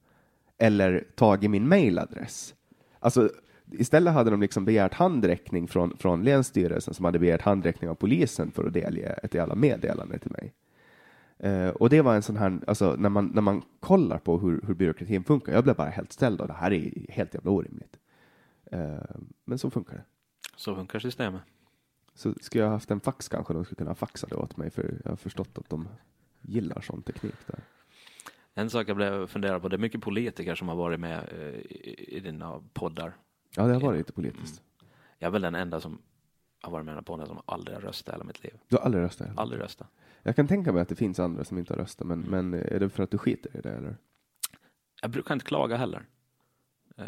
Speaker 1: Eller tagit min mailadress. Alltså, istället hade de liksom begärt handräckning från, från Länsstyrelsen som hade begärt handräckning av polisen för att delge ett jävla meddelande till mig. Eh, och det var en sån här, alltså när man, när man kollar på hur, hur byråkratin funkar, jag blev bara helt ställd och det här är helt jävla orimligt. Eh, men så funkar det.
Speaker 2: Så funkar systemet.
Speaker 1: Så skulle jag haft en fax kanske de skulle kunna faxa det åt mig, för jag har förstått att de gillar sån teknik där.
Speaker 2: En sak jag blev fundera på, det är mycket politiker som har varit med eh, i, i dina poddar.
Speaker 1: Ja, det har varit lite politiskt.
Speaker 2: Jag är väl den enda som har varit med på podden som aldrig har röstat i hela mitt liv.
Speaker 1: Du har aldrig röstat?
Speaker 2: Aldrig röstat.
Speaker 1: Jag kan tänka mig att det finns andra som inte har röstat, men, men är det för att du skiter i det eller?
Speaker 2: Jag brukar inte klaga heller. Eh,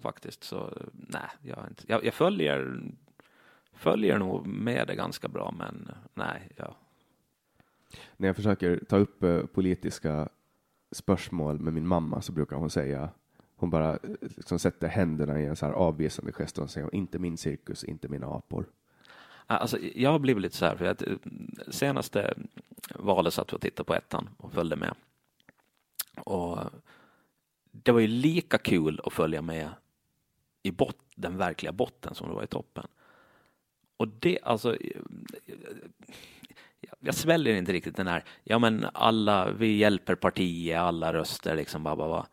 Speaker 2: faktiskt, så nej, jag, inte, jag, jag följer, följer nog med det ganska bra, men nej, jag,
Speaker 1: När jag försöker ta upp eh, politiska spörsmål med min mamma så brukar hon säga hon bara eh, liksom sätter händerna i en så här avvisande gest och säger inte min cirkus, inte mina apor.
Speaker 2: Ah, alltså, jag har blivit lite så här, för att eh, senaste valet satt vi och tittade på ettan och följde med. Och det var ju lika kul att följa med i bot, den verkliga botten som det var i toppen. Och det, alltså, eh, jag sväljer inte riktigt den här, ja men alla, vi hjälper partiet, alla röster liksom, bara, bara.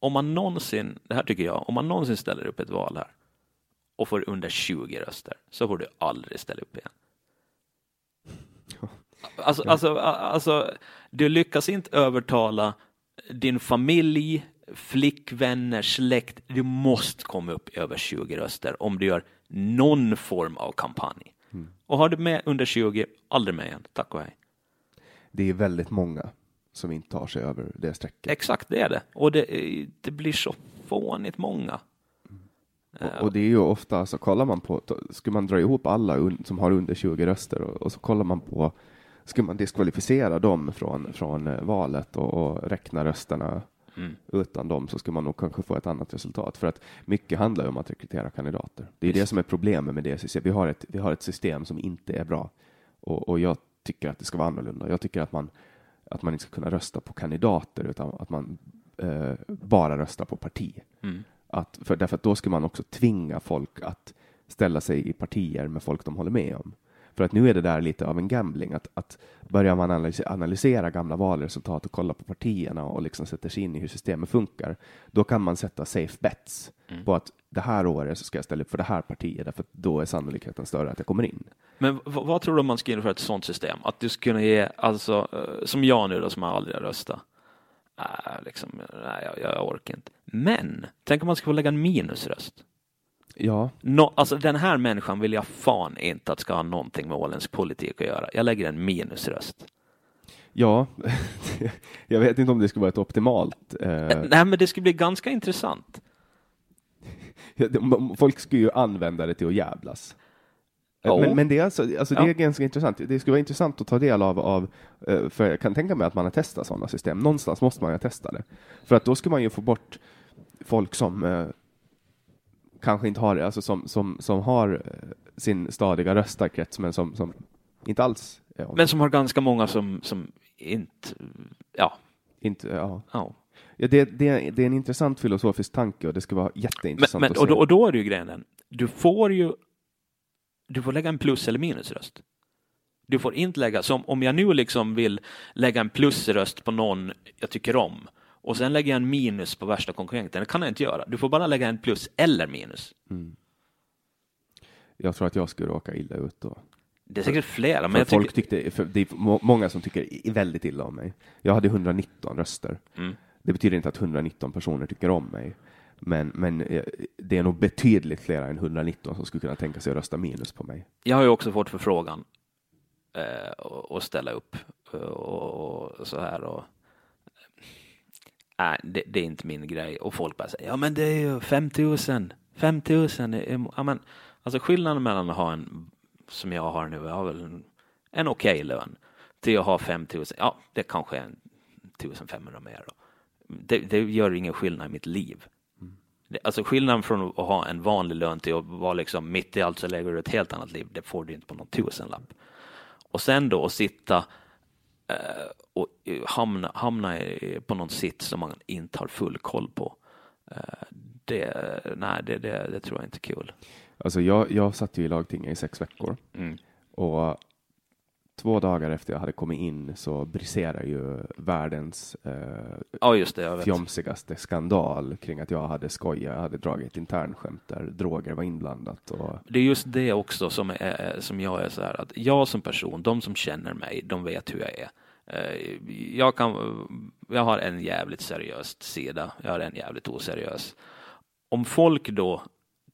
Speaker 2: Om man någonsin, det här tycker jag, om man någonsin ställer upp ett val här och får under 20 röster så får du aldrig ställa upp igen. Alltså, alltså, alltså, du lyckas inte övertala din familj, flickvänner, släkt. Du måste komma upp över 20 röster om du gör någon form av kampanj.
Speaker 1: Mm.
Speaker 2: Och har du med under 20, aldrig med igen. Tack och hej.
Speaker 1: Det är väldigt många som inte tar sig över det strecket.
Speaker 2: Exakt, det är det. Och det, det blir så fånigt många.
Speaker 1: Och, och det är ju ofta, alltså kollar man på, skulle man dra ihop alla un, som har under 20 röster och, och så kollar man på, skulle man diskvalificera dem från, från eh, valet och, och räkna rösterna
Speaker 2: Mm.
Speaker 1: utan dem så skulle man nog kanske få ett annat resultat. För att mycket handlar ju om att rekrytera kandidater. Det är det som är problemet med det systemet. Vi har ett, vi har ett system som inte är bra och, och jag tycker att det ska vara annorlunda. Jag tycker att man, att man inte ska kunna rösta på kandidater utan att man eh, bara röstar på parti.
Speaker 2: Mm.
Speaker 1: Att, för, därför att då ska man också tvinga folk att ställa sig i partier med folk de håller med om. För att nu är det där lite av en gambling, att, att börjar man analysera, analysera gamla valresultat och kolla på partierna och liksom sätter sig in i hur systemet funkar, då kan man sätta safe bets
Speaker 2: Mm.
Speaker 1: på att det här året så ska jag ställa upp för det här partiet, därför att då är sannolikheten större att jag kommer in.
Speaker 2: Men vad tror du om man ska införa ett sådant system? Att du skulle kunna ge, alltså, eh, som jag nu då som aldrig har röstat. Äh, liksom, nej, jag, jag orkar inte. Men, tänk om man ska få lägga en minusröst.
Speaker 1: Ja,
Speaker 2: Nå, alltså den här människan vill jag fan inte att ska ha någonting med åländsk politik att göra. Jag lägger en minusröst.
Speaker 1: ja, jag vet inte om det skulle vara ett optimalt. Eh,
Speaker 2: Nej, men det skulle bli ganska intressant.
Speaker 1: folk skulle ju använda det till att jävlas.
Speaker 2: Ja.
Speaker 1: Men, men det är, alltså, alltså det
Speaker 2: Ja.
Speaker 1: är ganska intressant. Det skulle vara intressant att ta del av, av, eh, för jag kan tänka mig att man har testat sådana system. Någonstans måste man ju testa det. För att då skulle man ju få bort folk som eh, kanske inte har det, alltså som, som, som har eh, sin stadiga röstarkrets, men som, som inte alls är.
Speaker 2: Men som har ganska många som, som inte, ja,
Speaker 1: inte, ja.
Speaker 2: ja.
Speaker 1: Ja, det, det, det är en intressant filosofisk tanke och det ska vara
Speaker 2: Men,
Speaker 1: jätteintressant
Speaker 2: men,
Speaker 1: att
Speaker 2: och, då, och då är det ju grejen den, du får ju, du får lägga en plus eller minusröst. Du får inte lägga, som om jag nu liksom vill lägga en plusröst på någon jag tycker om och sen lägger jag en minus på värsta konkurrenten, det kan jag inte göra. Du får bara lägga en plus eller minus.
Speaker 1: Mm. Jag tror att jag skulle råka illa ut då.
Speaker 2: Det är säkert flera, men jag
Speaker 1: folk
Speaker 2: tycker...
Speaker 1: tyckte, för det är må- många som tycker väldigt illa om mig. Jag hade 119 röster.
Speaker 2: Mm.
Speaker 1: Det betyder inte att 119 personer tycker om mig. Men, men eh, det är nog betydligt fler än 119 som skulle kunna tänka sig att rösta minus på mig.
Speaker 2: Jag har ju också fått förfrågan eh, och ställa upp eh, och, och så här och nej, det, det, är inte min grej och folk bara säger ja men det är ju 5000 5000 ja men alltså skillnaden mellan att ha en som jag har nu, jag har väl en, en okej okay lön till att ha 5000, ja det kanske är en 1500 mer då. Det, det gör ingen skillnad i mitt liv. Mm. Alltså skillnaden från att ha en vanlig lön till att vara liksom mitt i allt så lägger du ett helt annat liv, det får du inte på någon tusenlapp. Och sen då att sitta och hamna, hamna i, på någon sits som man inte har full koll på. Eh, det, nej, det, det, det, tror jag inte är kul.
Speaker 1: Alltså jag, jag satt ju i lagtinget i sex veckor mm. och två dagar efter jag hade kommit in så briserade ju världens eh,
Speaker 2: ja, just det,
Speaker 1: fjomsigaste skandal kring att jag hade skojat, jag hade dragit internskämt där droger var inblandat. Och...
Speaker 2: Det är just det också som, är, som jag är så här att jag som person, de som känner mig, de vet hur jag är. Eh, jag, kan, jag har en jävligt seriös sida, jag har en jävligt oseriös. Om folk då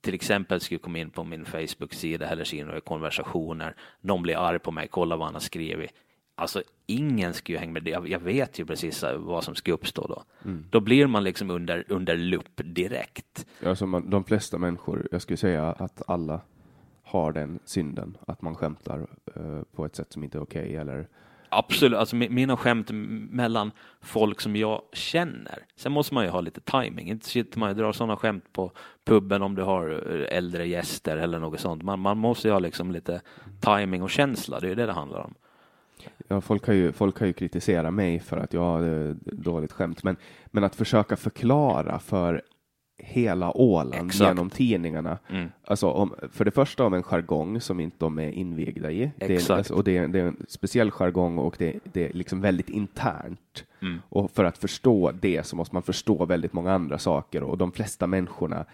Speaker 2: till exempel skulle komma in på min Facebook-sida eller se några konversationer, någon blir arg på mig, kolla vad han har skrivit. Alltså ingen skulle hänga med. Jag vet ju precis vad som ska uppstå då. Mm. Då blir man liksom under, under lupp direkt.
Speaker 1: Alltså man, de flesta människor, jag skulle säga att alla har den synden, att man skämtar uh, på ett sätt som inte är okej okay, eller
Speaker 2: Absolut, alltså mina skämt mellan folk som jag känner. Sen måste man ju ha lite timing. Inte sitter man och drar sådana skämt på puben om du har eh, äldre gäster eller något sånt. Man, man måste ju ha liksom lite timing och känsla. Det är det det handlar om.
Speaker 1: Ja, folk har ju, folk har ju kritiserat mig för att jag har eh, dåligt skämt, men, men att försöka förklara för hela Åland Exakt. genom tidningarna. Mm. Alltså om, för det första om en jargong som inte de är invigda i. Det är, alltså, och det är, det är, en speciell jargong och det, det är liksom väldigt internt. Mm. Och för att förstå det så måste man förstå väldigt många andra saker och de flesta människorna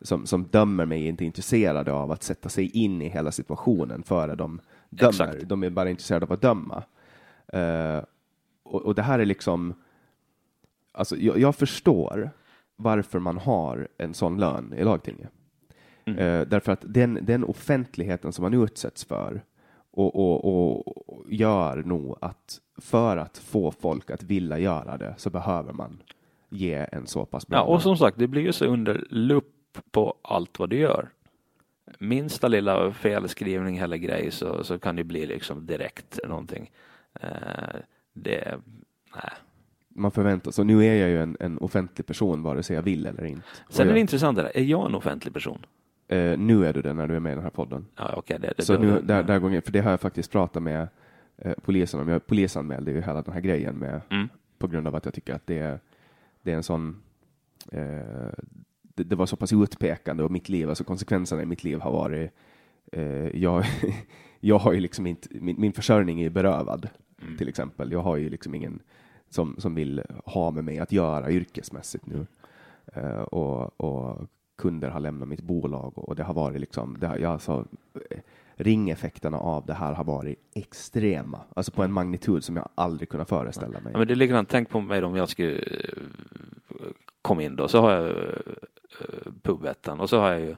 Speaker 1: som, som dömer mig är inte intresserade av att sätta sig in i hela situationen före de dömer. Exakt. De är bara intresserade av att döma. Uh, och, och, det här är liksom, alltså jag, jag förstår varför man har en sån lön i lagtinget. Mm. Eh, därför att den, den offentligheten som man utsätts för och, och, och, gör nog att för att få folk att vilja göra det så behöver man ge en så pass bra
Speaker 2: Ja, och som sagt, det blir ju så under lupp på allt vad du gör. Minsta lilla felskrivning eller grej så, så kan det bli liksom direkt någonting. Eh, det, nej
Speaker 1: man förväntar sig. Nu är jag ju en, en offentlig person vare sig jag vill eller inte.
Speaker 2: Sen är det intressant, där, är jag en offentlig person?
Speaker 1: Eh, nu är du det när du är med i den här podden.
Speaker 2: Ja, okay, det, det,
Speaker 1: så nu, där, där gången, för det har jag faktiskt pratat med eh, polisen om. Jag polisanmälde ju hela den här grejen med, mm. på grund av att jag tycker att det är, det är en sån eh, det, det, var så pass utpekande och mitt liv, alltså konsekvenserna i mitt liv har varit eh, jag, jag har ju liksom inte, min, min försörjning är berövad mm. till exempel. Jag har ju liksom ingen som, som vill ha med mig att göra yrkesmässigt nu. Uh, och, och, kunder har lämnat mitt bolag och det har varit liksom, det har, jag alltså, ringeffekterna av det här har varit extrema, alltså på en magnitud som jag aldrig kunnat föreställa mig.
Speaker 2: Ja, men det är likadant, tänk på mig om jag skulle eh, komma in då, så har jag pubettan och så har jag ju,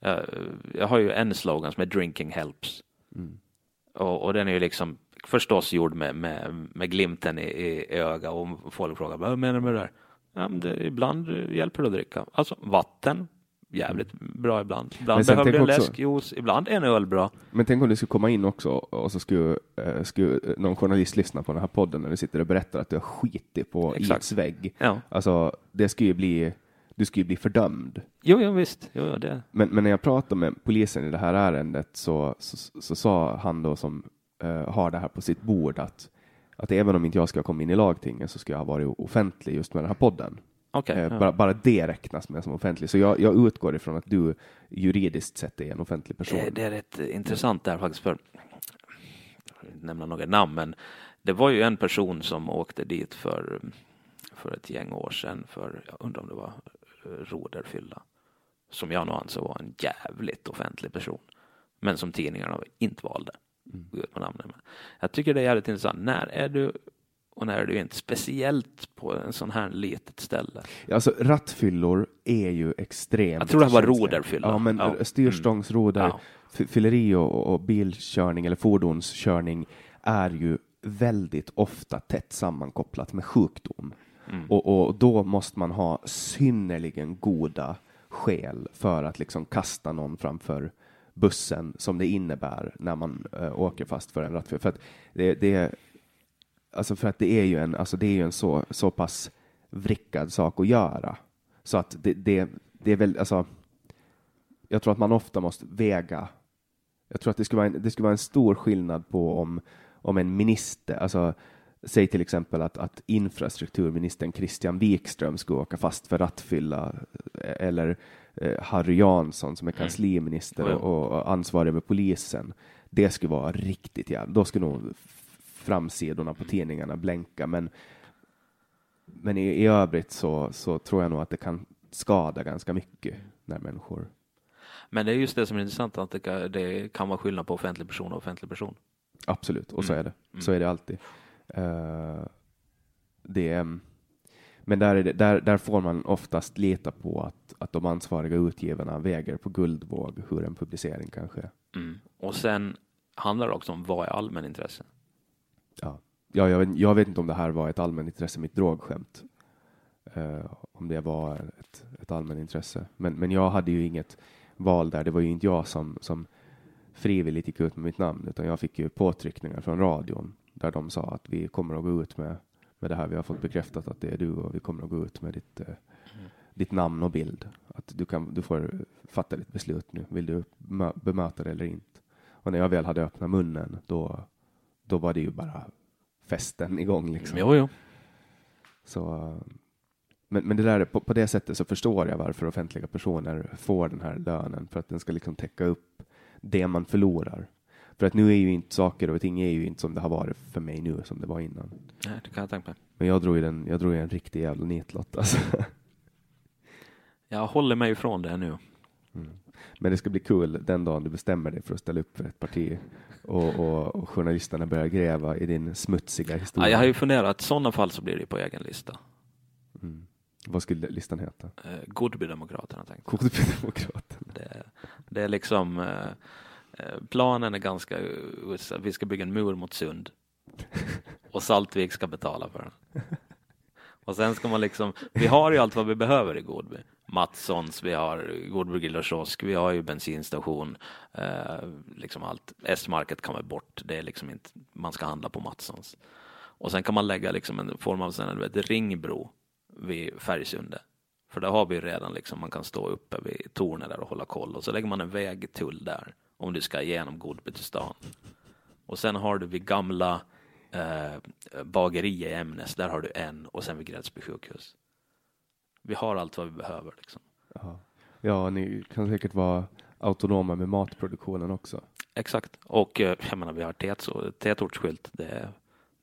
Speaker 2: jag, jag har ju en slogan som är drinking helps. Mm. Och, och den är ju liksom förstås gjord med, med, med glimten i, i ögat och folk frågar vad menar du med det där? Ja, det, ibland hjälper det att dricka. Alltså vatten, jävligt bra ibland. Ibland behöver du en läskjuice, ibland en öl bra.
Speaker 1: Men tänk om du skulle komma in också och så skulle, eh, skulle någon journalist lyssna på den här podden när du sitter och berättar att du har skitit på Exakt. vägg. Ja. Alltså, det skulle ju bli du skulle ju bli fördömd.
Speaker 2: Jo, jo visst. Jo, jo, det.
Speaker 1: Men, men när jag pratade med polisen i det här ärendet så, så, så, så sa han då som uh, har det här på sitt bord att, att även om inte jag ska komma in i lagtinget så ska jag ha varit offentlig just med den här podden.
Speaker 2: Okay, uh,
Speaker 1: ja. bara, bara det räknas med som offentlig. Så jag, jag utgår ifrån att du juridiskt sett är en offentlig person.
Speaker 2: Det, det är rätt intressant där faktiskt. För, nämna några namn, men det var ju en person som åkte dit för, för ett gäng år sedan för, jag undrar om det var eh, roderfylla, som jag nog ansåg var en jävligt offentlig person, men som tidningarna inte valde. Mm. namnen. Jag tycker det är jävligt intressant. När är du och när är du inte? Speciellt på en sån här litet ställe.
Speaker 1: Alltså rattfyllor är ju extremt
Speaker 2: Jag tror det här var roderfylla.
Speaker 1: Ja, men
Speaker 2: Ja.
Speaker 1: styrstångsroder,
Speaker 2: Ja.
Speaker 1: f- fylleri och, och bilkörning eller fordonskörning är ju väldigt ofta tätt sammankopplat med sjukdom.
Speaker 2: Mm.
Speaker 1: Och, och då måste man ha synnerligen goda skäl för att liksom kasta någon framför bussen som det innebär när man äh, åker fast för en rattfylla. För att det, det, alltså för att det är ju en, alltså det är ju en så, så pass vrickad sak att göra. Så att det, det, det är väl, alltså, jag tror att man ofta måste väga. Jag tror att det skulle vara en, det skulle vara en stor skillnad på om, om en minister, alltså säg till exempel att, att infrastrukturministern Christian Wikström skulle åka fast för rattfylla eh, eller Harry Jansson som är kansliminister
Speaker 2: Jo.
Speaker 1: och, och ansvarig över polisen. Det skulle vara riktigt jävla, då skulle nog framsidorna på tidningarna blänka, men men i, i övrigt så, så tror jag nog att det kan skada ganska mycket när människor
Speaker 2: Men det är just det som är intressant, att det kan, det kan vara skillnad på offentlig person och offentlig person.
Speaker 1: Absolut, och så
Speaker 2: Mm.
Speaker 1: är det. Så är det alltid. Eh, det är, men där, är det, där, där får man oftast lita på att, att de ansvariga utgivarna väger på guldvåg hur en publicering kan ske.
Speaker 2: Mm. Och sen handlar det också om vad är allmänintresse?
Speaker 1: Ja. Ja, jag, vet, jag vet inte om det här var ett allmänintresse, mitt drogskämt. Eh, om det var ett, ett allmänintresse. Men, men jag hade ju inget val där. Det var ju inte jag som, som frivilligt gick ut med mitt namn, utan jag fick ju påtryckningar från radion där de sa att vi kommer att gå ut med, med det här. Vi har fått bekräftat att det är du och vi kommer att gå ut med ditt, eh, ditt namn och bild. Att du, kan, du får fatta ditt beslut nu. Vill du bemö- bemöta det eller inte? Och när jag väl hade öppnat munnen, då, då var det ju bara festen igång. Liksom.
Speaker 2: Jo, jo.
Speaker 1: Så, men, men det där, på, på det sättet så förstår jag varför offentliga personer får den här lönen, för att den ska liksom täcka upp det man förlorar. För att nu är ju inte saker och ting är ju inte som det har varit för mig nu, som det var innan.
Speaker 2: Nej, det kan jag tänka mig.
Speaker 1: Men jag drog ju den, jag drog ju en riktig jävla nitlott alltså.
Speaker 2: Jag håller mig ifrån det nu.
Speaker 1: Men det ska bli kul den dagen du bestämmer dig för att ställa upp för ett parti och, och, och journalisterna börjar gräva i din smutsiga
Speaker 2: Ja,
Speaker 1: historia.
Speaker 2: jag har ju funderat, i sådana fall så blir det på egen lista.
Speaker 1: mm. Vad skulle listan heta?
Speaker 2: Eh, Godbydemokraterna jag. det, det är liksom, eh, Eh, planen är ganska usel. Vi ska bygga en mur mot Sund. Och Saltvik ska betala för den. Och sen ska man liksom, vi har ju allt vad vi behöver i Godby. Matssons, vi har Godby grill och kiosk, vi har ju bensinstation, eh, liksom allt. S-market kan vara bort, det är liksom inte, man ska handla på Matssons. Och sen kan man lägga liksom en form av sen, vet, ringbro vid Färgsunde. För där har vi ju redan liksom, man kan stå uppe vid tornet där och hålla koll. Och så lägger man en vägtull där om du ska igenom Godby till stan. Och sen har du vid gamla eh, bageri i Ämnes, där har du en och sen vid Grädsby sjukhus. Vi har allt vad vi behöver liksom.
Speaker 1: Ja. ja, ni kan säkert vara autonoma med matproduktionen också.
Speaker 2: Exakt. Och eh, jag menar, vi har tätortsskylt. Det är,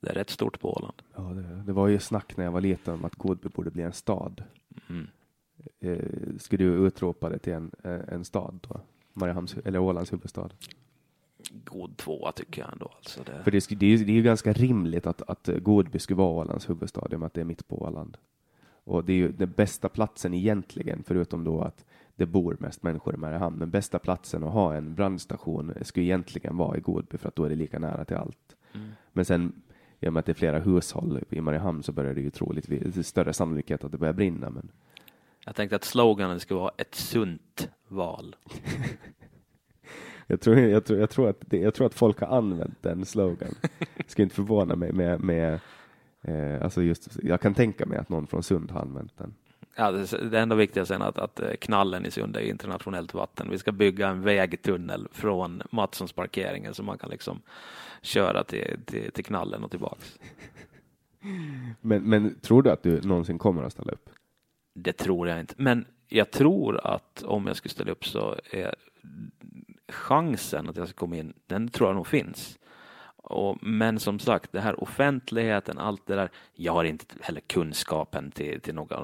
Speaker 2: det är rätt stort på Åland.
Speaker 1: Ja, det, det var ju snack när jag var liten om att Godby borde bli en stad.
Speaker 2: Mm.
Speaker 1: Eh, skulle du utropa det till en, eh, en stad då? Mariehamns, eller Ålands huvudstad?
Speaker 2: God tvåa tycker jag ändå. Alltså det,
Speaker 1: För det, det, är, ju- det är ganska rimligt att, att eh, Godby skulle vara Ålands huvudstad i och med att det är mitt på Åland. Och det är ju den bästa platsen egentligen, förutom då att det bor mest människor i Mariehamn. Den bästa platsen att ha en brandstation skulle egentligen vara i Godby för att då är det lika nära till allt.
Speaker 2: mm.
Speaker 1: Men sen i och med att det är flera hushåll i Mariehamn så börjar det ju troligtvis, det är större sannolikhet att det börjar brinna. Men
Speaker 2: Jag tänkte att sloganen ska vara ett sunt val.
Speaker 1: jag tror, jag tror, jag tror, att, det, jag tror att folk har använt den slogan. Det skulle inte förvåna mig med, med eh, alltså just, jag kan tänka mig att någon från Sund har använt den.
Speaker 2: Ja, det, det enda viktiga sen att, att eh, knallen i Sund är internationellt vatten. Vi ska bygga en vägtunnel från Mattssons parkeringen så man kan liksom köra till, till, till knallen och tillbaks.
Speaker 1: Men, men tror du att du någonsin kommer att ställa upp?
Speaker 2: Det tror jag inte. Men jag tror att om jag skulle ställa upp så är chansen att jag ska komma in, den tror jag nog finns. Och, men som sagt, det här offentligheten, allt det där. Jag har inte heller kunskapen till, till några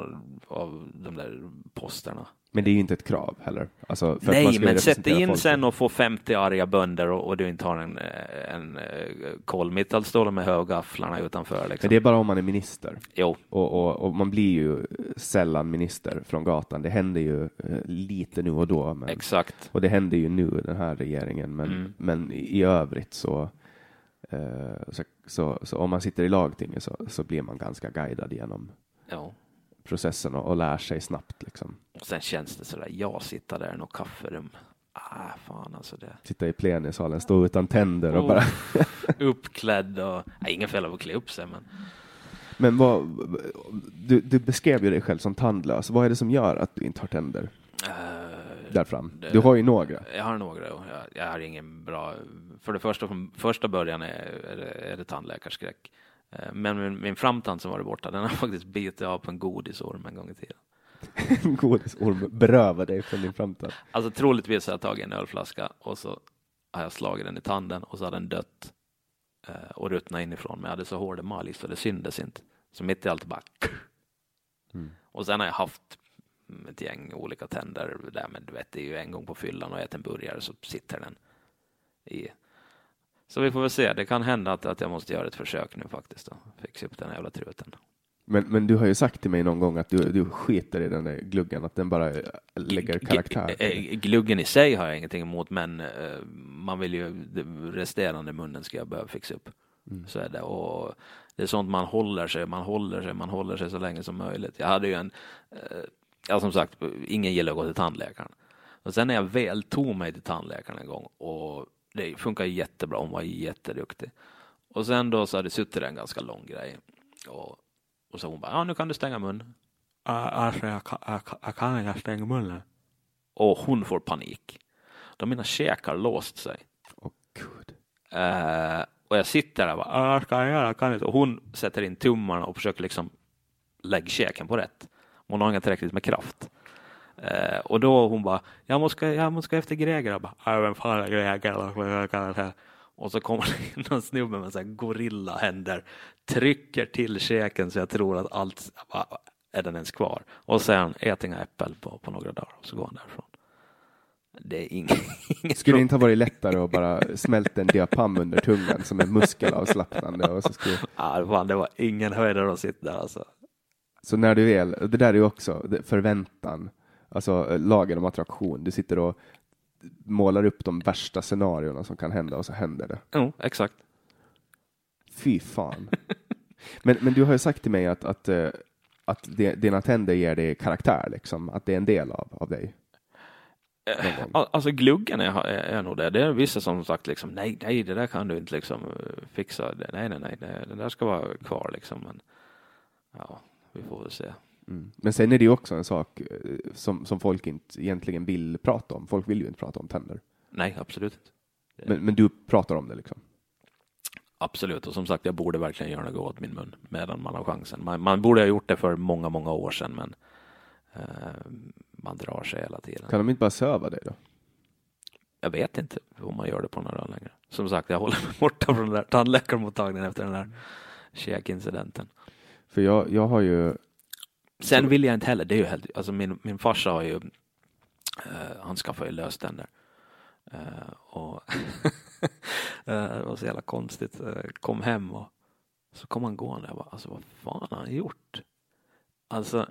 Speaker 2: av de där posterna.
Speaker 1: Men det är ju inte ett krav heller. Alltså,
Speaker 2: Nej, men sätt in
Speaker 1: folket.
Speaker 2: sen och få 50 arga bönder och, och du inte har en, eh, en, eh, kolmittal står de med högafflarna utanför.
Speaker 1: Men
Speaker 2: Liksom.
Speaker 1: det är bara om man är minister.
Speaker 2: Jo,
Speaker 1: Och, och, och man blir ju sällan minister från gatan. Det händer ju eh, lite nu och då. Men,
Speaker 2: exakt.
Speaker 1: och det händer ju nu, den här regeringen. Men,
Speaker 2: Mm.
Speaker 1: men i övrigt så, eh, så, så, så om man sitter i lagtinget så, så blir man ganska guidad genom
Speaker 2: Jo.
Speaker 1: Processen och, och lär sig snabbt. Liksom.
Speaker 2: Och sen känns det sådär, jag sitter där i något kafferum. Ah, fan alltså det.
Speaker 1: Sitta i plenisalen, stå utan tänder och
Speaker 2: Oh.
Speaker 1: bara...
Speaker 2: Uppklädd och, nej, ingen fel av att klä upp sig men.
Speaker 1: Men vad, du, du beskrev ju dig själv som tandlös. Vad är det som gör att du inte har tänder
Speaker 2: eh,
Speaker 1: där fram?
Speaker 2: det-
Speaker 1: Du har ju några.
Speaker 2: Jag har några och jag, jag har ingen bra, för det första från första början är, är, det, är det tandläkarskräck. Eh, Men min, min framtand som varit borta, den har faktiskt bitit av på en godisorm en gång i tiden.
Speaker 1: Godisorm berövar dig från din framtid.
Speaker 2: Alltså troligtvis har jag tagit en ölflaska och så har jag slagit den i tanden och så har den dött eh, och ruttnat inifrån. Men jag hade så hård emalj så det syndes inte. Så mitt i allt bara
Speaker 1: Mm.
Speaker 2: Och sen har jag haft ett gäng olika tänder där, men du vet, det är ju en gång på fyllan och äter en burgare så sitter den i. Så vi får väl se. Det kan hända att, att jag måste göra ett försök nu faktiskt och fixa upp den här jävla truten.
Speaker 1: Men, men du har ju sagt till mig någon gång att du, du skiter i den där gluggen, att den bara eh, lägger karaktär.
Speaker 2: G- g- Gluggen i sig har jag ingenting emot, men eh, man vill ju resterande munnen ska jag behöva fixa upp.
Speaker 1: Mm.
Speaker 2: Så är det. Och det är sånt man håller sig, man håller sig, man håller sig så länge som möjligt. Jag hade ju en, eh, ja som sagt, ingen gillar att gå till tandläkaren. Och sen när jag väl tog mig till tandläkaren en gång och det funkar jättebra, hon var jätteduktig. Och sen då så hade det suttit en ganska lång grej. Och, och så hon bara, ja nu kan du stänga munnen. Alltså jag kan, jag, jag kan inte stänga munnen. Och hon får panik. Då mina käkar låst sig.
Speaker 1: Åh, gud.
Speaker 2: Eh, och jag sitter där och bara, "Ah, jag göra, jag kan inte. Och hon sätter in tummarna och försöker liksom lägga käken på rätt. Hon har inte tillräckligt med kraft. Eh, och då hon bara, jag måste, jag måste efter Greger. Jag bara, "Ja, vem fan är Greger? Och så kommer det in någon snubbe med så här gorillahänder, trycker till käken så jag tror att allt, bara, är den ens kvar? Och sen ät inga äppel på, på några dagar och så går han därifrån. Det är inget, inget
Speaker 1: Skulle det inte ha varit lättare att bara smälta en diapam under tungan som är muskelavslappnande? Och så, skulle,
Speaker 2: Ja, fan, det var ingen höjdare att sitta där alltså.
Speaker 1: så när du väl, det där är ju också förväntan, alltså eh, lagen om attraktion. Du sitter och målar upp de värsta scenarierna som kan hända och så händer det.
Speaker 2: Jo, exakt.
Speaker 1: Fy fan. Men, men du har ju sagt till mig att, att, eh, att di- dina tänder ger dig karaktär, liksom. att det är en del av, av dig.
Speaker 2: Al- Alltså gluggen är, är, nog det. Det är vissa som sagt liksom nej, nej, det där kan du inte liksom eh, fixa. Det- Nej, nej, nej, det, det där ska vara kvar liksom. Men ja, vi får väl se.
Speaker 1: Mm. Men sen är det ju också en sak eh, som, som folk inte egentligen vill prata om. Folk vill ju inte prata om tänder.
Speaker 2: Nej, absolut inte.
Speaker 1: Men, men du pratar om det liksom.
Speaker 2: Absolut, och som sagt, jag borde verkligen göra något åt min mun medan man har chansen. Man, man borde ha gjort det för många, många år sedan, men eh, man drar sig hela tiden.
Speaker 1: Kan de inte bara söva dig då?
Speaker 2: Jag vet inte om man gör det på några dagar längre. Som sagt, jag håller mig borta från den där tandläkarmottagningen efter den där käkincidenten.
Speaker 1: För jag, jag har ju,
Speaker 2: Sen vill jag inte heller, det är ju helt, alltså min, min farsa har ju, eh, han skaffade ju löständer. Uh, och eh, det var så jävla konstigt. Uh, kom hem och så kom han gående. Jag bara, alltså vad fan har han gjort? Alltså,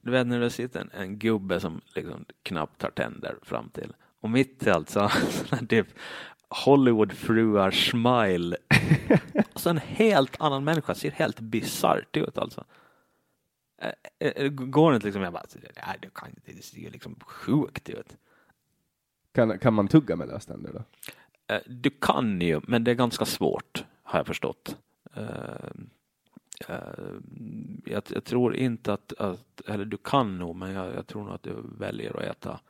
Speaker 2: du vet när det sitter en, en gubbe som liksom knappt har tänder fram till och mitt i allt så typ Hollywoodfruar smile. alltså en helt annan människa, ser helt bisarrt ut alltså. Eh, eh, Går det inte liksom, jag bara, nej det kan inte, det ser ju liksom sjukt ut.
Speaker 1: kan, kan man tugga med löständer då?
Speaker 2: Eh, Du kan ju, men det är ganska svårt, har jag förstått. Jag, jag tror inte att, att, eller du kan nog, men jag, jag tror nog att du väljer att äta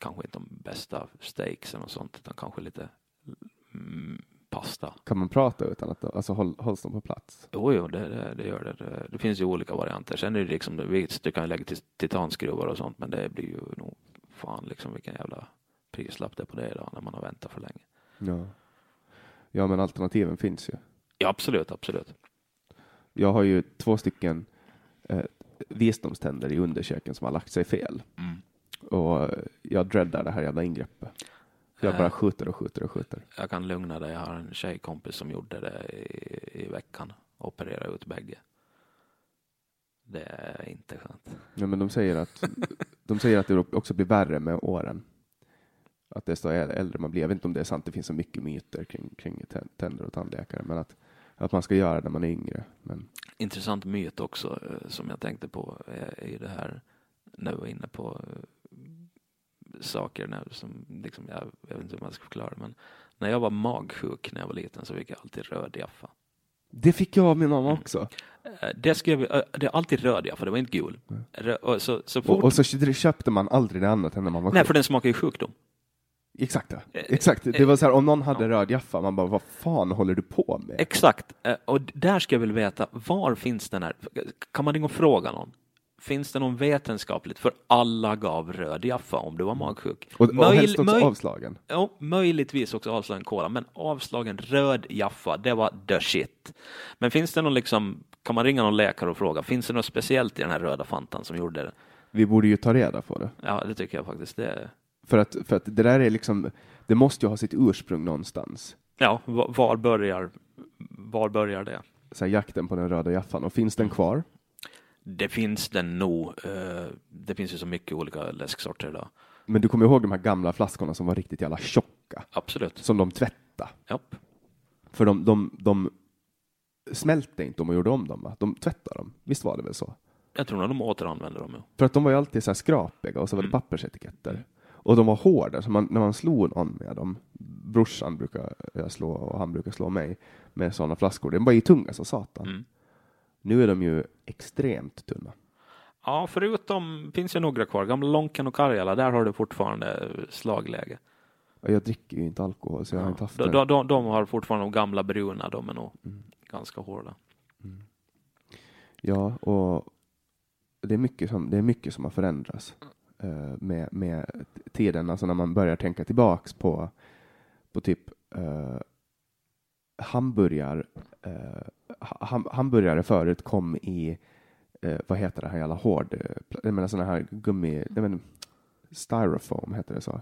Speaker 2: kanske inte de bästa steaksen och sånt, utan kanske lite mm, pasta.
Speaker 1: Kan man prata utan att, alltså håll, hålls de på plats?
Speaker 2: Jo, jo, det, det, det gör det. det. Det finns ju olika varianter. Sen är det liksom, visst, du kan lägga till titanskruvar och sånt, men det blir ju nog fan liksom vilken jävla prislapp det är på det idag när man har väntat för länge.
Speaker 1: Ja. Ja, men alternativen finns ju.
Speaker 2: Ja, absolut, absolut.
Speaker 1: Jag har ju två stycken eh, visdomständer i underkäken som har lagt sig fel.
Speaker 2: Mm.
Speaker 1: Och jag dreadar det här jävla ingreppet. Jag bara
Speaker 2: Eh.
Speaker 1: skjuter och skjuter och skjuter.
Speaker 2: Jag kan lugna dig, jag har en tjejkompis som gjorde det i, i veckan. Operera ut bägge. Det är inte skönt.
Speaker 1: Ja, men de säger att de säger att det också blir värre med åren. Att desto äldre man blir. Jag vet inte om det är sant. Det finns så mycket myter kring, kring tän- tänder och tandläkare, men att, att man ska göra det när man är yngre. Men
Speaker 2: Intressant myt också eh, som jag tänkte på är, är ju det här när vi var inne på eh, saker när, som liksom, jag, jag vet inte hur man ska förklara men när jag var magsjuk när jag var liten så fick jag alltid röd jaffa.
Speaker 1: det fick jag av min mamma också.
Speaker 2: Eh, Det, skrev, eh, det är alltid röd jaffa, det var inte gul. Rö- och så, så fort,
Speaker 1: Och, och så köpte man aldrig det annat än när man var
Speaker 2: nej,
Speaker 1: sjuk.
Speaker 2: för den smakar ju sjukdom.
Speaker 1: Exakt.
Speaker 2: Eh,
Speaker 1: exakt. Det var så här, om någon hade röd jaffa, man bara, vad fan håller du på med?
Speaker 2: Exakt, och där ska jag väl veta, var finns den här, kan man ringa och fråga någon? Finns det någon vetenskapligt, för alla gav röd jaffa om du var magsjuk.
Speaker 1: Och, och
Speaker 2: Möj-
Speaker 1: helst också
Speaker 2: möj-
Speaker 1: avslagen.
Speaker 2: Ja, möjligtvis också avslagen cola, men avslagen röd jaffa, det var the shit. Men finns det någon liksom, kan man ringa någon läkare och fråga, finns det något speciellt i den här röda fantan som gjorde det?
Speaker 1: Vi borde ju ta reda på det.
Speaker 2: Ja, det tycker jag faktiskt. Det,
Speaker 1: För att, för att det där är liksom, det måste ju ha sitt ursprung någonstans.
Speaker 2: ja, va- var börjar, var börjar det?
Speaker 1: Så här, jakten på den röda jaffan. Och finns den kvar?
Speaker 2: Det finns den nog. eh, Det finns ju så mycket olika läsksorter idag.
Speaker 1: Men du kommer ihåg de här gamla flaskorna som var riktigt jävla tjocka?
Speaker 2: Absolut.
Speaker 1: Som de tvättade.
Speaker 2: Japp.
Speaker 1: För de, de, de smälte inte om man gjorde om dem, va? De tvättade dem. Visst var det väl så?
Speaker 2: Jag tror nog de återanvänder dem. Ja.
Speaker 1: För att de var ju alltid så här skrapiga och så var det
Speaker 2: Mm.
Speaker 1: pappersetiketter. Och de var hårda, så man, när man slog någon med dem, brorsan brukar jag slå och han brukar slå mig med sådana flaskor, de var ju tunga som satan.
Speaker 2: Mm.
Speaker 1: Nu är de ju extremt tunna.
Speaker 2: ja, förutom finns ju några kvar. Gamla Lonken och Karjala, där har du fortfarande slagläge.
Speaker 1: Jag dricker ju inte alkohol, så jag har
Speaker 2: Ja,
Speaker 1: inte haft
Speaker 2: de,
Speaker 1: det.
Speaker 2: de, de, har fortfarande de gamla bruna, de är nog
Speaker 1: Mm.
Speaker 2: ganska hårda.
Speaker 1: Ja, och det är mycket som, det är mycket som har förändrats eh, med, med tiden, alltså när man börjar tänka tillbaks på, på typ uh, hamburgare. Uh, ham, hamburgare förut kom i, eh, vad heter det här jävla hård, eh, jag menar sådana här gummi, jag menar, styrofoam heter det så,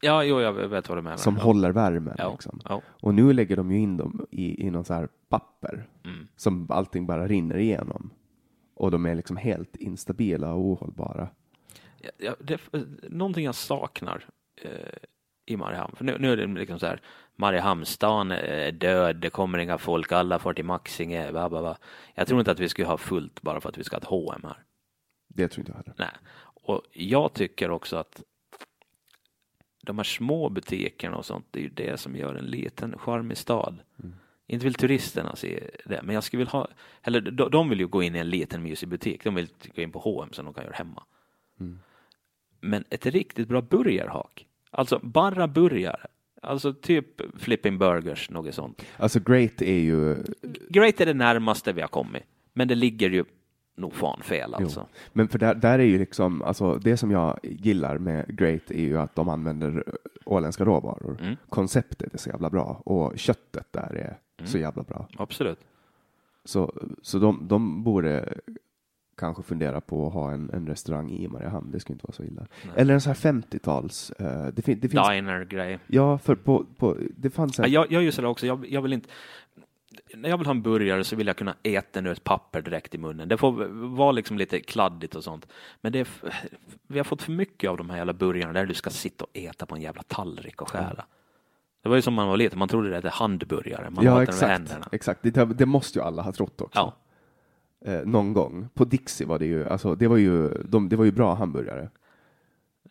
Speaker 2: Ja, jo, jag vet vad du menar.
Speaker 1: som
Speaker 2: ja.
Speaker 1: håller värmen.
Speaker 2: Ja.
Speaker 1: Liksom.
Speaker 2: Ja.
Speaker 1: Och nu lägger de ju in dem i, i någon så här papper
Speaker 2: Mm.
Speaker 1: som allting bara rinner igenom. Och de är liksom helt instabila och ohållbara.
Speaker 2: Ja, det, någonting jag saknar eh, i Mariehamn, för nu, nu är det liksom så här, Mariehamnsstaden är död, det kommer inga folk, alla får till Maxinge, bla, bla, bla. Jag tror inte att vi skulle ha fullt bara för att vi ska ha ett H&M här.
Speaker 1: Det tror inte jag heller.
Speaker 2: Nej. Och jag tycker också att de här små butikerna och sånt, det är ju det som gör en liten charmig stad.
Speaker 1: Mm.
Speaker 2: Inte vill turisterna se det, men jag skulle vilja ha, eller de, de vill ju gå in i en liten mysig butik, de vill gå in på H&M som de kan göra hemma.
Speaker 1: Mm.
Speaker 2: Men ett riktigt bra burgarhak, alltså bara burgare, alltså typ flipping burgers, något sånt.
Speaker 1: Alltså Great är ju,
Speaker 2: Great är det närmaste vi har kommit, men det ligger ju nog fan fel alltså.
Speaker 1: men för där, där är ju liksom, alltså det som jag gillar med Great är ju att de använder åländska råvaror.
Speaker 2: Mm.
Speaker 1: Konceptet är så jävla bra och köttet där är
Speaker 2: Mm.
Speaker 1: så jävla bra.
Speaker 2: Absolut.
Speaker 1: Så, så de, de borde kanske fundera på att ha en, en restaurang i Mariehamn. Det skulle inte vara så illa.
Speaker 2: Nej.
Speaker 1: Eller en sån här 50-tals. eh, det, fin, det finns,
Speaker 2: Diner-grej.
Speaker 1: ja, för på, på, det fanns
Speaker 2: Ja,
Speaker 1: en,
Speaker 2: jag, jag är ju sådär också, jag, jag vill inte när jag vill ha en burgare så vill jag kunna äta den ur ett papper direkt i munnen. Det får vara liksom lite kladdigt och sånt. Men det är, vi har fått för mycket av de här jävla burgarna där du ska sitta och äta på en jävla tallrik och skära. Det var ju som man var liten, man trodde det hette handburgare. Man
Speaker 1: ja,
Speaker 2: med
Speaker 1: exakt.
Speaker 2: händerna.
Speaker 1: exakt. Det, det måste ju alla ha trott också.
Speaker 2: Ja,
Speaker 1: Eh, någon gång. På Dixie var det ju, alltså, det var ju, de, det var ju bra hamburgare.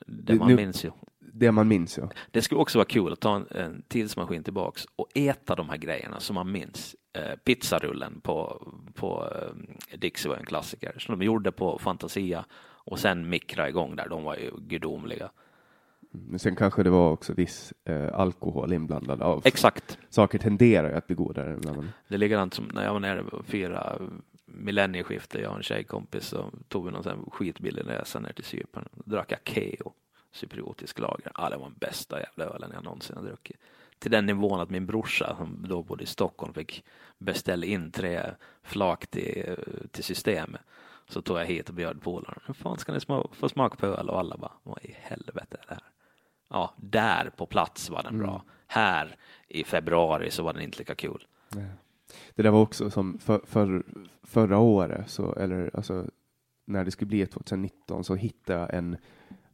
Speaker 2: det man
Speaker 1: nu-
Speaker 2: minns ju.
Speaker 1: Det man minns ju.
Speaker 2: Det skulle också vara kul att ta en, en tidsmaskin tillbaks och äta de här grejerna som man minns. Eh, pizzarullen på, på eh, Dixie var en klassiker som de gjorde på Fantasia och sen mikra igång där. De var ju gudomliga.
Speaker 1: Men sen kanske det var också viss eh, alkohol inblandad av.
Speaker 2: Exakt.
Speaker 1: Saker tenderar ju att bli godare
Speaker 2: Det är likadant som när jag var nere och firade millennieskiftet. Jag och en tjejkompis så tog vi någon sån skitbillig resa ner till Cypern. Drack jag Keo, cypriotisk lager. Ja, det var den bästa jävla ölen jag någonsin har druckit. Till den nivån att min brorsa som då bodde i Stockholm fick beställa in tre flak till, till systemet. Så tog jag hit och bjöd polaren. Hur fan ska ni sma- få smak på öl? Och alla bara, vad i helvete är det här? ja, där på plats var den bra. Här i februari så var den inte lika kul.
Speaker 1: Det där var också som för, för, förra året, så, eller alltså när det skulle bli 2019 så hittade jag en,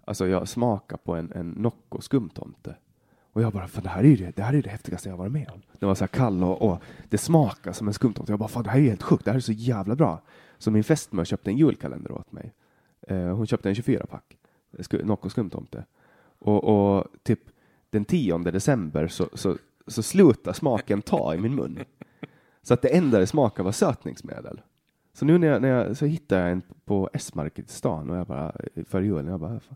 Speaker 1: alltså jag smakade på en, en Nocco skumtomte. Och jag bara, fan det här är ju det, det här är det häftigaste jag varit med om. Den var så här kall och, och det smakar som en skumtomte. Jag bara, fan det här är ju helt sjukt, det här är så jävla bra. Så min fästmö köpte en julkalender åt mig. Eh, hon köpte en 24-pack, eh, Nocco skumtomte. Och, och typ den 10 december så, så, så slutade smaken ta i min mun. Så att det enda det smakade var sötningsmedel. Så nu när jag, när jag så hittade jag en på S-market i stan och jag bara för julen, jag bara "Fan,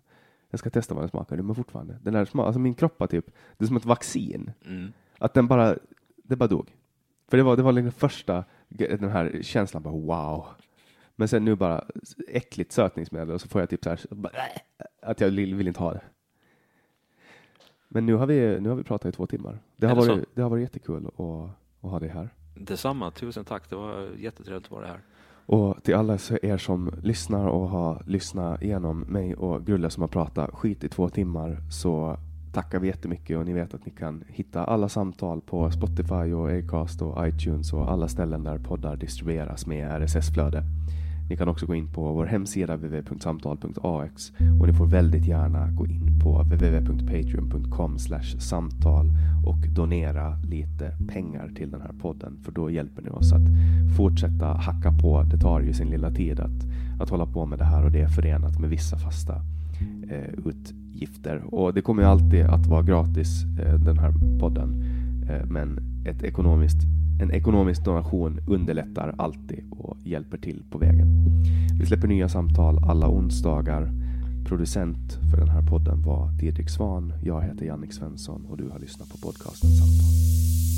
Speaker 1: jag ska testa vad den smakar, men fortfarande. Den där smak, alltså min kropp var typ, det är som ett vaccin.
Speaker 2: Mm.
Speaker 1: Att den bara, det bara dog. För det var, det var liksom första, den här känslan bara wow. Men sen nu bara äckligt sötningsmedel och så får jag typ så här, bara, att jag vill, inte ha det. Men nu har vi, nu har vi pratat i två timmar. Det har, varit, det har varit jättekul att, att ha dig här.
Speaker 2: Detsamma, tusen tack. Det var jättetrevligt att vara här.
Speaker 1: Och till alla er som lyssnar och har lyssnat igenom mig och Grulle som har pratat skit i två timmar så tackar vi jättemycket och ni vet att ni kan hitta alla samtal på Spotify och Acast och iTunes och alla ställen där poddar distribueras med RSS-flöde. Ni kan också gå in på vår hemsida www.samtal.ax och ni får väldigt gärna gå in på www.patreon.com samtal och donera lite pengar till den här podden för då hjälper ni oss att fortsätta hacka på. Det tar ju sin lilla tid att, att hålla på med det här och det är förenat med vissa fasta eh, utgifter. Och det kommer ju alltid att vara gratis eh, den här podden. Eh, men ett ekonomiskt, en ekonomisk donation underlättar alltid och hjälper till på vägen. Vi släpper nya samtal alla onsdagar. Producent för den här podden var Didrik Svan. Jag heter Jannik Svensson och du har lyssnat på podcasten Samtal.